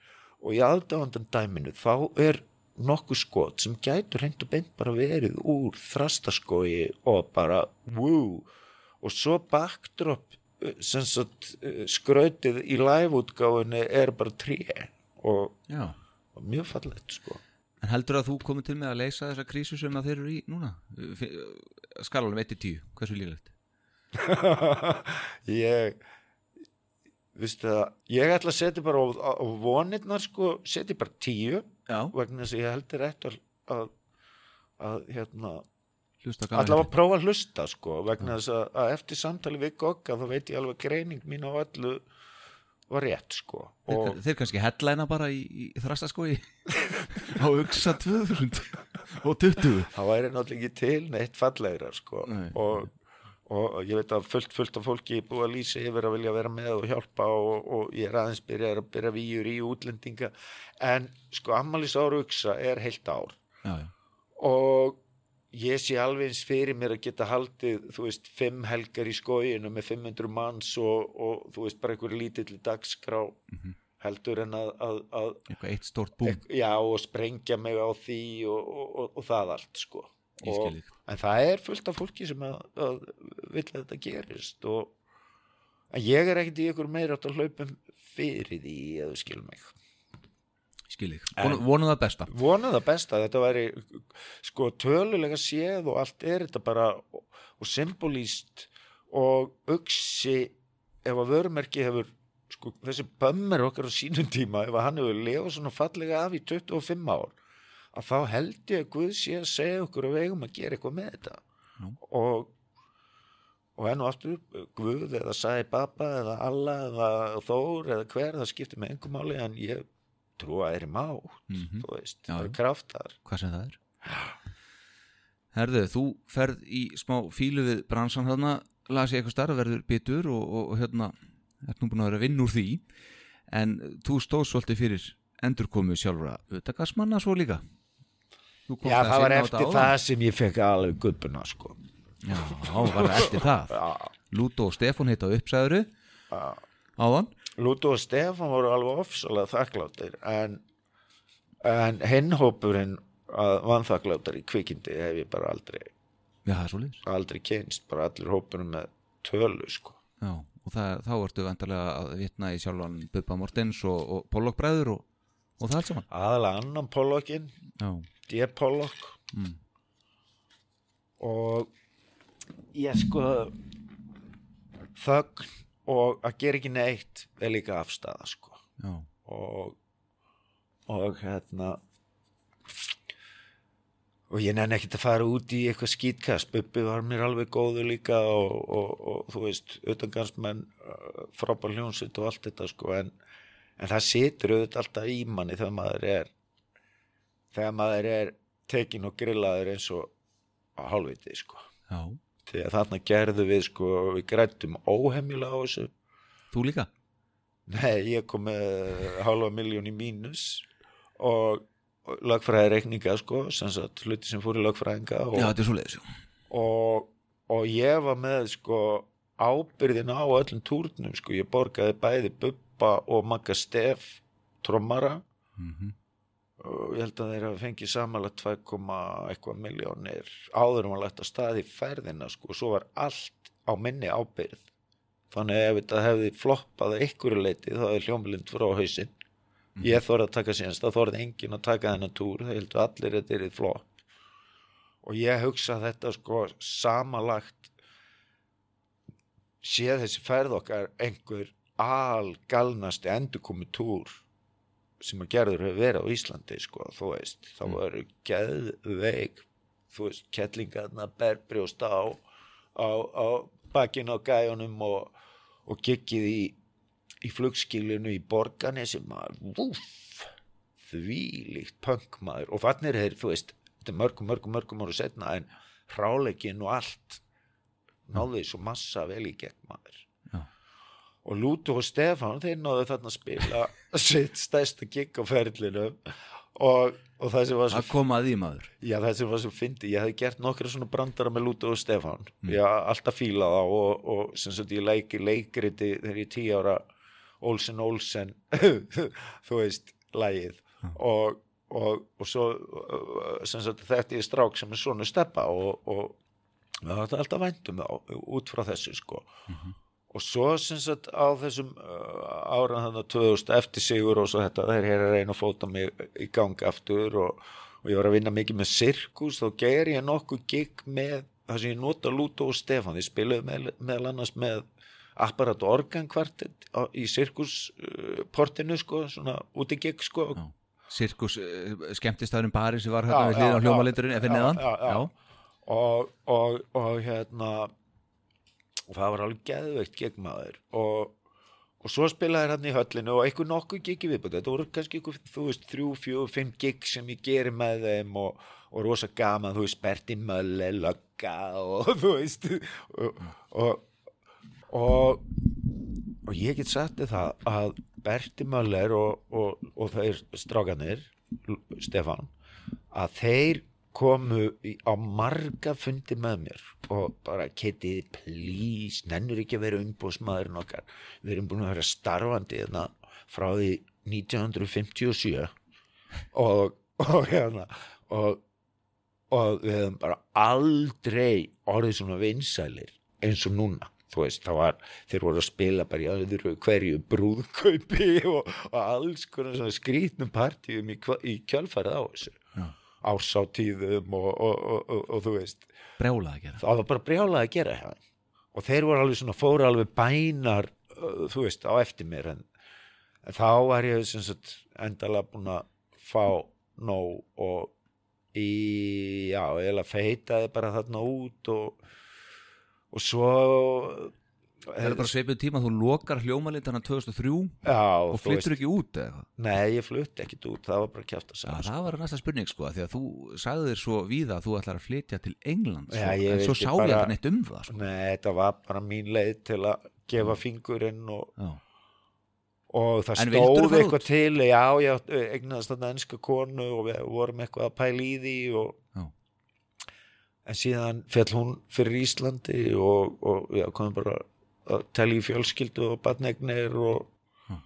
Og í aðdáðandan dæminu þá er nokkuð skot sem gætur og beint bara verið úr þrastaskói og bara woo og svo backdrop uh, sagt uh, skrautið í live-útgáfunni er bara tré og, og mjög fallegt sko En heldur að þú komið til með að leysa þessa krísu sem að þeir eru í núna? Skalalum 1-10, hversu líklegt? ég vistu það, ég ætla að setja bara á, á vonirnar sko, setja bara tíu Já, vegna þess að ég heldur eftir að, að hérna hlusta allavega að prófa að hlusta sko vegna þess að, að eftir samtali við Gogga þá veit ég alveg greining mín á öllu var rétt sko Þeir, og þeir kannski headlæna bara í, í þrastaskói á uksa 2000 og 20 það væri náttúrulega ekki til neitt fallegra sko Nei. og, og ég veit að fullt fullt af fólki búið að lýsa yfir að vilja vera með og hjálpa og, og ég er aðeins byrjað að byrja víur í útlendinga. En sko ammælis ára uksa er heilt ár. Já, já, og ég sé alveg eins fyrir mér að geta haldið, þú veist, fimm helgar í skóinu með 500 manns og, og þú veist, bara einhver lítill dagskrá Mhm. heldur en að, að, að eitthvað eitt stórt búm ek, já, og sprengja mig á því og, og, og, það allt, sko. En það er fullt af fólki sem að, að vill að þetta gerist og ég er ekkert í ykkur meira átt að hlaupum fyrir því eða skil mig skil ég, En- Von, vonum það besta. Vona það besta, þetta væri sko tölulega séð og allt er þetta bara og, symbolíst og uksi ef að vörumerki hefur sko, þessi bömmir okkar á sínum tíma ef að hann hefur lefað svona fallega af í 25 ár að þá held ég að Guð sé að segja okkur að við eigum að gera eitthvað með þetta. Já. og og enn og aftur Guð eða Sæði Baba eða Alla eða Þór eða hver það skiptir með engum máli en ég trúa er mátt Mhm. þú veist, Já, það er kraftar. Hvað sem það er. Herðu, þú ferð í smá fílu við bransan þarna, las ég eitthvað starf verður bitur og, og, og hérna ert nú búin að vera að vinna úr því. En þú stóð svolítið fyrir endurkomu sjálfra utakarsmanna svo líka. Já, það var eftir þetta það sem ég fekk alveg gubbuna sko. Já, var það eftir það? Lúto og Stefán heita uppsæðuru áðan Lúto og Stefán voru alveg ofsalega þakkláttir en, en hinnhópurinn að vanþakkláttar í kvikindi hef ég bara aldrei Já, aldrei kynst, bara allir hópurinn með tölu sko. Já, og það, þá ertu vantarlega að vitna í sjálfan Bubba Mortens og, og Pollock bræður og, og það allt saman aðalega annan Pollokkin Já, D. Pollock mm. og ég sko þögn og að gera ekki neitt er líka afstæða sko. Já, og og hérna og ég nenni ekkert að fara út í eitthvað skýtkast Bubbi var mér alveg góður líka og, og, og þú veist, utangansmenn frábær hljónsitt og allt þetta sko. En, en það situr auðvitað alltaf í manni þegar maður er þegar maður er tekin og grillaður eins og á hálfviti sko. Já að þarna gerðu við sko við grættum óhemjulega á þessu Þú líka? Nei, ég kom með hálfa miljón í mínus og, lagfræði reikninga sko, sem sagt hluti sem fór í lagfræðinga og, Já, þetta er svo liðs og, og ég var með sko ábyrðin á öllum túrnum sko, ég borgaði bæði Bubba og Magga Stef trommara mm -hmm. Og ég held að þeir hafa fengið samanlega 2, eitthvað miljónir áður um að lætta stað í ferðina sko, og svo var allt á minni ábyrð þannig ef þetta hefði floppað að ykkur leiti þá hefði hljómblind frá hausinn. Ég þorði að taka síðanst, það þorði enginn að taka þennan túr, það heldur allir þetta er flopp og ég hugsa þetta sko samalagt sé þessi ferð okkar einhver algalnasti endurkomi túr sem að gerður hefur verið á Íslandi sko, þú veist, það Mm. voru geðveik þú veist, kettlingarna berbrjósta á, á, á bakinn á gæjunum og, og giggið í, í flugskilinu í borgarni sem var vúf, því líkt pöngmaður og þannig er þeir, þú veist, þetta er mörgum, mörgum, mörgum ára setna en hráleikin og allt náðu því svo massa vel í gegn maður Já. Og Lútu og Stefán þeir náðu þarna að spila sitt stærsta gig á ferlinu og, og það sem var svo Það kom að því maður. Já, það sem var svo fyndi, ég hefði gert nokkra svona brandara með Lútu og Stefán. Mm. ég hafði alltaf fílað á og, og sem sagt ég leiki leikriti þegar ég er tíu ára Olsen Olsen þú veist, lægið og, og, og svo sem sagt þetta ég strák sem er svona steppa og, og það var alltaf væntum út frá þessu sko og svo sem sagt á þessum uh, áran þannig 2000 eftir sigur og svo þetta þeir er að reyna að fóta mig í gang aftur og, og ég var að vinna mikið með sirkus þá ger ég nokkuð gig með það sem ég nota Lúto og Stefán þeir spiluðu með, meðal annars með apparat og organkvartet á- í sirkusportinu sko, svona úti gig sko Já. Sirkus, uh, skemmtistæðurinn Bari sem var hérna við hlýðan á já. hljómalindurinn ef við Já, neðan já, já. og, og, og hérna og það var alveg geðveikt gegn maður. Og, og svo spilaði hann í höllinu og eitthvað nokkuð gigi viðbútt þetta voru kannski eitthvað, þú veist, þrjú, fjú, fimm gig sem ég geri með þeim og, og rosa gaman, þú veist, Berti Mölle lögga og þú veist og, og, og og ég get sagt það að Berti Möller og, þeir strákanir Stefán að þeir komu á marga fundi með mér og bara Kitty, please nennur ekki að vera umbúsmaðurinn okkar við erum búin að vera starfandi hérna frá því 1957 og, og hérna og, og við hefum bara aldrei orðið svona vinsælir eins og núna þú veist, það var, þeir voru að spila bara í öðru hverju brúðkaupi og, og alls konar svona skrítnum partíum í, í kjálfærið á þessu. Ársátíðum og, og, og, og, og þú veist. Brjálað að gera. Það var bara brjálað að gera og þeir voru alveg svona, fóru alveg bænar þú veist, á eftir mér. En, en þá var ég sem sagt endalega búin að fá nóg og í, já, eða feitaði bara þarna út og og svo Það er bara sveipið tíma að þú lokar hljómalindana 2003 já, og flyttur ekki út eða nei, ég flutti ekkit út, það var bara kjátt að Já, segja það var næsta spurning sko, því að þú sagði þér svo víða að þú ætlar að flytja til England Já, ég en svo sá ég aldrei neitt um það sko. nei, þetta var bara mín leið til að gefa fingurinn og, og það En stóð eitthvað til já, ég egnaðist þarna ennska konu og við vorum eitthvað að pæla í því og, en síðan fjall hún fyrir Íslandi og, og já, komum bara að tala í fjölskyldu og badnegnir og, Já.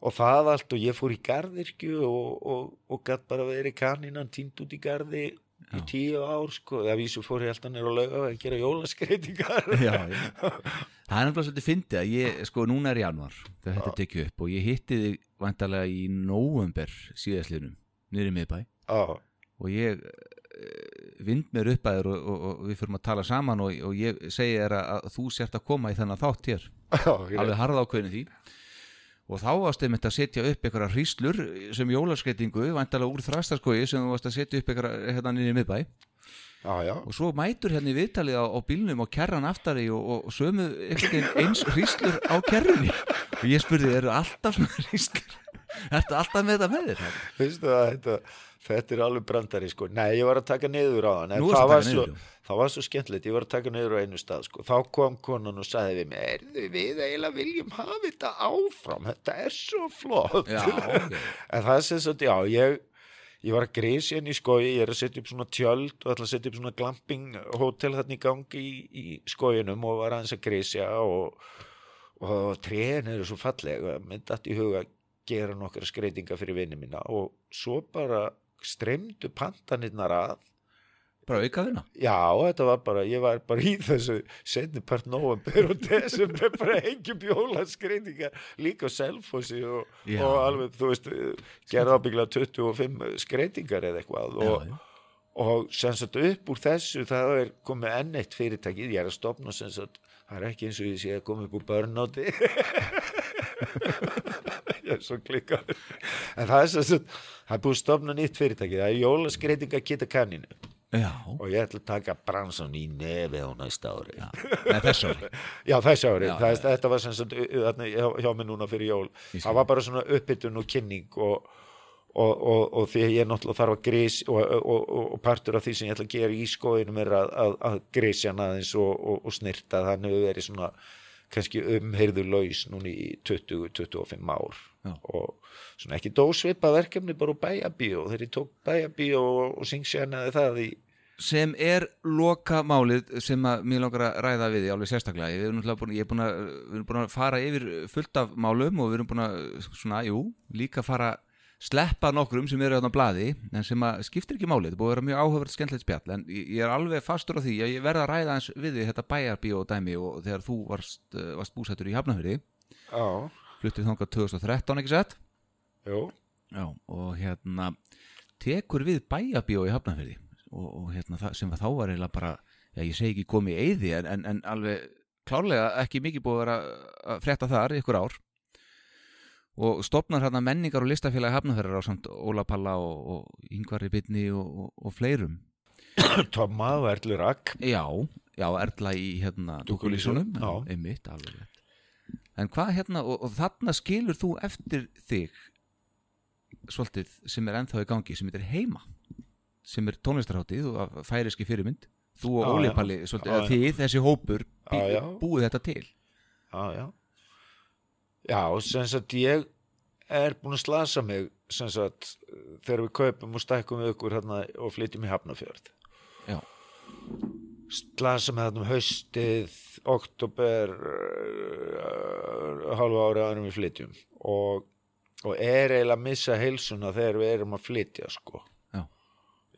og það allt og ég fór í garðirkju og, og, og gætt bara verið kanínan tínt út í garði í Já. tíu ár sko, það vísu fór ég alltaf nýr á lauga að gera jólaskreitingar já, já. Það er náttúrulega svolítið fyndið að ég, sko, núna er januar þegar þetta tekið upp og ég hitti þig vantarlega í nóvember síðastliðnum, niður í miðbæ og ég vind mér upp að þér og, og, og við fyrir að tala saman og, og ég segi þér að, að þú sért að koma í þennan þátt hér. Já, alveg harða ákveðinu því. Og þá varst einmitt að setja upp einhverja hríslur sem jólaskreitingu, vantarlega úr þrastaskogi sem þú varst að setja upp einhverja hérna niður í miðbæ. Já, já. og svo mætur hérna í viðtalið á, á bílnum og kerran aftari og, og, sömu eins hríslur á kerrunni. Og ég spurði, eru alltaf svona hríslur? Ertu alltaf með þetta með þér? Veistu það, þetta, þetta er alveg brandari sko. Nei, ég var að taka niður á hann það að var, svo, það var svo skemmtilegt, ég var að taka niður á einu stað sko. þá kom konan og sagði við mig erðu við eiginlega viljum hafa þetta áfram þetta er svo flott Já, ok. en það er sem sagt, já, ég ég var að grísi henni í skogi, ég er að setja upp svona tjöld og ætla að setja upp svona glamping hótel þarna í gangi í, í skoginum og var aðeins að grísja og, og trén eru svo fallega myndi allt í huga að gera nokkra skreitinga fyrir vinni mína og svo bara streymdu pantanirnar að bara aukaðina já, þetta var bara, ég var bara í þessu setni part november og desember bara hengjum bjóla skreitinga líka á Selfossi og, Já. og alveg, þú veist gerða ábygglega 25 skreitingar eða eitthvað og, já, já. og sem sagt upp úr þessu það er komið enn eitt fyrirtækið ég er að stopna sem sagt það er ekki eins og ég sé að koma upp úr börnáti ég er svo klikkar en það er sem sagt það er búið að stopna nýtt fyrirtækið það er jólaskreitinga geta kanninu. Já, og ég ætla að taka bransan í nefið á næsta ári. Já, Nei, þessu ári. Já, þessi ári, Já, það, já. þetta var sem sagt hjá, hjá mig núna fyrir jól. Ég það var bara svona uppbytun og kynning og, og, og, og því að ég náttúrulega þarf að grís og, og, partur af því sem ég ætla að gera í skóinum er að, að, að grísja aðeins og, snirta þannig hefur verið svona kannski umheyrður laus núna í 20-25 ár Já. og svona ekki dósvipa verkefni bara úr bæjabíó þegar ég tók bæjabíó og, og syngsjanaði það í sem er loka málið sem að mér langar að ræða við því alveg sérstaklega. Ég, náttúrulega búin, ég er búin búin að fara yfir fullt af málum og við erum búin að svona, jú, líka fara sleppa nokkrum sem eru á blaði en sem að skiptir ekki málið, þetta búið að vera mjög áhugavert skemmtilegt spjall en ég er alveg fastur á því að ég verða að ræða eins við því þetta bæjarbíó dæmi og þegar þú varst, uh, varst búsettur í Hafnafyrði Já, fluttið þangað 2013 ekki sett og hérna tekur við bæjabíó í Hafnarfirði? Og, og hérna sem að þá var eiginlega bara, já ég segi ekki komið í eyði en, en, en alveg klárlega ekki mikið búið að vera að frétta þar í ykkur ár. Og stopnar hérna menningar og listafélagi Hafnarfirðar á samt Óla Palla og, og Yngvari Bitni og, og, og fleirum. Tomma og Erlur Akk Já, já, Erla í hérna Dúkulísunum, einmitt, alveg. En hvað hérna, og, og þarna skilur þú eftir þig svolítið sem er ennþá í gangi sem heitir heima sem er tónlistarháttið og færiski fyrirmynd. Þú og Óli. Palli, þið, þessi hópur Já, já. búið þetta til? Já, já. Já, sem sagt ég er búin að slasa mig sem sagt þegar við kaupum og stækkum við ykkur hérna og flytjum í Hafnafjörð Já, slasa mig þarna um haustið oktober uh, halva ári árum við flytjum. Og, og er eiginlega að missa heilsuna þegar við erum að flytja sko. Já,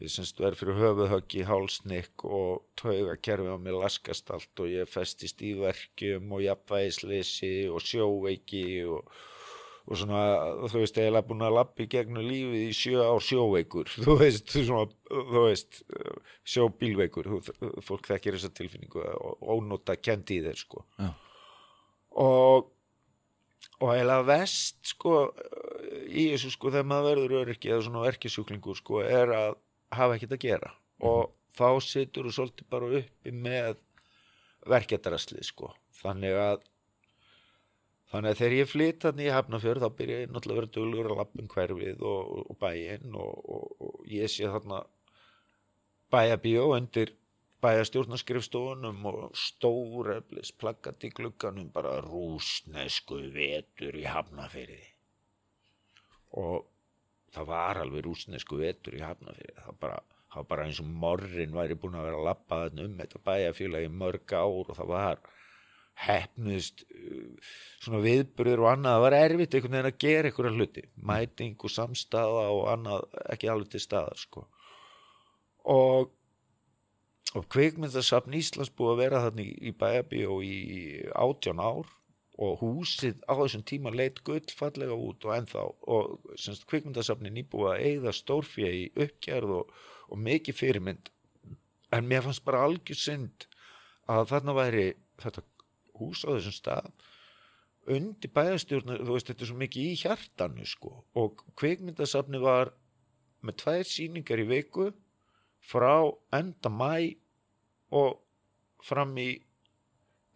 ég semst verð fyrir höfuðhöggi, hálsnikk og tauga kerfi á mig laskast allt og ég festist í verkjum og jafnvægisleysi og sjóveiki og, og svona, þú veist, eiginlega búin að lappi gegnum lífið í sjö ár sjóveikur, þú veist, svona, þú veist, sjóbílveikur, fólk þekkir þessa tilfinningu og ónóta kendi í þeir, sko. já, Og, og eiginlega vest, sko, í þessu, sko, þegar maður verður öryrki eða svona verkisjúklingur, sko, er að hafa ekkert að gera. Og þá situr þú svolítið bara uppi með verkefdarasli, sko. Þannig að Þannig að þegar ég flytt hann í Hafnafjörð þá byrja ég náttúrulega að vera duglur að lappa um hverfið og, og, bæinn og, og, og ég sé þarna bæjabíó undir bæjastjórnarskrifstofunum og stóreflis plaggat í glugganum bara rúsnesku vetur í Hafnafjörði og það var alveg rúsnesku vetur í Hafnafjörði það var bara, það var bara eins og morrin væri búin að vera að lappa þarna um þetta bæjafélagi í mörg ár og það var hefnust uh, svona viðburður og annað. Það var erfitt einhvern veginn að gera einhverja hluti. Mæting og samstaða og annað ekki alveg til staðar sko. Og og kvikmyndasafn Íslands búið að vera þannig í, bæjabíó í átján ár og húsið á þessum tíma leit gullfallega út og ennþá. Og semst kvikmyndasafnin íbúið að eigða stórfjö í uppgerð og, og mikið fyrirmynd. En mér fannst bara algjör synd að þarna væri þetta hús á þessum stað undir bæjastjórnar, þú veist, þetta er svo mikið í hjartanu, sko, og kvikmyndasafni var með tvær sýningar í viku frá enda mæ og fram í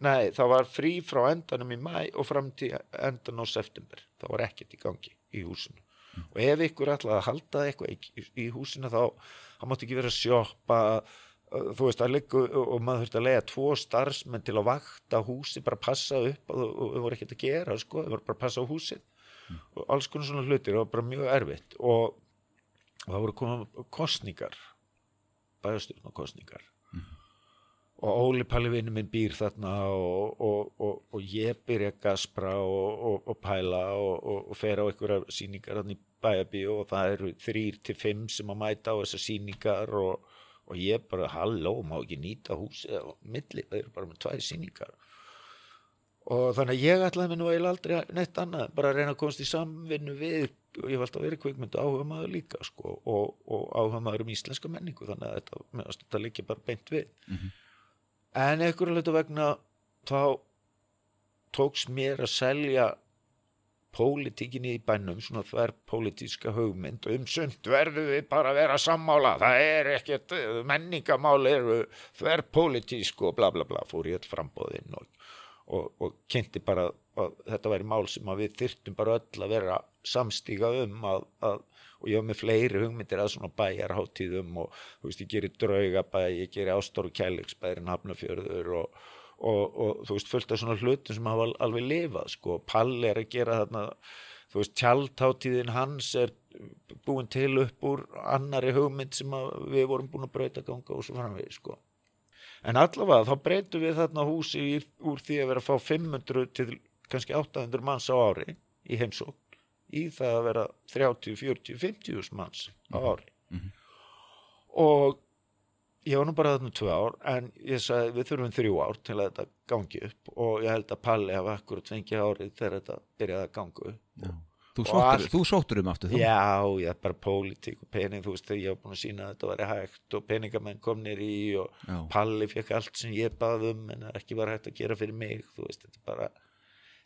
nei, það var frí frá endanum í mæ og fram til endan á september, það var ekkert í gangi í húsinu. Og ef ykkur ætlaði að halda eitthvað í, húsinu þá, þá mátti ekki vera að sjoppa þú veist, að liggu og maður þurfti að lega tvo starfsmenn til að vakta húsi, bara passa upp og þau voru ekkert að gera, sko, þau voru bara að passa á húsið. Og alls konar svona hlutir, var bara mjög erfitt. Og, og það voru komað kostningar bæjastjórnarkostningar og Óli Palli vinnu minn býr þarna og, og, og, og ég byrja að gaspra og, og pæla og fer á einhverja sýningar þarna í bæjabíu og það eru þrýr til fimm sem að mæta á þessar sýningar og ég bara, halló, má ekki nýta húsið á milli, það eru bara með tvær sýningar. Og þannig að ég ætlaði mér nú eiginlega aldrei neitt annað, bara að reyna að komast í samvinnu við og ég var alltaf verið kvikmyndu áhuga maður líka sko, og, og áhuga maður um íslenska menningu þannig að þetta, meðan þetta líka bara beint við. En einhverju hlutu vegna þá tóks mér að selja pólitíkinni í bænum, svona þver pólitíska hugmynd. Og um sund verður við bara að vera sammála, það er ekkert menningamál eru þver pólitísk og bla bla bla fór ég all frambóðinn og, og, og kynnti bara að þetta væri mál sem að við þyrtum bara öll að vera samstíga um að, að og ég hef með fleiri hugmyndir að svona bæjarháttíðum og þú veist ég gerir draugabæ, ég gerir ástóru kæliksbærin hafnafjörður og og, og þú veist fullt af svona hlutum sem hafa alveg lifað sko, Palli er að gera þarna þú veist tjaldháttíðin hans er búin til upp úr annari hugmynd sem við vorum búin að breyta ganga og svo framvegi sko en allavega þá breytum við þarna húsi úr því að vera að fá 500 til kannski 800 manns á ári í heimsók í það að vera 30, 40, 50 manns á mhm. ári mm -hmm. og ég var nú bara þarna tvö ár en ég sagði við þurfum þrjú ár til að þetta gangi upp og ég held að Palli hafa akkurat fengið árið þegar þetta byrjaði að gangu upp og, þú, sóttur, þú sóttur um aftur þá? Já, ég er bara pólitík og pening þú veist þegar ég hef búin að sína að þetta væri hægt og peningamenn komnir í og Já. Palli fekk allt sem ég baði um en ekki var hægt að gera fyrir mig þú veist þetta er bara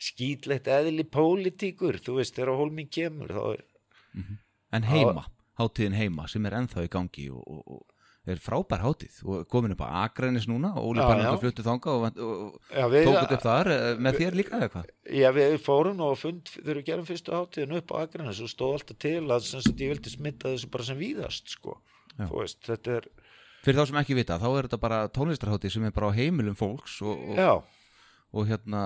skýtlegt eðli pólitíkur þú veist þegar hólminn kemur er mm -hmm. En heima, háttíðin heima sem er enþá í gangi og, og er frábær hátíð og komin upp á Akranis núna og Óli Pannandur fluttu þanga og, og tókut upp þar eh, með þér líka eða hvað? Já við fórum og fund þegar við gerum fyrstu hátíðin upp á Akranis og stóð alltaf til að ég vildi smitta þessu bara sem víðast sko. Veist, þetta er Fyrir þá sem ekki vita, þá er þetta bara tónlistarhátíð sem er bara á heimilum fólks og, og og hérna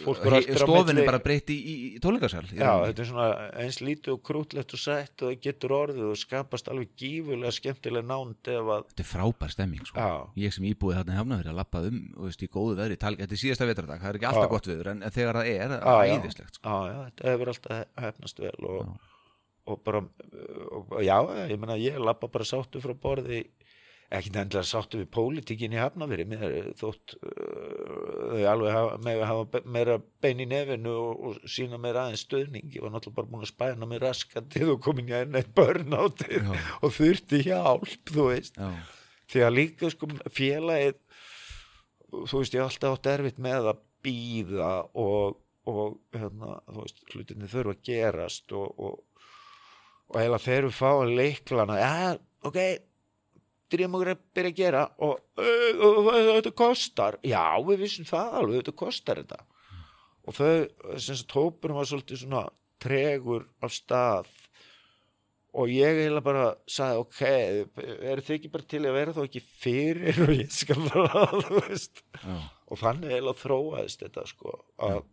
stofin er bara breytt í, í, í tónleikarsal Já, þetta er svona eins lítið og krútlegt og sett og það getur orðið og skapast alveg gífulega skemmtilega nánd ef að Þetta er frábær stemming sko. Ég sem íbúið þarna hefna verið að lappa um og veist í góðu veðri, þetta er síðasta vetradag það er ekki alltaf já. gott veður en þegar það er það er æðislegt sko. Já, já, þetta hefur alltaf hefnast vel og, og bara og, já, ég menna ég lappa bara sáttu frá borði ekkert endilega sáttu við pólitíkin í hafnaveri mér þótt uh, þau alveg hafa, með að hafa meira bein í nefinu og, og sína meira aðeins stöðning ég var náttúrulega bara búin að spæna mig raskandi og komin ég enn eitt börn á þetta og þurfti hjálp þú veist. Já. því að líka sko félagið þú veist ég alltaf átt erfitt með að býða og, og hérna, þú veist hlutinni þurfa að gerast og, og, og heila þegar við fáum leiklana já ok drýjum okkur að byrja að gera og þetta kostar? Já við vissum það alveg, þetta kostar þetta. Og þau, sem sagt hópurum var svolítið svona tregur af stað. Og ég heila bara sagði ok, eru þið ekki bara til að vera þá ekki fyrir og ég skal bara já. og þannig heila þróaðist þetta sko að,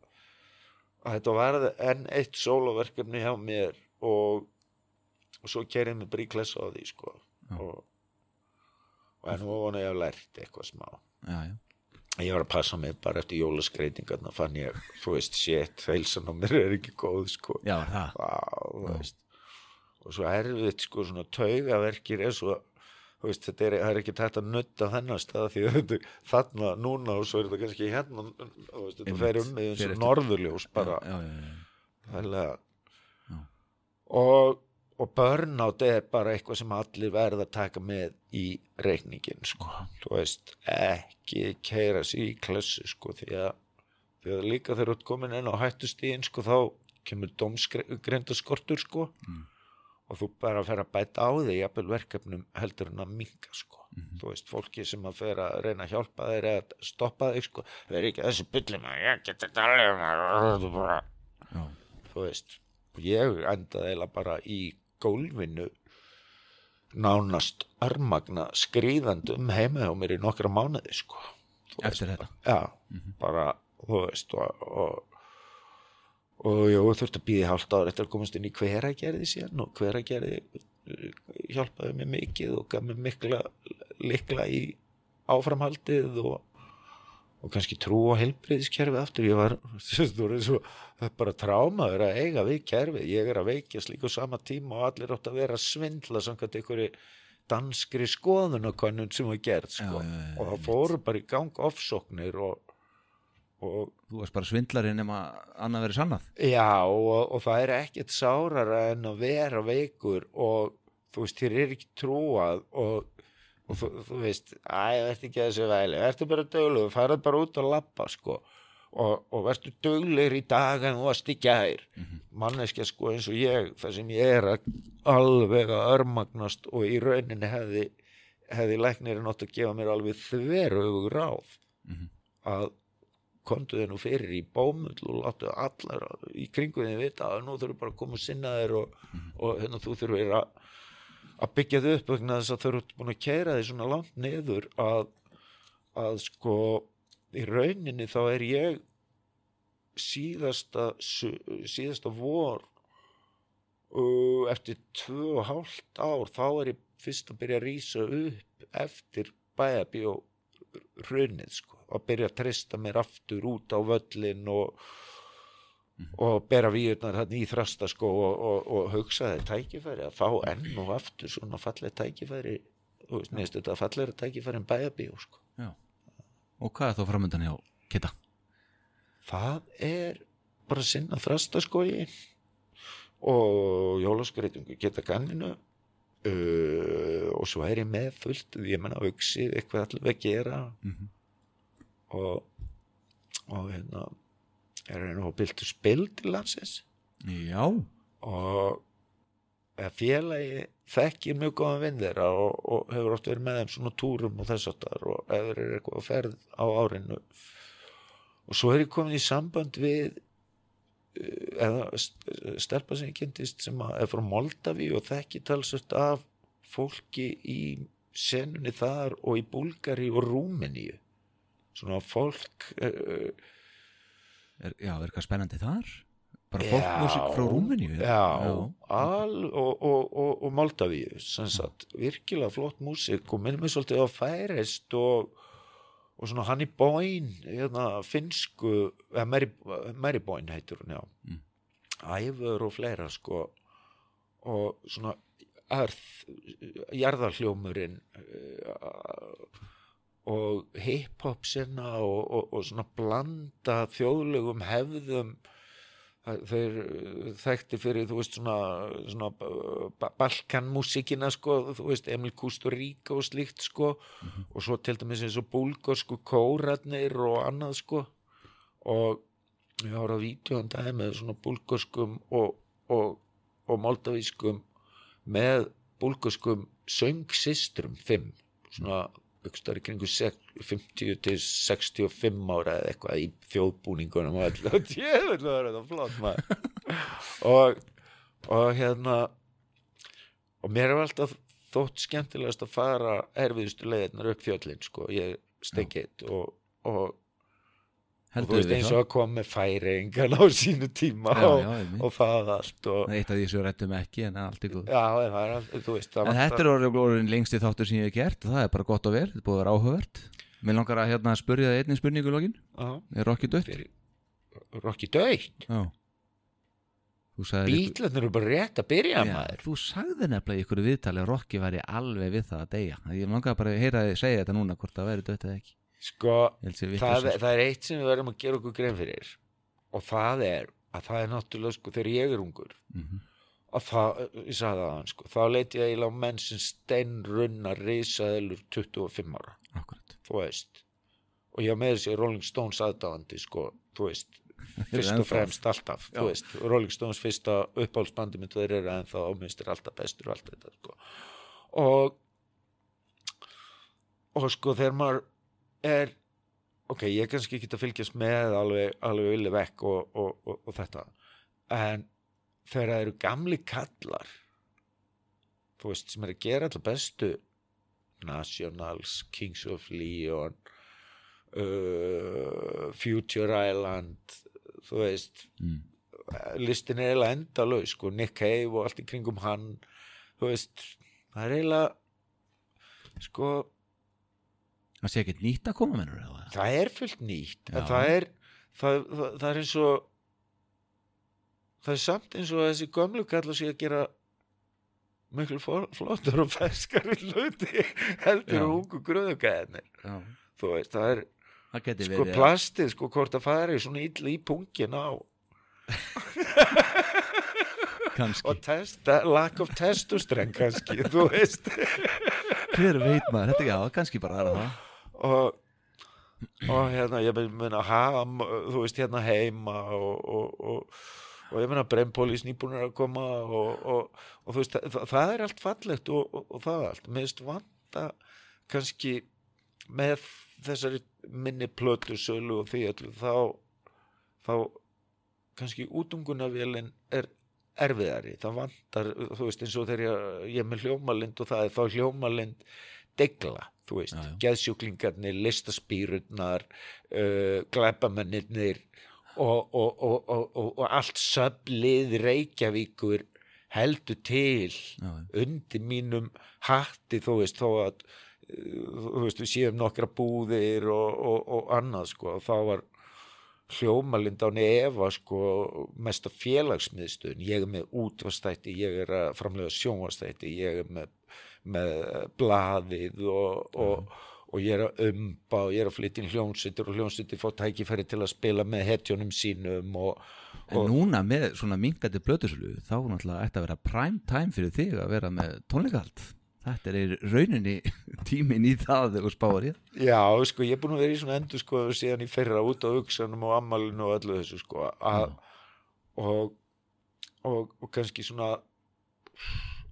að þetta var enn eitt sóloverkefni hjá mér og, og svo kerið mig bríkles á því sko. Og og en hún var ég að lært eitthvað smá. Já, já. ég var að passa mig bara eftir jólaskreitingarna fann ég, þú veist, shit heilsan á mér er ekki góð sko. Já, það? Vá, og svo erfitt sko svona taugaverkir er svo Veist, þetta er, er ekki tætt að nutta þennan stað því þetta er þarna núna og svo er þetta kannski hérna veist, þetta fer um með eins og norðurljós bara. Já, já, já, og og burnout er bara eitthvað sem allir verða að taka með í reikningin sko, þú veist ekki keira sér í klassu sko því að, því að líka þegar þú ert komin inn á hættustíðin sko þá kemur domsgrendaskortur sko. Mm. og þú bara fer að bæta á þig jafnvel verkefnum heldur en að minga sko. Mm -hmm. þú veist, fólki sem að fer að reyna að hjálpa þeir að stoppa þig sko. Það er ekki þessi byllum að ég geti þetta þú veist ég endaði eða bara í gólfinu nánast armagna skrýðand um heima á mér í nokkra mánuði sko Eftir þetta? Já, mm -hmm. bara þú veist og, og, og jú, þurfti að býði hálft ára eftir að komast inn í hveragerði síðan og hveragerði hjálpaði mér mikið og gaf mér mikla likla í áframhaldið og og kannski trú á helbreyðiskerfið aftur, ég var svo, bara trámaður að eiga við kerfið, ég er að veikja slíku sama tíma og allir átt að vera svindla samkvæmt einhverju danskri skoðunarkonnun sem var gert sko. já, já, já, og það fóru bara í gang ofsóknir og, og Þú varst bara svindlarinn um að annað verið sannað. Já og, og það er ekkert sárara en að vera veikur og þú veist, þér er ekki trúað og og þú, þú veist, æ, það ert ekki að þessu væli. Það ertu bara döglu, þú farað bara út og lappa sko. Og, og verður duglegur í dag en þú varst í gær. Manneskja sko eins og ég þar sem ég er að alveg að örmagnast og í rauninni hefði hefði læknirinn átt að gefa mér alveg þveru ráð að komdu þér nú fyrir í bómull og láttu allar í kringu þið vita að nú þurfum bara að koma að sinna þér og, og hérna þú þurfum að, að byggja þau upp vegna þess að þau eru búin að keira þið svona langt niður að, að sko í rauninni þá er ég síðasta síðasta vor uh, eftir tvö og hálft ár þá er ég fyrst að byrja að rýsa upp eftir bæjabí og hrunið sko að byrja að trista mér aftur út á völlin og og bera víurnar hann í þrasta sko og, og, og hugsaði tækifæri að fá enn og aftur svona falleg tækifæri þú veist, neðst þetta fallegra tækifæri en bæjabíó sko. Og hvað er þá framöndan hjá Kitta? það er bara sinna þrastaskói og jólaskreitingu geta kanninu uh, og svo er ég með fullt ég menna auksið eitthvað allir að gera Mhm. og og hérna er hérna og byltu spil til landsins? Já. og eða félagi þekkir mjög góðan vinn þeirra og, og hefur oft verið með þeim svona túrum og þess aftar og þeir eru eitthvað að ferð á árinu. Og svo er ég komin í samband við eh, eða st- stelpa sem ég kynntist sem er frá Moldaví og þekki talsvöld af fólki í senunni þar og í Búlgari og Rúmeníu. Svona fólk uh, Er, já, er eitthvað spennandi þar? Bara fólkmusik frá Rúmeníu? já, Al, og, og, og, og Moldavíu virkilega flott músik og minnum við svolítið á færist og, og svona hann í bóin hérna, finnsku eða Mary, Mary Boyne heitir hún já Mm. æfur og fleira sko og svona jarðarhljómurinn uh, og hip-hop sinna og, og, og svona blanda þjóðlegum hefðum. Þeir uh, þekkti fyrir þú veist svona, svona uh, balkanmúsíkina sko þú veist Emil Kusturíka og slíkt sko. Og svo til dæmis eins og búlgarsku kórarnir og annað sko. Og ég var að vídeo hann dagi með svona búlgarskum og, og, og moldavískum með búlgarskum söngsistrum fimm. Svona aukstar í kringu sek- 50 til 65 ára eða eitthvað í þjóðbúningunum og og djöfull var þetta flott maður. Og, og hérna og mér er alltaf þótt skemmtilegast að fara erfiðustu leiðirnar upp fjöllin sko, ég stekkitt og, og, og þú Heldur veist eins og að koma með færingan á sínu tíma Já, og, já, og það allt og, Það er eitt af því sem við rættum ekki en allt er góð já, er þú veist En þetta er orðin lengsti þáttur sem ég hef gert og það er bara gott og vel, þetta búið að vera áhugavert. Mér langar að hérna spurja það einnig spurningu í Já, Er Rocky dött? Rocky döitt Já. Bílarnir eru bara rétt að byrja Já, maður. þú sagði nefnilega í ykkur viðtali að Rocky væri alveg við það að deyja. Ég langar bara að heyra þið segja þetta núna hvort það væri dött eða ekki sko, það, það er eitt sem við verðum að gera okkur grein fyrir. Og það er að það er náttúrulega sko þegar ég er ungur Mhm. að það, ég sagði það hann sko þá leiti ég eiginlega á menn sem steinrunna risaðilur 25 ára. Akkurat. Þú veist. Og ég með þessi Rolling Stones aðdáðandi sko, þú veist fyrst og fremst alltaf, þú veist. Rolling Stones fyrsta uppáhaldsbandi mitt þeir eru ennþá áminnstir alltaf bestur og allt þetta sko. og og sko þegar maður er ok, ég er kannski ekki að fylgjast með alveg, alveg villi vekk og, og, og, og þetta en þegar það eru gamli kallar þú veist, sem er að gera alltaf bestu Nationals, Kings of Leon uh, Future Island þú veist mm. listin er eiginlega endalaus sko, Nick Cave og allt í kringum hann þú veist, það er eiginlega sko, Það sé ekkert nýtt að koma mennur það er fullt nýtt það er það, það, það er eins og það er samt eins og þessi gömlu kallar sig að gera miklu flottar og ferskari hluti heldur og ungu gröðugæðinir þú veist, það er það sko verið plastið, sko hvort að fara í svona illa í pungin á. Og testa, lack of testosterone kannski, þú veist. Hver veit maður, þetta já, kannski bara er það og og hérna ég meina ham, þú veist hérna heima og, og, og, og ég meina brempólís nýbúinir að koma og, þú veist það, það er allt fallegt og það allt. Meðist vanda kannski með þessari minni plötu sölu og því öllu þá þá kannski útungunavélinn er erfiðari, það vantar þú veist eins og þegar ég, ég er með hljómalind og það er þá hljómalind degla, þú veist, já, já. geðsjúklingarnir listaspýrurnar uh, glæpamennir og, og, og, og allt söblið Reykjavíkur heldur til já, undir mínum hatti þú veist, þó að uh, þú veist, við séum nokkra búðir og annað sko, þá var hljómalind án efa sko mest af félagsmiðstöðun ég er með útvastætti, ég er að framlega sjónvastætti, ég er með, með blaðið og, og, og ég er að umba og ég er að flytja inn hljómsýttur og hljómsýttur fótt tækifæri til að spila með hetjónum sínum og, En núna með svona mingandi blöðuslu þá náttúrulega ætti að vera prime time fyrir þig að vera með tónleikahald. Þetta er rauninni tímin í það þegar þú spáður ég. Já, sko, ég er búin að vera í svona endur sko síðan í ferra út á auksanum og ammalinu og öllu þessu sko að, og, og, og kannski svona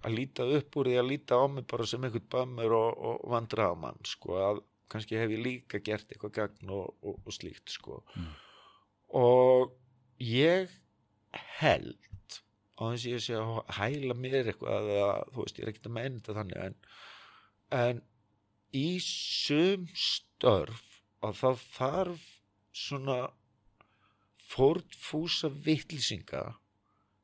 að líta upp úr því að líta á mig bara sem einhvern bömmur og, og vandraðamann sko að kannski hef ég líka gert eitthvað gagn og slíkt sko mm. og ég held á þess að ég sé að hæla mér eitthvað eða þú veist ég er ekkert að menna þetta þannig en, en í sum störf að það þarf svona fórtfúsa vittlýsinga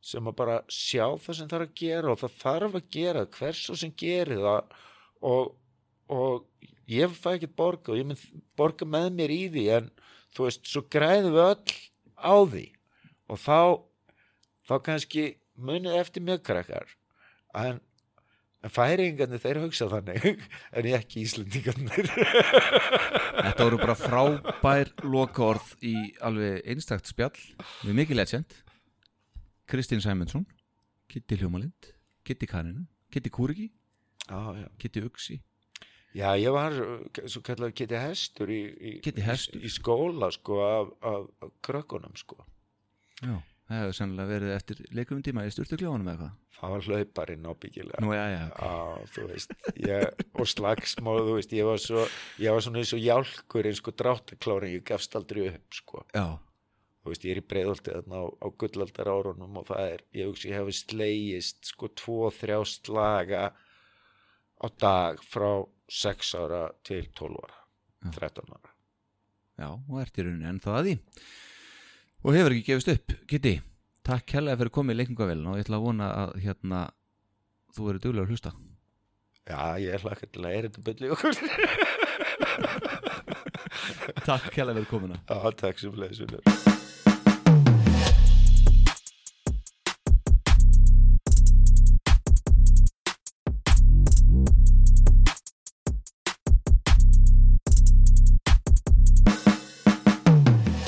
sem að bara sjá það sem er að gera og það þarf að gera hvers og sem gerir það. Og, og ég fæ ekki borga og ég mynd borga með mér í því en þú veist, svo græðum við öll á því. Og þá þá kannski munið eftir mjög krakkar. En, en færingarnir þeir hugsa þannig en ég ekki íslendingarnir. Þetta voru bara frábær lokaorð í alveg einstakt spjall við mikið legend Kristín Sæmundsson Kitty Hljómalind, Kitty Karina Kitty Kúriki Kitty Uxi Já, ég var svo kallar Kitty Hestur í, í, Hestur. í, skóla sko af, af, af krökkunum sko Já Það hefur sannlega verið eftir leikum tíma í styrtugljóðunum eða hvað? Það var hlauparinn ábyggilega. Nú, já, já. Á, þú veist, ég, og slagsmáðu, þú veist, ég var, svo, ég var svona eins og hjálkur eins og dráttakláring, ég gafst aldrei upp, sko. Já. Þú veist, ég er í breyðoltið þarna á, á gullaldar árunum og það er, ég hugsi, ég hef slegist, sko, tvo, þrjá slaga á dag frá 6 ára til 12 ára, já. 13 ára. Já, og ert í rauninni ennþá að því. Og hefur ekki gefist upp, Kitty takk helga fyrir komið í leikningavelin og ég ætla að vona að hérna þú verður duglega að hlusta. Já, ég er hlakka til að er þetta byrli okkur. Takk helga fyrir komina Já, takk sem leiðis